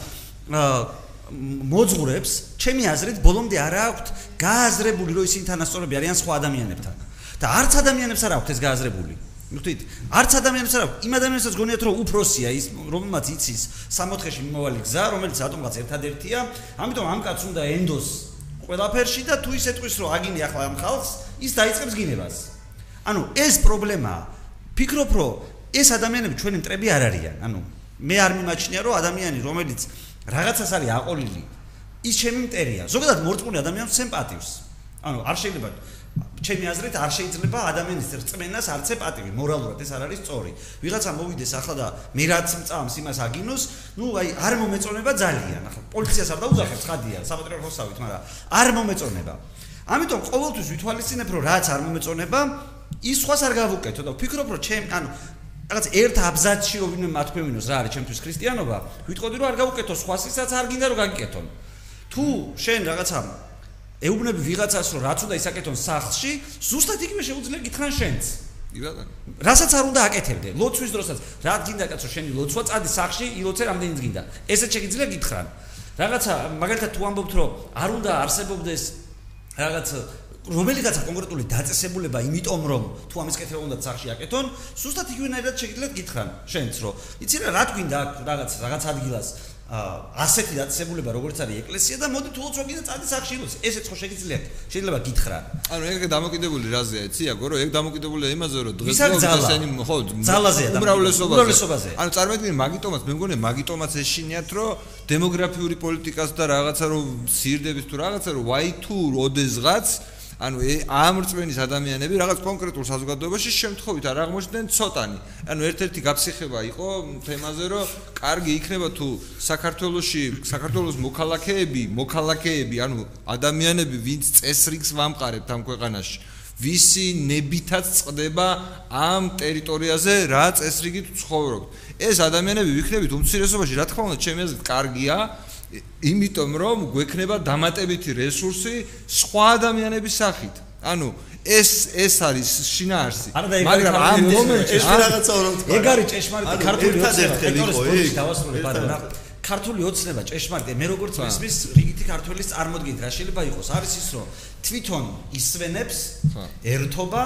მოძღურებს, ჩემი აზრით, ბოლომდე არ აქვთ გააზრებული, რომ ისინი თანასწორები არიან სხვა ადამიანებთან. და არც ადამიანებს არ აქვთ ეს გააზრებული. მივხვდით? არც ადამიანებს არ აქვს, იმ ადამიანებსაც გონიათ რომ უფროსია ის, რომელმაც იცის სამოთხეში მიმავალი გზა, რომელიც ატომღაც ერთადერთია, ამიტომ ამ კაცს უნდა ენდოს ყველაფერში და თუ ისე თქვის რომ აგინი ახლა ამ ხალხს, ის დაიწყებს გინებას. ანუ ეს პრობლემაა. ფიქრობ რომ ეს ადამიანები ჩვენი მტრები არ არიან. ანუ მე არ მიმაჩნია რომ ადამიანი რომელიც რაღაცას არის აყოლილი ის ჩემი მტერია. ზოგადად მორწმუნე ადამიანს სემპათიურს. ანუ არ შეიძლება ჩემი აზრით არ შეიძლება ადამიანის რწმენას არცე პატივი მორალურად ეს არ არის სწორი. ვიღაცა მოვიდეს ახლა და მე რაც მწამს იმას აგინოს, ნუ აი არ მომეწონება ძალიან. ახლა პოლიციას არ დაუძახებს ხადია, საპატრიარქოს სავით, მაგრამ არ მომეწონება. ამიტომ ყოველთვის ვითვალისწინებ რომ რაც არ მომეწონება, ის სხვას არ გავუკეთო და ვფიქრობ რომ ჩემ ანუ რაღაც ერთ აბზაცში რო ვინმე მათქვევინოს რა არის ჩემთვის ქრისტიანობა, ვიტყოდი რომ არ გავუკეთო სხვას ისაც არ გინდა რომ გაგიკეთონ. თუ შენ რაღაცა ეუბნები ვიღაცას რომ რაც უნდა ისაკეთონ სახლში, ზუსტად იგივე შეუძლია გითხრან შენც. რასაც არ უნდა აკეთებდე, ლოცვის დროსაც, რა გინდა კაცო შენი ლოცვა წადი სახლში, ილოცე რამდენი გინდა. ესეც შეგიძლია გითხრან. რაღაცა მაგალითად თუ ამბობთ რომ არ უნდა არსებობდეს რაღაც რომელიღაცა კონკრეტული დაწესებულება, იმიტომ რომ თუ ამის კეთება უნდა სახში აკეთონ, ზუსტად იგივენაირად შეგიძლიათ გითხრან შენც რომ იცი რა რა თქვინდა რაღაც რაღაც ადგილას ასეთი დაწესებულება როგორც არის ეკლესია და მოდი თუ უცხო კიდე წადი სახში იყოს ესეც ხო შეგიძლია შეიძლება გითხრა. ანუ ეგ დამოკიდებული რაზეა იცი აგო რომ ეგ დამოკიდებულია იმაზე რომ დღეს ესენი ხო ძალაზეა უმრავლესობაზე. ანუ წარმოიდგინე მაგიტომაც მე მგონი მაგიტომაც ეშინიათ რომ დემოგრაფიული პოლიტიკას და რაღაცა რომ სირდების თუ რაღაცა რომ ვაი თუ როდესღაც ანუ ამ რწმენის ადამიანები რაღაც კონკრეტულ საზოგადოებაში შემთხვევით არ აღმოჩნდნენ ცოტანი. ანუ ერთ-ერთი გაფსიხება იყო თემაზე, რომ კარგი იქნება თუ საქართველოსში საქართველოს მოქალაქეები, მოქალაქეები, ანუ ადამიანები, ვინც წესრიგს ვამყარებთ ამ ქვეყანაში, ვისი ნებითაც წდება ამ ტერიტორიაზე, რა წესრიგით ცხოვრობთ. ეს ადამიანები ვიქნებით უმცირესობაში, რა თქმა უნდა, ჩემი აზრით, კარგია. იმიტომ რომ გვექნება დამატებითი რესურსი სხვა ადამიანების სახით. ანუ ეს ეს არის შინაარსი. მაგრამ ამ მომენტში ეს რაღაცა რომ თქვა. ეგ არის ჭეშმარიტი ქართული ოცნება. დავასრულებ არა. ქართული ოცნება ჭეშმარიტი. მე როგორც მესმის რიგითი ქართულის წარმოდგენით რა შეიძლება იყოს? არის ის რომ თვითონ ისვენებს ერთობა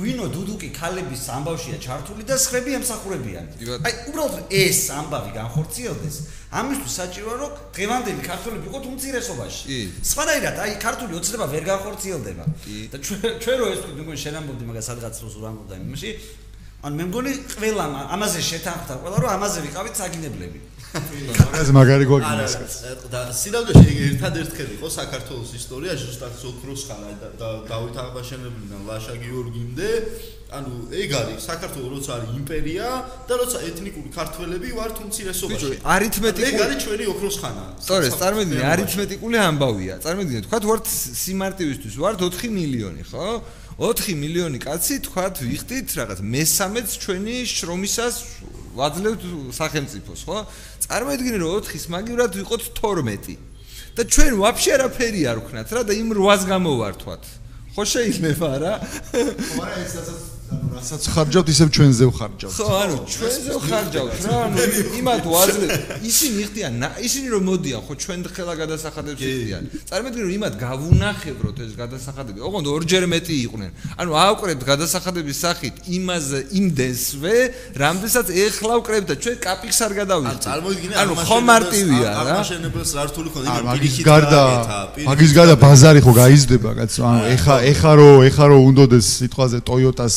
ღვინო დუდუკი ქალების ამბავშია ჩართული და სხები ემსახურებიან. აი უბრალოდ ეს ამბავი განხორციელდეს. ამისთვის საჭიროა რომ დღევანდელი ქართველები იყოთ უმცირესობაში. სხვანაირად აი ქართული ოცნება ვერ განხორციელდება. და ჩვენ ჩვენ რო ეს თქვი მეგონი შენ ამბობდი მაგას სადღაც რო ამბობდა იმაში ან მე მგონი ყველა ამაზე შეთანხმდა ყველა რომ ამაზე ვიყავით საგინებლები. ეს მაგარი გვაგინეს. და სინამდვილეში ერთადერთხელ იყო საქართველოს ისტორიაში ზუსტად ზოქროს ხანა და დავით აღბაშენებლიდან ლაშა გიორგიმდე ანუ ეგ არის საქართველოს როცა არის იმპერია და როცა ეთნიკური ქართველები ვართ უმცირესობაში. არითმეტიკული ეგ არის ჩვენი ოქროს ხანა. სწორედ, წარმოიდგინე, არითმეტიკული ამბავია. წარმოიდგინე, თქვა ვართ სიმარტივისთვის ვართ 4 მილიონი, ხო? 4 მილიონი კაცი თქვა ვიხდით რაღაც მესამეც ჩვენი შრომისას ვაძლევთ სახელმწიფოს, ხო? წარმოიდგინე რომ 4-ის მაგივრად ვიყოთ 12 და ჩვენ ვაფშე არაფერი არ ვქნათ რა და იმ 8-ს გამოვართვათ. ხო შეიძლება რა? ხო არა ეს რასაც ანუ რასაც ხარჯავთ ისევ ჩვენზე ვხარჯავთ. ხო, ანუ ჩვენზე ვხარჯავთ რა, ანუ იმათ ვაძლევ ისინი ხდიან, ისინი რომ მოდიან, ხო ჩვენ ხელა გადასახადებს ხდიან. წარმოიდგინე რომ იმათ გავუნახევროთ ეს გადასახადები. ოღონდ ორჯერ მეტი იყვნენ. ანუ აავკრებთ გადასახადების სახით იმას იმდენსვე, რამდენსაც ეხლა ვკრებთ და ჩვენ კაპიქს არ გადავიღეთ. წარმოიდგინე ანუ ხო მარტივია რა. ამაშენებელს რართული ხო იმენ მაგის გარდა მაგის გარდა ბაზარი ხო გაიზრდება კაცო. ანუ ეხა ეხა რო ეხა რო უნდოდეს სიტყვაზე Toyota-ს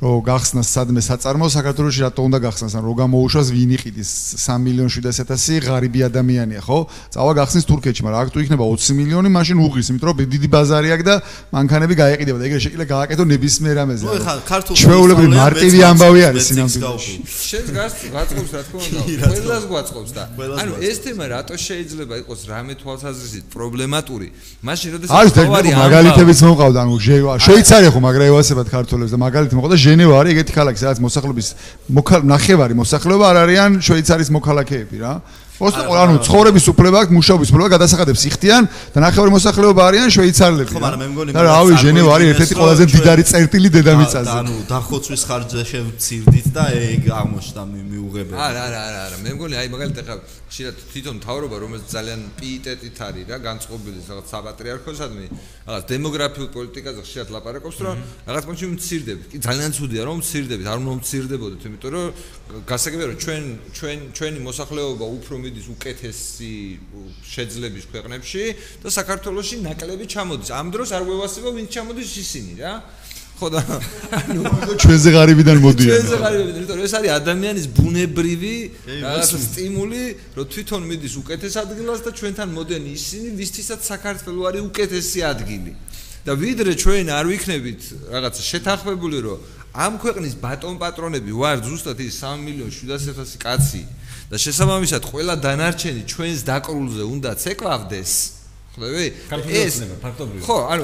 რომ გახსნას სადმე საწარმო საქართველოსში რატო უნდა გახსნას? ან რო გამოუშვას ვინ იყიდის 3 მილიონი 700 ღარიბი ადამიანია ხო? წავა გახსნის თურქეთში მაგრამ აქ თუ იქნება 20 მილიონი მაშინ უღრის იმიტომ რომ დიდი ბაზარი აქვს და მანქანები გაეყიდება და ეგრე შეიძლება გააკეთო ნებისმიერ ამაზე. ხო ხა ქართულ ჩვეულებრივი მარტივი ამბავი არის სინამდვილეში. შენ გაწყობს რა თქმა უნდა ყველას გვაწყობს და ანუ ეს თემა რატო შეიძლება იყოს რამე თვალსაზრისით პრობლემატური? მაშინ როდესაც არის მაგალითებიც მოყავდა ანუ შვეიცარია ხო მაგრა ევასებად ქართულებს და მაგალითი მოყავდა ჟენევა არის ეგეთი ქალაქი, სადაც მოსახლეობის ნახევარი მოსახლეობა არ არიან შვეიცარიის მოქალაქეები რა. ოსტო ანუ ცხოვრების უფლება აქვს, მუშაობის უფლება გადასახადებს იხდიან და ნახევარი მოსახლეობა არიან შვეიცარიელები. ხო, მაგრამ მე მგონი და რავი, ჟენევა არის ერთ-ერთი ყველაზე დიდარი წერტილი დედამიწაზე. ანუ დახოცვის ხარჯზე შევცირდით და ეგ აღმოჩნდა მიუღებელი. არა, არა, არა, არა. მე მგონი აი მაგალითად ახლა შეიძლება თვითონ თავრობა რომელიც ძალიან პიიტეტით არის რა, განწყობილი რაღაც საპატრიარქოსადმი, რაღაც დემოგრაფიულ პოლიტიკაზე ხშირად ლაპარაკობს, რომ რაღაც პონჩი მცირდებით. კი ძალიან ცუდია რომ მცირდებით, არ უნდა მცირდებოდეთ, იმიტომ რომ გასაგებია რომ ჩვენ ჩვენ ჩვენი მოსახლეობა უფრო მიდის უკეთესი შეძლების ქვეყნებში და საქართველოსში ნაკლები ჩამოდის. ამ დროს არ გვევასება ვინ ჩამოდის ისინი რა. ხო და ანუ ჩვენზე ღარიბიდან მოდიან. ჩვენზე ღარიბიდან, იმიტომ რომ ეს არის ადამიანის ბუნებრივი რაღაც სტიმული, რომ თვითონ მიდის უკეთეს ადგილას და ჩვენთან მოდენ ისინი, ვისთვისაც საქართველოს არის უკეთესი ადგილი. და ვიდრე ჩვენ არ ვიქნებით რაღაც შეთანხმებული, რომ ამ ქვეყნის ბატონ პატრონები ვარ ზუსტად ის 3 მილიონი 700 კაცი და შესაბამისად ყველა დანარჩენი ჩვენს დაკრულზე უნდა ცეკვავდეს. ხვდები? ეს ფაქტობრივად. ხო ანუ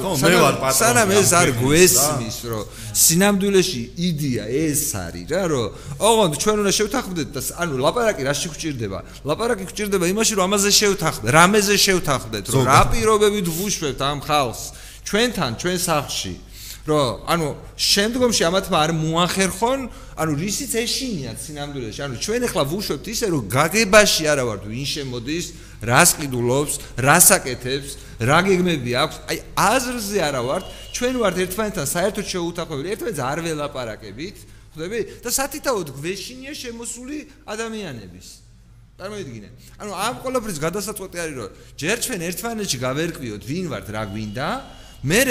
სანამ ეს არ გვესმის რომ სინამდვილეში იდეა ეს არის რა რომ ოღონდ ჩვენ უნდა შევთანხმდეთ და ანუ ლაპარაკი რაში გვჭირდება ლაპარაკი გვჭირდება იმაში რომ ამაზე შევთანხმდეთ რამეზე შევთანხმდეთ რომ რა პირობებით ვუშვებთ ამ ხალხს ჩვენთან ჩვენ სახლში რომ ანუ შემდგომში ამათმა არ მოახერხონ, ანუ რისიც ეშინიათ სინამდვილეში. ანუ ჩვენ ახლა ვუშვებთ ისე რომ გაგებაში არა ვართ ვინ შემოდის, რას ყიდულობს, რას აკეთებს, რა გეგმები აქვს. აი აზრზე არა ვართ, ჩვენ ვართ ერთმანეთთან საერთოდ შეუთანხმებელი, ერთმანეთს არ ველაპარაკებით, ხვდები? და სათითაოდ გვეშინია შემოსული ადამიანების. წარმოიდგინე. ანუ ამ ყოლაფრის გადასაწყვეტი არის რომ ჯერ ჩვენ ერთმანეთში გავერკვიოთ ვინ ვართ, რა გვინდა. მე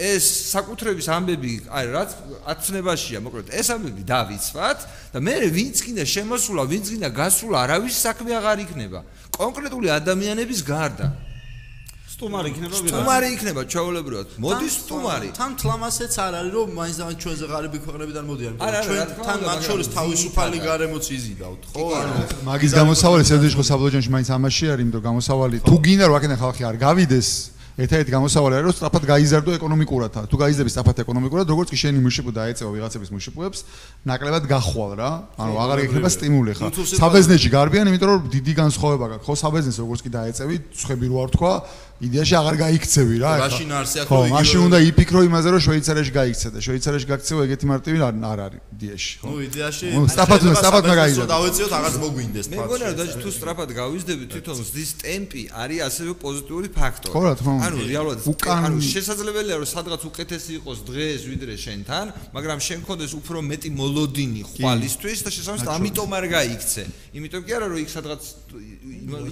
ეს საკუთრების ამბები, აი რაც აცნებაშია, მოკლედ ეს ამბები დავიცვათ და მე ვინც კიდე შემოსულა, ვინც კიდე გასულა, არავის საქმე აღარ იქნება. კონკრეტული ადამიანების გარდა. სტუმარი იქნება ვიღაცა. სტუმარი იქნება ჩაოლებრივად. მოდის სტუმარი. თან თლამასეც არ არის რომ მაინც და ჩვენზე ღარიბი ქვეყნებიდან მოდიან. ჩვენ თან მათ შორის თავისუფალი გარემოც იზიდავთ, ხო? ანუ მაგის გამოსავალი სერდიშხო საბლოჯანში მაინც ამაში არის, იმიტომ გამოსავალი თუ გინდა რომ აქედან ხალხი არ გავიდეს ერთ-ერთი გამოსავალი არის რომ სწრაფად გაიზარდო ეკონომიკურად. თუ გაიზრდები სწრაფად ეკონომიკურად, როგორც კი შენი მუშიპუ დაეწევა ვიღაცების მუშიპუებს, ნაკლებად გახვალ რა. ანუ აღარ იქნება სტიმული ხა. საბეზნეში გარბიან, იმიტომ რომ დიდი განსხვავება გაქვს. ხო, საბეზნეს როგორც კი დაეწევი, ცხები რო არ თქვა, იდეაში აღარ გაიქცევი რა. მაშინ არსი აქ რო იგი. ხო, მაშინ უნდა იფიქრო იმაზე, რომ შვეიცარიაში გაიქცე და შვეიცარიაში გაქცევა ეგეთი მარტივი არ არის იდეაში, ხო. ნუ იდეაში სწრაფად სწრაფად უნდა გაიზარდო. დავეწიოთ, აღარ მოგვინდეს ფაქტი. მე მგონია, რომ თუ სწრაფად გავიზრდები, თვითონ ზის ტემპი არის ასევე პოზიტიური ფაქტორი. ხო რა თქმა უნდა. ანუ რეალურად ანუ შესაძლებელია რომ სადღაც უკეთესი იყოს დღეს ვიდრე შენთან, მაგრამ შენ კონდეს უფრო მეტი მოლოდინი ხვალისთვის და შესაძლოა ამიტომ არ გაიქცე. იმიტომ კი არა რომ იქ სადღაც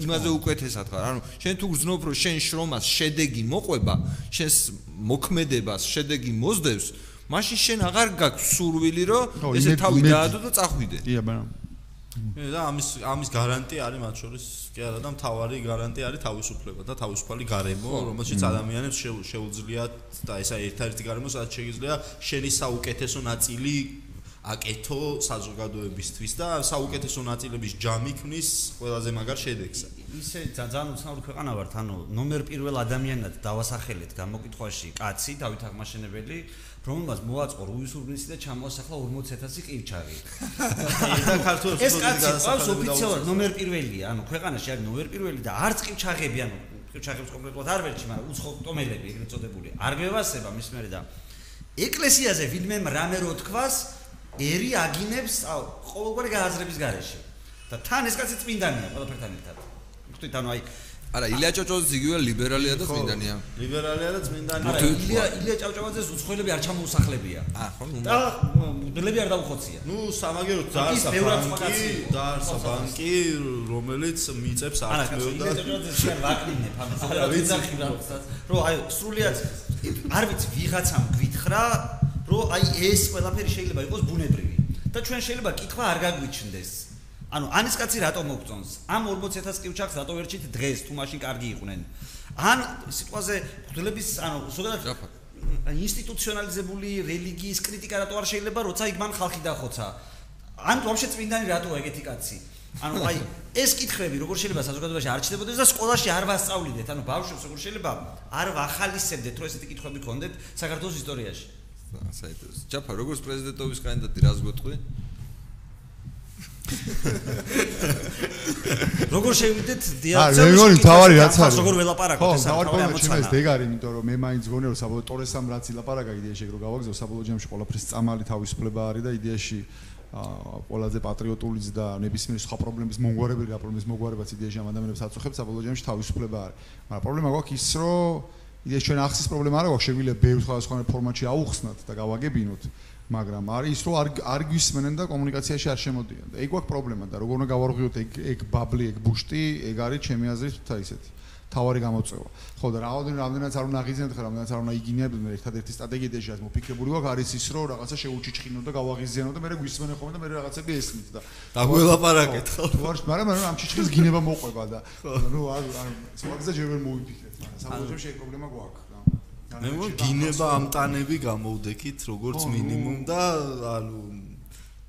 იმაზე უკეთესად ხარ. ანუ შენ თუ გზნობ რომ შენ შრომას შედეგი მოყვება, შენს მოქმედებას შედეგი მოძდევს, მაშინ შენ აღარ გაქვს სურვილი რომ ესე თავი დაადო და წახვიდე. კი აბა. და ამის ამის გარანტია არის მათ შორის კი არა და მთავარი გარანტია არის თავისუფლება და თავისუფალი გარემო რომელშიც ადამიანებს შეუძლიათ და ესა ერთ-ერთი გარემო სადაც შეიძლება შენი საუკეთესო ნაწილი აკეთო საზოგადოებისთვის და საუკეთესო ნაწილების ჯამი ქმნის ყველაზე მაგარ შედეგს. ისე ძალიან უცნაური ქვეყანა ვართ, ანუ ნომერ პირველ ადამიანად დავასახელეთ გამოკითხვაში კაცი დავით აღმაშენებელი, რომელმაც მოაწყო რუის ურბნისი და ჩამოასახლა 40000 ყივჩაღი. და ქართულს ეს კაცი ყავს ოფიციალურად ნომერ პირველია, ანუ ქვეყანაში არის ნომერ პირველი და არც ყივჩაღები, ანუ ყივჩაღებს კონკრეტულად არ ვერჩი, მაგრამ უცხო ტომელები ეგრეთ წოდებული. არ გევასება მის მერე და ეკლესიაზე ვინმე რამე რო თქვას, ერი აგინებს ყოველგვარი გააზრების გარეშე. და თან ეს კაცი წმინდანია ყველაფერთან ერთად. ხვდით, ანუ აი არა ილია ჭავჭავაძე იგივე ლიბერალია და წმინდანია ლიბერალია და წმინდანია არა ილია ილია ჭავჭავაძეს უცხოელები არ ჩამოუსახლებია. აა ხო ნუ და მუდლები არ დაუხოცია. ნუ სამაგეროთ დაარსა ბანკი დაარსა ბანკი რომელიც მიწებს არტყეო და ილია ჭავჭავაძეს შენ ვაკნინე ფამის არა ვიცი. რა რომ აი სრულიად არ ვიცი ვიღაცამ გვითხრა რომ აი ეს ყველაფერი შეიძლება იყოს ბუნებრივი. და ჩვენ შეიძლება კითხვა არ გაგვიჩნდეს ანუ ანის კაცი რატომ მოგწონს? ამ 40000 კივჩახს რატო ვერჩით დღეს თუ მაშინ კარგი იყვნენ? ან სიტყვაზე ხდლების ანუ ზოგადად ინსტიტუციონალიზებული რელიგიის კრიტიკა რატო არ შეიძლება როცა იქ მან ხალხი დახოცა? ან ვაფშე წმინდანი რატოა ეგეთი კაცი? ანუ აი ეს კითხები როგორ შეიძლება საზოგადოებაში არ ჩნდებოდეს და სკოლაში არ ვასწავლიდეთ? ანუ ბავშვებს როგორ შეიძლება არ ვახალისებდეთ რომ ესეთი კითხები ქონდეთ საქართველოს ისტორიაში? საერთოდ ჯაფა როგორც პრეზიდენტობის კანდიდატი რას გეტყვი? როგორ შევიდეთ დიალოგზე? მე მგონი თავარი რაც არის. როგორ ველაპარაკოთ ეს თავარი ამოცანა. ჩემს დეგარი, იმიტომ რომ მე მაინც გონე რომ საბოლოო ტორესამ რაც ილაპარაკა იდეაში რომ გავაგზავნო საბოლოო ჯამში ყველაფრის წამალი თავისუფლება არის და იდეაში აა ყველაზე პატრიოტულიც და ნებისმიერ სხვა პრობლემის მომგვარებელი და პრობლემის მომგვარებაც იდეაში ამ ადამიანებს აწუხებს საბოლოო ჯამში თავისუფლება არის. მაგრამ პრობლემა გვაქვს ის რომ იდეაში ჩვენ ახსის პრობლემა არა გვაქვს შეგვიძლია ბევრ სხვადასხვა ფორმატში აუხსნათ და გავაგებინოთ. მაგრამ არის ის რომ არ არ გვისმენენ და კომუნიკაციაში არ შემოდიან და ეგ გვაქვს პრობლემა და როგორ უნდა გავარღვიოთ ეგ ეგ ბაბლი ეგ ბუშტი ეგ არის ჩემი აზრით თა ისეთი. თავარი გამოწვევა ხო და რაოდენ რამდენიც არ უნდა აღიზიანოთ ხა რამდენიც არ უნდა იგინიებდნენ ერთადერთი სტრატეგია დეჟას მოფიქრებული გვაქვს არის ის რომ რაღაცა შეუჩიჩხინო და გავაღიზიანო და მე გვისმენენ ხოლმე და მე რაღაცები ესმით და დაგველაპარაკეთ ხო ვარ მაგრამ მაგრამ ამ ჩიჩხის გინება მოყვება და ნუ არ არ სხვაგზა ჯერ ვერ მოვიფიქრეთ მაგრამ საბოლოო შეიძლება პრობლემა გვაქვს მე მგონი გინება ამტანები გამოვდექით როგორც მინიმუმ და ანუ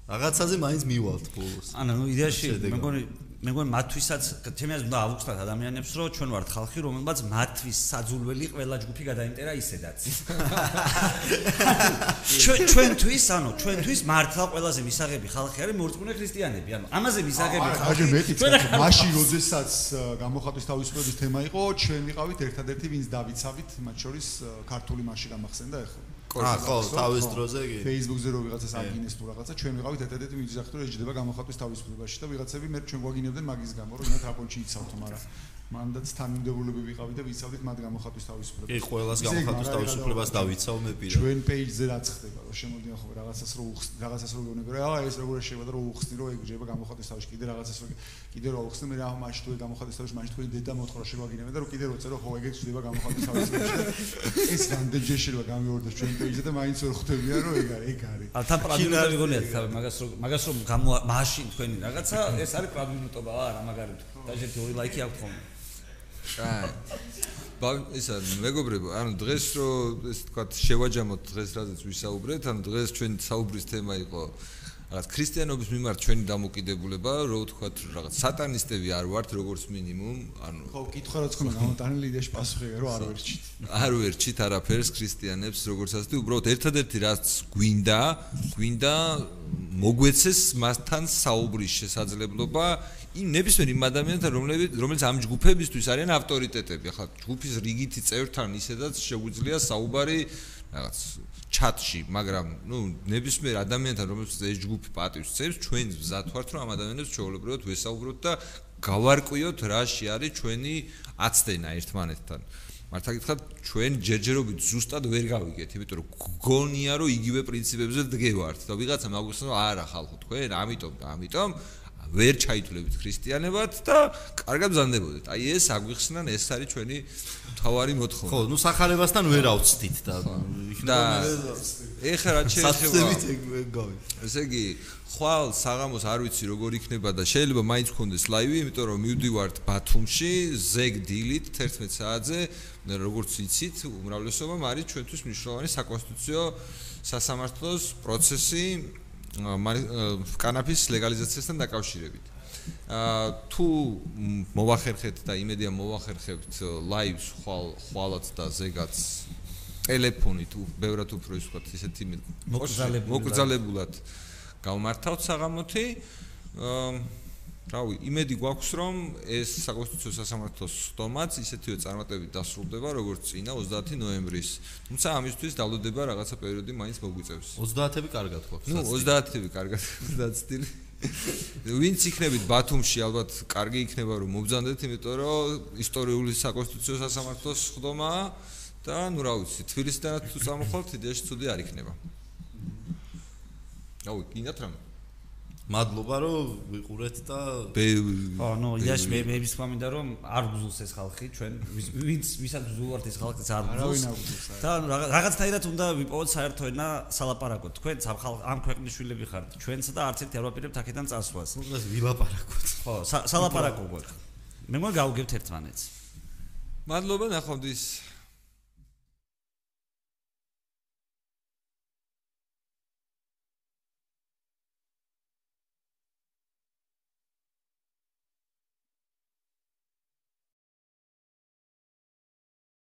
რაღაცაზე მაინც მივალთ ბოლოს. ანუ იდეაში მე მგონი მე მგონი მათთვისაც აზრით უნდა ავუხსნათ ადამიანებს რომ ჩვენ ვართ ხალხი რომელმაც მათთვის საძულველი ყველა ჯგუფი გადაინტერა ისედაც. ჩვენ ჩვენთვის ანუ ჩვენთვის მართლა ყველაზე მისაღები ხალხი არის მორწმუნე ქრისტიანები. ანუ ამაზე მისაღები ხალხი ჩვენ მაშინ როდესაც გამოხატვის თავისუფლების თემა იყო ჩვენ ვიყავით ერთადერთი ვინც დავიცავით მათ შორის ქართული მასში გამახსენდა ახლა აა ხო თავის დროზე კი. Facebook-ზე რო ვიღაცას აგინეს თუ რაღაცა ჩვენ ვიყავით ერთადერთი ვინც იზახეთ რომ ეჯდება გამოხატვის თავისუფლებაში და ვიღაცები მე ჩვენ გვაგინებდნენ მაგის გამო რომ იმათ აპონჩი იცავთ მაგრამ მანდაც თანმიმდევრულები ვიყავით და ვიცავდით მათ გამოხატვის თავისუფლებას. კი, ყოველას გამოხატვის თავისუფლებას დავიცავ მე პირად. ჩვენ პეიჯზე რაც ხდება, რომ შემოდიან ხო რაღაცას რო რაღაცას რო გეუბნები, რა ეს როგორ შეიძლება და რო უხსნი რომ ეგ შეიძლება გამოხატვის თავისუფლება, კიდე რაღაცას რო კიდე რო უხსნი მე რა მაშინ თუ გამოხატვის თავისუფლება, მაშინ თქვენი დედა მოთხრა შეგვაგინებდა და რო კიდე რო წერო ხო ეგეც შეიძლება გამოხატვის თავისუფლება. ეს რამდენჯერ შეიძლება გამიორდეს ჩვენ პეიჯზე და მაინც ვერ ხვდებიან რომ ეგ არის, ეგ არის. ა თან პრადმინუტები გონიათ თავი მაგას რო მაგას რო მაშინ თქვენი რაღაცა ეს არის პრადმინუტობა არა მაგარით. დაჟეთი ორი ლაიქი აქვს ხოლმე. კაი. ბა ისა მეგობრებო, ანუ დღეს რო ეს თქვა შევაჯამოთ დღეს რაზეც ვისაუბრეთ, ანუ დღეს ჩვენ საუბრის თემა იყო რაღაც ქრისტიანობის მიმართ ჩვენი დამოკიდებულება, რო ვთქვათ რაღაც სატანისტები არ ვართ როგორც მინიმუმ, ანუ ხო, კითხვა რაც ხომ გამოტანილი იდეაში პასუხია, რომ არ ვერჩით. არ ვერჩით არაფერს ქრისტიანებს, როგორც ასეთი, უბრალოდ ერთადერთი რაც გვინდა, გვინდა მოგვეცეს მასთან საუბრის შესაძლებლობა იმ ნებისმიერ იმ ადამიანთან რომლებიც რომელიც ამ ჯგუფებისთვის არიან ავტორიტეტები. ახლა ჯგუფის რიგითი წევრთან ისედაც შეგვიძლია საუბარი რაღაც ჩატში მაგრამ ნუ ნებისმიერ ადამიანთან რომელიც ეს ჯგუფი პატივს წევს ჩვენ მზად ვართ რომ ამ ადამიანებს ჩვეულებრივად ვესაუბროთ და გავარკვიოთ რაში არის ჩვენი აცდენა ერთმანეთთან. მართა გითხრათ ჩვენ ჯერჯერობით ზუსტად ვერ გავიგეთ იმიტომ რომ გონია რომ იგივე პრინციპებზე დგევართ. და ვიღაცა მაგუსნო არა ხალხო თქვენ ამიტომ და ამიტომ ვერ ჩაითვლებით ქრისტიანებად და კარგად ბზანდებოდეთ. აი ეს აგვიხსნა, ეს არის ჩვენი თავარი მოთხოვნა. ხო, ნუ სახარებასთან ვერ ავწდით და და ეხლა რა შეიძლება? ესე იგი, ხვალ საღამოს არ ვიცი როგორ იქნება და შეიძლება მაინც გქონდეს ლაივი, იმიტომ რომ მივდივართ ბათუმში, ზეგ დილით 11 საათზე, როგორც იცით, უმრავლესობამ არის ჩვენთვის მნიშვნელოვანი საკონსტიტუციო სასამართლოს პროცესი კანაფის ლეგალიზაციასთან დაკავშირებით. აა თუ მოვახერხეთ და იმედია მოვახერხებთ ლაივს ხვალ ხვალაც და ზეგაც ტელეფონით თუ ბევრად უფრო ის ვთქვათ ისეთი მოკრძალებულად გავმართავთ საღამოთი აა რავი, იმედი გვაქვს, რომ ეს საკონსტიტუციო სასამართლოს სტომაც ისეთივე წარმატებით დასრულდება, როგორც წინა 30 ნოემბრის. თუმცა ამისთვის დალოდება რაღაცა პერიოდი მაინც მოგვიწევს. 30-ები კარგად გვაქვს. ნუ 30-ები კარგად დაცდილი. ვინც იქნებით ბათუმში, ალბათ კარგი იქნება რომ მობძანდეთ, იმიტომ რომ ისტორიული საკონსტიტუციო სასამართლოს ხდომა და ნუ რა ვიცი, თბილისიდანაც თუ წამოხვალთ, იდეაში ცუდი არ იქნება. აუ, გინდათ რამე? მადლობა რომ ვიყურეთ და ხო ნუ იდეაში მე მე ვის მინდა რომ არ გძულს ეს ხალხი ჩვენ ვინც ვისაც გძულვართ ეს ხალხი არ გძულს და რაღაცნაირად უნდა ვიპოვოთ საერთო ენა სალაპარაკოთ. თქვენ ამ ქვეყნის შვილები ხართ. ჩვენსა და არც ერთი არ ვაპირებთ აქედან წასვლას. ნუ ეს ვილაპარაკოთ. ხო სალაპარაკო გვაქვს. მე მგონი გავუგებთ ერთმანეთს. მადლობა ნახვამდის